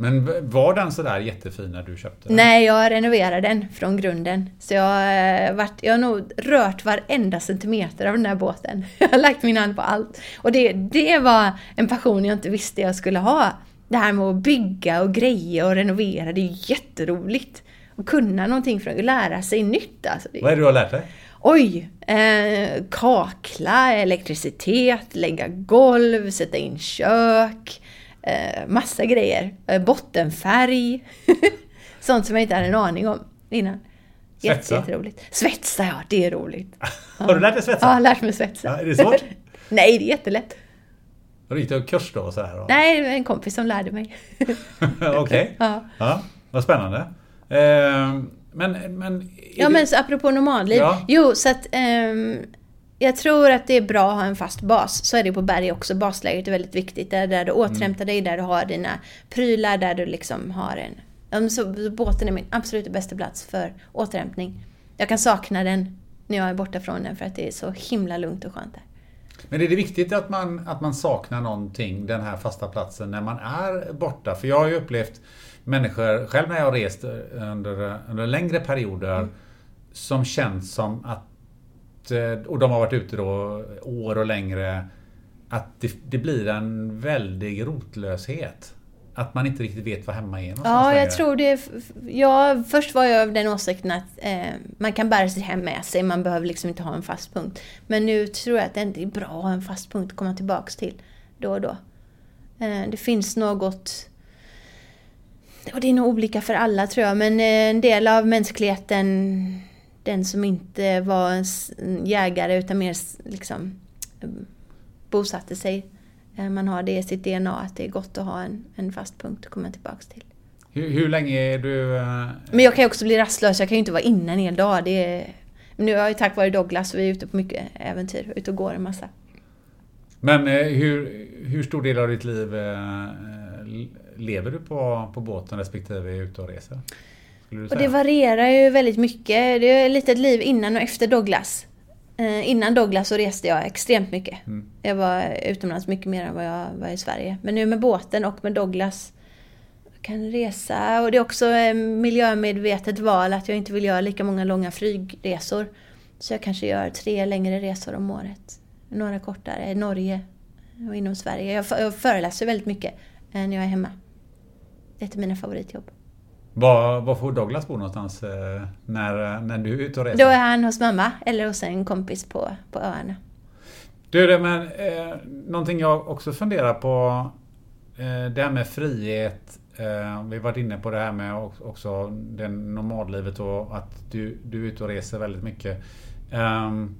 Speaker 2: Men var den sådär jättefin när du köpte den?
Speaker 1: Nej, jag renoverar den från grunden. Så jag, har, eh, varit, jag har nog rört varenda centimeter av den här båten. Jag har lagt min hand på allt. Och det, det var en passion jag inte visste jag skulle ha. Det här med att bygga och greja och renovera, det är jätteroligt. Att kunna någonting för att lära sig nytt. Alltså.
Speaker 2: Vad är det du har lärt dig?
Speaker 1: Oj! Eh, kakla, elektricitet, lägga golv, sätta in kök. Eh, massa grejer. Eh, bottenfärg. Sånt som jag inte hade en aning om innan.
Speaker 2: Svetsa?
Speaker 1: jätteroligt. Svetsa, ja det är roligt.
Speaker 2: Har du lärt dig svetsa?
Speaker 1: Ja, jag har lärt mig svetsa.
Speaker 2: Ja, är det svårt?
Speaker 1: Nej, det är jättelätt.
Speaker 2: Har du gick du kurs då och sådär? och-
Speaker 1: Nej, det var en kompis som lärde mig.
Speaker 2: Okej.
Speaker 1: Ja.
Speaker 2: Ja, vad spännande. Eh, men, men...
Speaker 1: Ja
Speaker 2: det-
Speaker 1: men så apropå nomadliv.
Speaker 2: Ja.
Speaker 1: Jo, så att ehm, jag tror att det är bra att ha en fast bas. Så är det på berg också. Basläget är väldigt viktigt. Det är där du återhämtar dig, där du har dina prylar, där du liksom har en... Så, båten är min absolut bästa plats för återhämtning. Jag kan sakna den när jag är borta från den för att det är så himla lugnt och skönt där.
Speaker 2: Men är det viktigt att man, att man saknar någonting, den här fasta platsen, när man är borta? För jag har ju upplevt människor, själv när jag har rest under, under längre perioder, som känns som att, eh, och de har varit ute då år och längre, att det, det blir en väldig rotlöshet. Att man inte riktigt vet vad hemma är någonstans
Speaker 1: Ja,
Speaker 2: längre.
Speaker 1: jag tror det. Ja, först var jag av den åsikten att eh, man kan bära sitt hem med sig, man behöver liksom inte ha en fast punkt. Men nu tror jag att det är bra att ha en fast punkt att komma tillbaks till då och då. Eh, det finns något... Och det är nog olika för alla tror jag, men eh, en del av mänskligheten, den som inte var en jägare utan mer liksom eh, bosatte sig. Eh, Man har det i sitt DNA att det är gott att ha en, en fast punkt att komma tillbaks till.
Speaker 2: Hur, hur länge är du... eh,
Speaker 1: Men jag kan ju också bli rastlös, jag kan ju inte vara inne en hel dag. Det är... Men nu är jag ju tack vare Douglas, vi är ute på mycket äventyr, ute och går en massa.
Speaker 2: Men eh, hur, hur stor del av ditt liv eh, lever du på, på båten respektive ute och reser? Skulle du
Speaker 1: Och
Speaker 2: säga?
Speaker 1: det varierar ju väldigt mycket. Det är lite ett liv innan och efter Douglas. Eh, innan Douglas så reste jag extremt mycket. Jag var utomlands mycket mer än vad jag var i Sverige. Men nu med båten och med Douglas jag kan resa. Och det är också ett miljömedvetet val att jag inte vill göra lika många långa flygresor. Så jag kanske gör tre längre resor om året. Några kortare i Norge och inom Sverige. Jag, jag föreläser väldigt mycket när jag är hemma. Det är ett av mina favoritjobb.
Speaker 2: Var, var får Douglas bo någonstans eh, när, när du är ute och reser?
Speaker 1: Då är han hos mamma eller hos en kompis på, på öarna.
Speaker 2: Du, det, men, eh, någonting jag också funderar på. Eh, det här med frihet. Eh, vi varit inne på det här med också det normallivet och att du, du är ute och reser väldigt mycket. Um,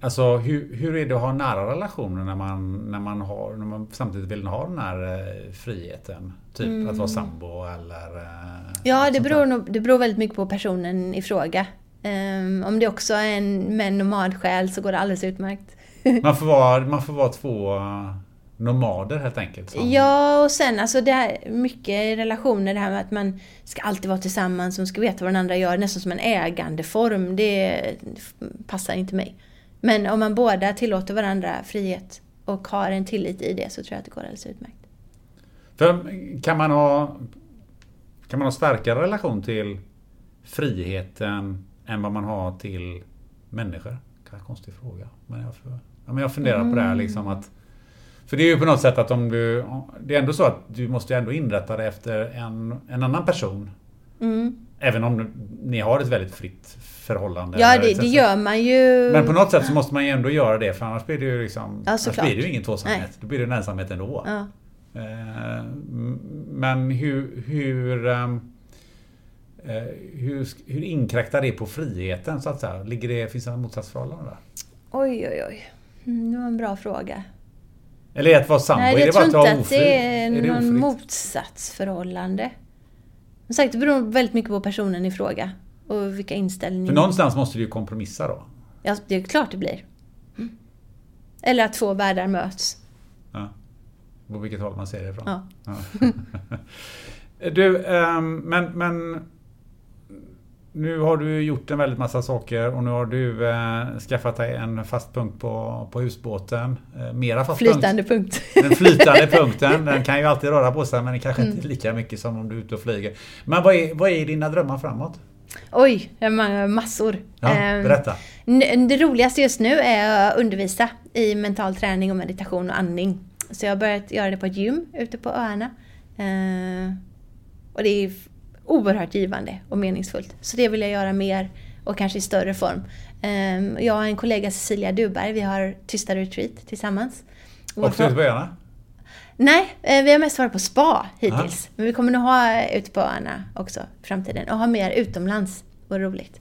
Speaker 2: alltså hur, hur är det att ha nära relationer när man, när man, har, när man samtidigt vill ha den här eh, friheten? Typ att vara sambo eller... eh,
Speaker 1: Mm. Ja, det beror, nog, det beror väldigt mycket på personen i fråga. Ehm, om det också är en med nomadsjäl så går det alldeles utmärkt.
Speaker 2: Man får vara, man får vara två nomader helt enkelt. som-
Speaker 1: Ja, och sen alltså det här, mycket relationer, det här med att man ska alltid vara tillsammans, man ska veta vad den andra gör, nästan som en ägandeform. Det passar inte mig. Men om man båda tillåter varandra frihet och har en tillit i det så tror jag att det går alldeles utmärkt.
Speaker 2: För kan man ha Kan man ha starkare relation till friheten än vad man har till människor? Kanske konstig fråga. Men jag, får, ja, men jag funderar på det här liksom att För det är ju på något sätt att om du Det är ändå så att du måste ändå inrätta dig efter en, en annan person.
Speaker 1: Mm.
Speaker 2: Även om ni har ett väldigt fritt förhållande.
Speaker 1: Ja, det, det gör man ju.
Speaker 2: Men på något sätt så måste man ju ändå göra det för annars blir det ju liksom
Speaker 1: Ja,
Speaker 2: Annars blir det ju ingen tvåsamhet.
Speaker 1: Nej.
Speaker 2: Då blir det en ensamhet ändå.
Speaker 1: Ja.
Speaker 2: Eh, Men hur, hur, ehm, eh, hur, hur inkräktar det på friheten så att säga? Ligger det, finns det något motsatsförhållande där?
Speaker 1: Oj, oj, oj. Mm, Det var en bra fråga.
Speaker 2: Eller är att vara sambo?
Speaker 1: Nej,
Speaker 2: är
Speaker 1: jag
Speaker 2: det bara
Speaker 1: tror
Speaker 2: att
Speaker 1: inte
Speaker 2: vara
Speaker 1: att
Speaker 2: ofri?
Speaker 1: det är
Speaker 2: Är det
Speaker 1: någon motsatsförhållande. Som sagt, det beror väldigt mycket på personen i fråga. Och vilka inställningar...
Speaker 2: För någonstans måste du ju kompromissa då.
Speaker 1: Ja, det är klart det blir. Mm. Eller att två världar möts.
Speaker 2: Ja. På vilket håll man ser det ifrån.
Speaker 1: Ja.
Speaker 2: Ja. du, ehm, men, men nu har du gjort en väldigt massa saker och nu har du eh, skaffat dig en fast punkt på, på husbåten. Eh, mera fast
Speaker 1: Flytande punkt.
Speaker 2: punkt. Den flytande punkten, den kan ju alltid röra på sig men det kanske
Speaker 1: Mm.
Speaker 2: inte är lika mycket som om du är ute och flyger. Men vad är, vad är dina drömmar framåt?
Speaker 1: Oj, jag har massor.
Speaker 2: Ja,
Speaker 1: Ehm,
Speaker 2: berätta.
Speaker 1: Det roligaste just nu är att undervisa i mental träning och meditation och andning. Så jag har börjat göra det på ett gym ute på öarna. Ehm, Och det är oerhört givande och meningsfullt. Så det vill jag göra mer och kanske i större form. Ehm, Jag och en kollega Cecilia Duberg, vi har Tysta Retreat tillsammans.
Speaker 2: Också ute på öarna?
Speaker 1: Nej, eh, vi har mest varit på spa hittills. Men vi kommer nog ha ute på öarna också i framtiden. Och ha mer utomlands. Vad roligt.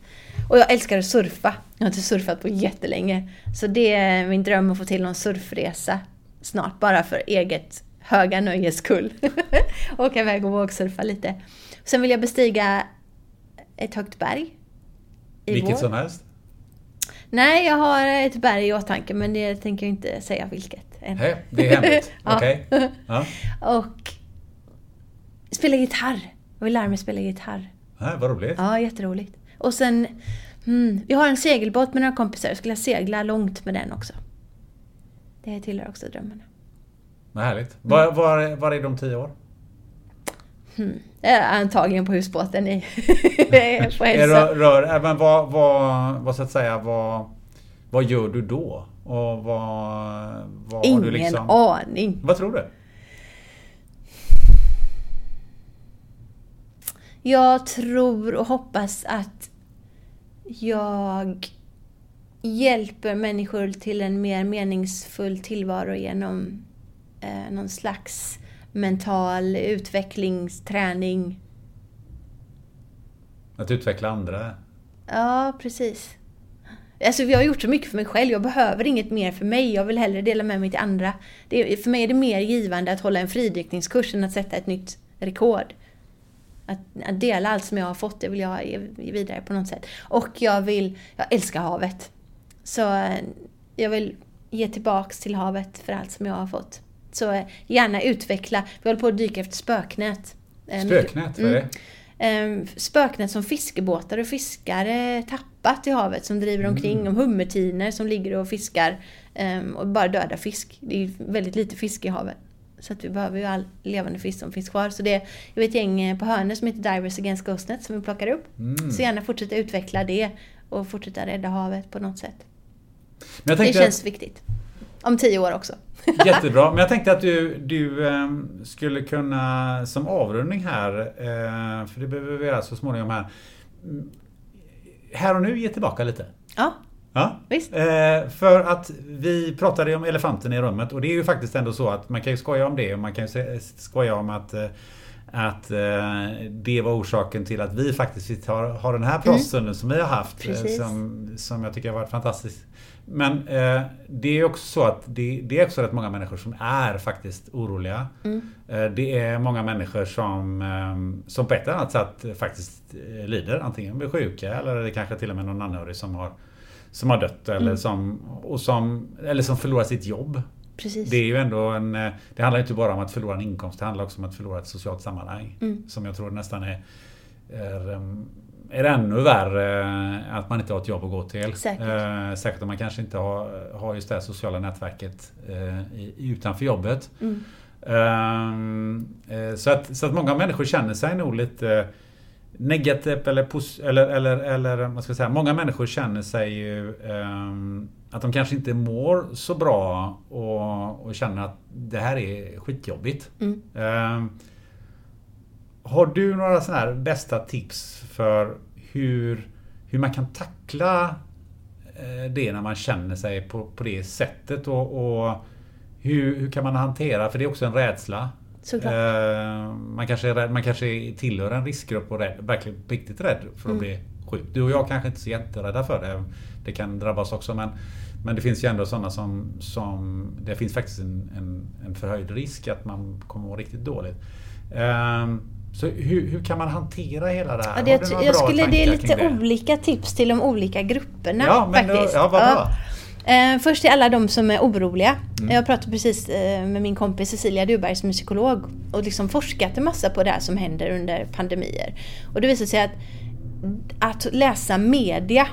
Speaker 1: Och jag älskar att surfa. Jag har inte surfat på jättelänge. Så det är min dröm att få till någon surfresa snart. Bara för eget höga nöjes skull. Åka iväg och vågsurfa lite. Sen vill jag bestiga ett högt berg. I
Speaker 2: Vilket
Speaker 1: vår.
Speaker 2: som helst?
Speaker 1: Nej, jag har ett berg i åtanke men det tänker jag inte säga vilket. Än.
Speaker 2: Nej, det är hemligt. Okej. Ja.
Speaker 1: Och spela gitarr. Jag vill lära mig spela gitarr.
Speaker 2: Ja, vad roligt.
Speaker 1: Ja, jätteroligt. Och sen, mm, vi har en segelbåt med några kompisar. Jag skulle segla långt med den också. Det tillhör också drömmarna.
Speaker 2: Vad härligt. Var, var, var är de tio år?
Speaker 1: Är antagligen på husbåten i på
Speaker 2: Är
Speaker 1: hälsa.
Speaker 2: rör, rör, äh, men vad, vad, vad så att säga, vad, vad gör du då? Och vad, vad har
Speaker 1: Ingen
Speaker 2: du liksom...
Speaker 1: aning.
Speaker 2: Vad tror du?
Speaker 1: Jag tror och hoppas att jag hjälper människor till en mer meningsfull tillvaro genom eh, någon slags mental utvecklingsträning.
Speaker 2: Att utveckla andra?
Speaker 1: Ja, precis. Alltså jag har gjort så mycket för mig själv, jag behöver inget mer för mig. Jag vill hellre dela med mig till andra. Det för mig är det mer givande att hålla en fridykningskurs än att sätta ett nytt rekord. Att, att dela allt som jag har fått, det vill jag ge vidare på något sätt. Och jag vill, jag älskar havet. Så eh, jag vill ge tillbaks till havet för allt som jag har fått. Så eh, gärna utveckla. Vi håller på att dyka efter spöknät. Eh,
Speaker 2: Spöknät, vad är det?
Speaker 1: Eh, spöknät som fiskebåtar och fiskare tappat i havet som driver omkring. Om hummertiner som ligger och fiskar eh, och bara dödar fisk. Det är väldigt lite fisk i havet. Så att vi behöver ju all levande fisk som finns kvar. Så det är ett gäng eh, på Hörne som heter Divers Against Ghostnet som vi plockar upp. Så gärna fortsätta utveckla det och fortsätta rädda havet på något sätt. Det känns viktigt. Om tio år också.
Speaker 2: Jättebra, men jag tänkte att du, du ehm, skulle kunna som avrundning här, eh, för det behöver vi göra så småningom här. mm, Här och nu ge tillbaka lite.
Speaker 1: Ja,
Speaker 2: Ja.
Speaker 1: Visst.
Speaker 2: Eh, för att vi pratade om elefanten i rummet och det är ju faktiskt ändå så att man kan ju skoja om det och man kan ju skoja om att eh, att det var orsaken till att vi faktiskt har, har den här pratstunden som vi har haft.
Speaker 1: Precis.
Speaker 2: Som, som jag tycker har varit fantastiskt. Men eh, det är också så att det, det är också rätt många människor som är faktiskt oroliga. Eh, det är många människor som, eh, som på ett eller annat sätt faktiskt eh, lider. Antingen blir sjuka eller det kanske till och med någon anhörig som har som har dött eller, som, och som, eller som förlorar sitt jobb.
Speaker 1: precis.
Speaker 2: Det är ju ändå en... eh, Det handlar inte bara om att förlora en inkomst, det handlar också om att förlora ett socialt sammanhang.
Speaker 1: Mm.
Speaker 2: Som jag tror nästan är, är, är ännu värre eh, att man inte har ett jobb att gå till.
Speaker 1: Säkert.
Speaker 2: Eh, säkert om man kanske inte har, har just det här sociala nätverket eh, utanför jobbet.
Speaker 1: Mm.
Speaker 2: Så, att, så att många människor känner sig nog lite negativt eller, eller, eller, eller vad ska jag säga, många människor känner sig ju ehm, att de kanske inte mår så bra och, och känner att det här är skitjobbigt.
Speaker 1: Mm.
Speaker 2: Ehm, har du några sådana här bästa tips för hur, hur man kan tackla eh, det när man känner sig på, på det sättet och, och hur, hur kan man hantera, för det är också en rädsla. Eh, man, kanske rädd, man kanske tillhör en riskgrupp och är verkligen riktigt rädd för att
Speaker 1: Mm.
Speaker 2: bli sjuk. Du och jag kanske inte är så jätterädda för det. Det kan drabba oss också men, men det finns ju ändå sådana som, som Det finns faktiskt en, en, en förhöjd risk att man kommer att må riktigt dåligt. Eh, så hur, hur kan man hantera hela det här?
Speaker 1: Ja, det, jag, jag skulle, det är lite
Speaker 2: det?
Speaker 1: olika tips till de olika grupperna
Speaker 2: Ja, men då,
Speaker 1: faktiskt.
Speaker 2: ja, vad bra.
Speaker 1: Eh, först till alla de som är oroliga.
Speaker 2: Mm.
Speaker 1: Jag pratade precis eh, med min kompis Cecilia Duberg som är psykolog och liksom forskat en massa på det här som händer under pandemier. Och det visar sig att, att läsa media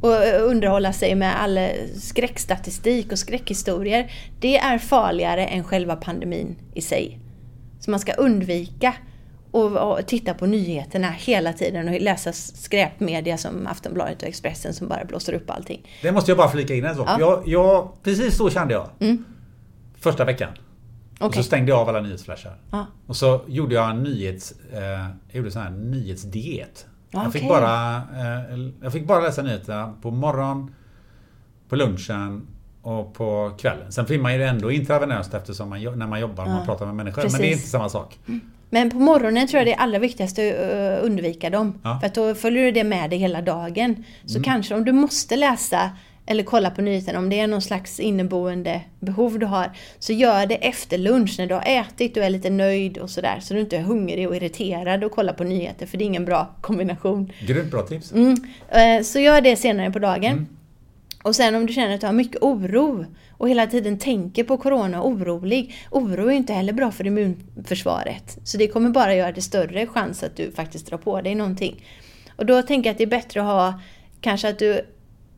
Speaker 1: och eh, underhålla sig med all skräckstatistik och skräckhistorier, det är farligare än själva pandemin i sig. Så man ska undvika och, och titta på nyheterna hela tiden och läsa skräpmedia som Aftonbladet och Expressen som bara blåser upp allting.
Speaker 2: Det måste jag bara flika in en sak.
Speaker 1: Ja.
Speaker 2: Jag, jag, precis så kände jag.
Speaker 1: Mm.
Speaker 2: Första veckan. Och
Speaker 1: Okej.
Speaker 2: så stängde jag av alla nyhetsflashar.
Speaker 1: Ja.
Speaker 2: Och så gjorde jag en nyhets, eh, jag gjorde sån här nyhetsdiet. Jag, fick bara, eh, jag fick bara läsa nyheterna på morgon, på lunchen och på kvällen. Sen får man ju ändå intravenöst eftersom man, när man jobbar och man
Speaker 1: Ja,
Speaker 2: pratar med människor.
Speaker 1: precis.
Speaker 2: Men det är inte samma sak.
Speaker 1: Men på morgonen tror jag det är allra viktigaste att eh, undvika dem.
Speaker 2: Ja.
Speaker 1: För att då följer du det med dig hela dagen. Så kanske om du måste läsa eller kolla på nyheterna, om det är någon slags inneboende behov du har, så gör det efter lunch när du har ätit och är lite nöjd och sådär. Så du inte är hungrig och irriterad och kollar på nyheter, för det är ingen bra kombination.
Speaker 2: Grymt bra tips.
Speaker 1: Mm. Eh, Så gör det senare på dagen.
Speaker 2: Mm.
Speaker 1: Och sen om du känner att du har mycket oro och hela tiden tänker på Corona och orolig. Oro är inte heller bra för immunförsvaret. Så det kommer bara göra det större chans att du faktiskt drar på dig någonting. Och då tänker jag att det är bättre att ha kanske att du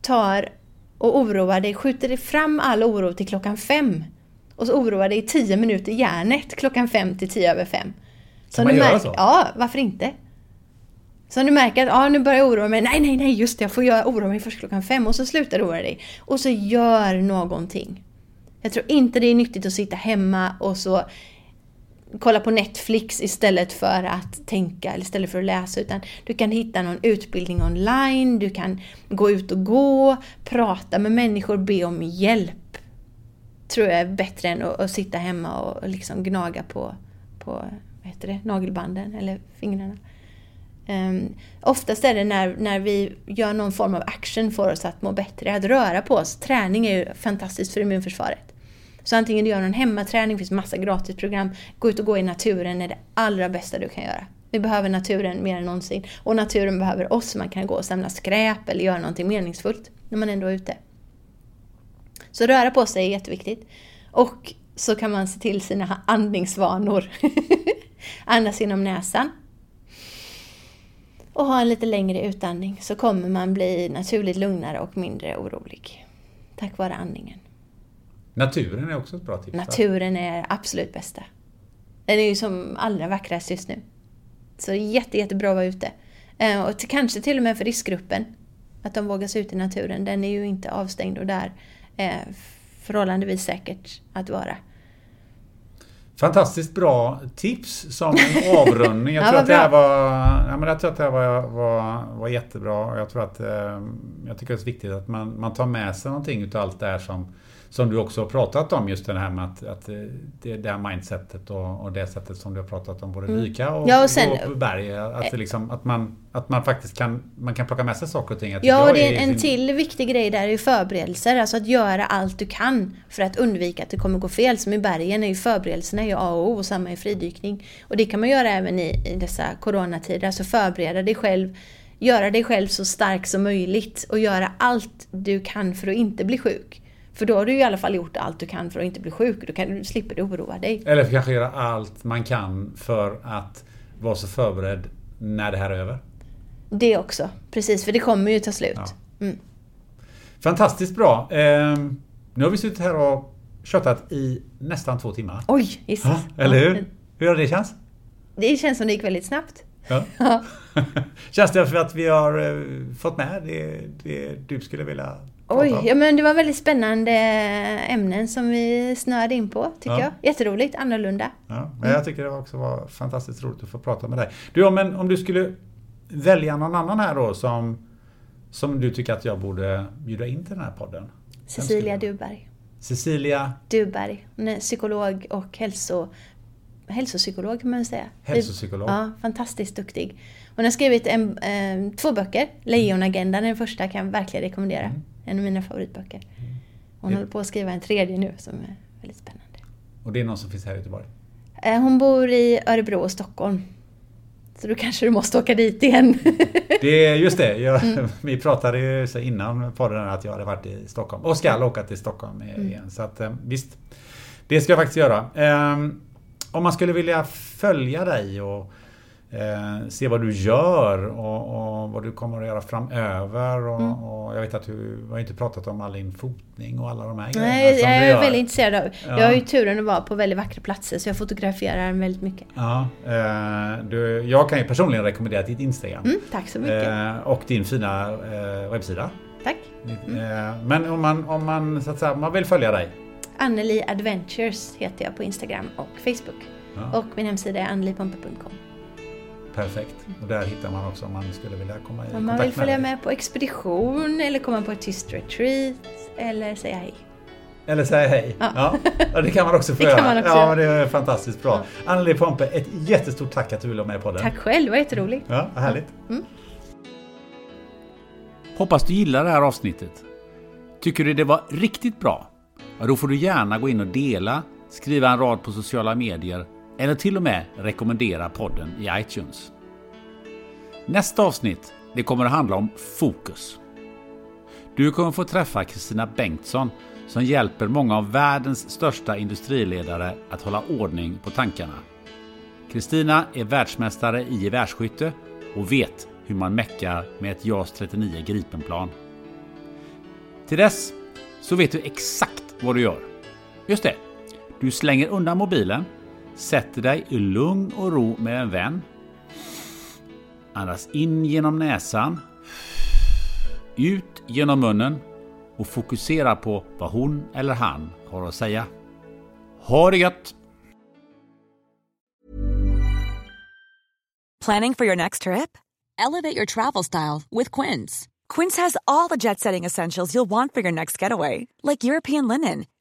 Speaker 1: tar och oroar dig, skjuter fram all oro till klockan fem. Och så oroar dig i tio minuter hjärnet klockan fem till tio över fem. Så
Speaker 2: man
Speaker 1: du
Speaker 2: göra
Speaker 1: märker-
Speaker 2: så?
Speaker 1: Ja, varför inte? Så om du märker att ah, nu börjar jag oroa mig, nej, nej, nej, just det, jag får göra, oroa mig först klockan fem och så slutar du oroa dig. Och så gör någonting. Jag tror inte det är nyttigt att sitta hemma och så kolla på Netflix istället för att tänka eller istället för att läsa. Utan du kan hitta någon utbildning online, du kan gå ut och gå, prata med människor, be om hjälp. Tror jag är bättre än att, att sitta hemma och liksom gnaga på, på vad heter det, nagelbanden eller fingrarna. Um, oftast är det när, när vi gör någon form av action för oss att må bättre, att röra på oss. Träning är ju fantastiskt för immunförsvaret. Så antingen du gör någon hemmaträning, det finns massa gratisprogram, gå ut och gå i naturen är det allra bästa du kan göra. Vi behöver naturen mer än någonsin. Och naturen behöver oss, man kan gå och samla skräp eller göra någonting meningsfullt när man ändå är ute. Så röra på sig är jätteviktigt. Och så kan man se till sina andningsvanor. Andas genom näsan. Och ha en lite längre utandning så kommer man bli naturligt lugnare och mindre orolig. Tack vare andningen.
Speaker 2: Naturen är också ett bra tips. va?
Speaker 1: Naturen är absolut bästa. Den är ju som allra vackrast just nu. Så jätte, jättebra att vara ute. Eh, Och till, kanske till och med för riskgruppen. Att de vågar sig ut i naturen. Den är ju inte avstängd och där är förhållandevis säkert att vara.
Speaker 2: Fantastiskt bra tips som en avrundning. Jag
Speaker 1: Ja,
Speaker 2: tror att det här var, ja, men jag tror att det här var, var, var jättebra. Jag tror att eh, jag tycker det är viktigt att man, man tar med sig någonting utav allt det här som, som du också har pratat om. Just det här med att, att eh, det, det här mindsetet och, och det sättet som du har pratat om både och,
Speaker 1: Mm. Ja, och sen-
Speaker 2: på berg. Att, det liksom, att, man, att man faktiskt kan, man kan plocka med sig saker och ting. Jag
Speaker 1: Ja, och det är en
Speaker 2: fin-
Speaker 1: till viktig grej där är ju förberedelser. Alltså att göra allt du kan för att undvika att det kommer gå fel. Som i bergen är ju förberedelserna är ju A och O och samma i fridykning. Och det kan man göra även i, i dessa coronatider. Alltså förbereda dig själv, göra dig själv så stark som möjligt och göra allt du kan för att inte bli sjuk. För då har du i alla fall gjort allt du kan för att inte bli sjuk. Då kan, slipper du oroa dig.
Speaker 2: Eller kanske göra allt man kan för att vara så förberedd när det här är över.
Speaker 1: Det också. Precis, för det kommer ju ta slut.
Speaker 2: Ja. Fantastiskt bra. Ehm, nu har vi suttit här och tjötat i nästan två timmar.
Speaker 1: Oj, gissas.
Speaker 2: Ja, eller hur? Hur har det känts?
Speaker 1: Det känns som det gick väldigt snabbt.
Speaker 2: Ja. Känns det för att vi har eh, fått med det, det du skulle vilja
Speaker 1: Oj,
Speaker 2: om?
Speaker 1: ja men det var väldigt spännande ämnen som vi snöade in på, tycker
Speaker 2: Ja.
Speaker 1: jag. Jätteroligt, annorlunda.
Speaker 2: Ja, men jag tycker det också var fantastiskt roligt att få prata med dig. Du, ja, men om du skulle välja någon annan här då som, som du tycker att jag borde bjuda in till den här podden?
Speaker 1: Cecilia Duberg.
Speaker 2: Cecilia
Speaker 1: Duberg. Psykolog och hälso, hälsopsykolog kan man säga.
Speaker 2: Hälsopsykolog.
Speaker 1: Ja, fantastiskt duktig. Hon har skrivit en, eh, två böcker. Lejonagendan är den första, kan jag verkligen rekommendera.
Speaker 2: Mm.
Speaker 1: En av mina favoritböcker. Hon håller på att skriva en tredje nu som är väldigt spännande.
Speaker 2: och det är någon som finns här i Göteborg.
Speaker 1: Eh, hon bor i Örebro och Stockholm. Så då kanske du måste åka dit igen.
Speaker 2: Det är just det. Jag,
Speaker 1: Mm.
Speaker 2: Vi pratade ju så innan podden att jag hade varit i Stockholm och ska åka till Stockholm
Speaker 1: Mm.
Speaker 2: igen. Så att eh, visst, det ska jag faktiskt göra. Ehm, Om man skulle vilja följa dig och eh, se vad du gör och, och vad du kommer att göra framöver. Och,
Speaker 1: Mm.
Speaker 2: och jag vet att du har inte pratat om all din fotning och alla de här grejerna
Speaker 1: Nej,
Speaker 2: som
Speaker 1: jag
Speaker 2: du
Speaker 1: är
Speaker 2: gör.
Speaker 1: väldigt intresserad av...
Speaker 2: Ja.
Speaker 1: Jag har ju turen att vara på väldigt vackra platser så jag fotograferar väldigt mycket.
Speaker 2: Ja, eh, du, jag kan ju personligen rekommendera ditt Instagram.
Speaker 1: Mm, tack så mycket.
Speaker 2: Eh, och din fina eh, webbsida.
Speaker 1: Tack.
Speaker 2: Eh, Men om man, om man, så att säga, man vill följa dig.
Speaker 1: Anneli Adventures heter jag på Instagram och Facebook.
Speaker 2: Ja.
Speaker 1: Och min hemsida är annelipompe.com.
Speaker 2: Perfekt. Och där hittar man också om man skulle vilja komma i
Speaker 1: Om man
Speaker 2: kontakt
Speaker 1: vill följa
Speaker 2: dig.
Speaker 1: med på expedition eller komma på ett tyst retreat eller säga hej.
Speaker 2: Eller säga hej. Ja.
Speaker 1: Ja.
Speaker 2: Ja. det kan man också få
Speaker 1: Det kan
Speaker 2: göra.
Speaker 1: man också
Speaker 2: ja, det är fantastiskt bra. Anneli Pompe, ett jättestort tack att du ville vara med på den.
Speaker 1: Tack själv, det var jätteroligt.
Speaker 2: Ja, vad härligt.
Speaker 6: Hoppas du gillar det här avsnittet. Tycker du det var riktigt bra? Ja, då får du gärna gå in och dela, skriva en rad på sociala medier eller till och med rekommendera podden i iTunes. Nästa avsnitt det kommer att handla om fokus. Du kommer få träffa Kristina Bengtsson som hjälper många av världens största industriledare att hålla ordning på tankarna. Kristina är världsmästare i gevärsskytte och vet hur man meckar med ett JAS 39 Gripenplan. Till dess så vet du exakt vad du gör. Just det, du slänger undan mobilen, sätter dig i lugn och ro med en vän. Andas in genom näsan, ut genom munnen och fokusera på vad hon eller han har att säga. Ha det gött!
Speaker 7: Planning for your next trip? Elevate your travel style with Quince. Quince has all the jet setting essentials you'll want for your next getaway, like European linen,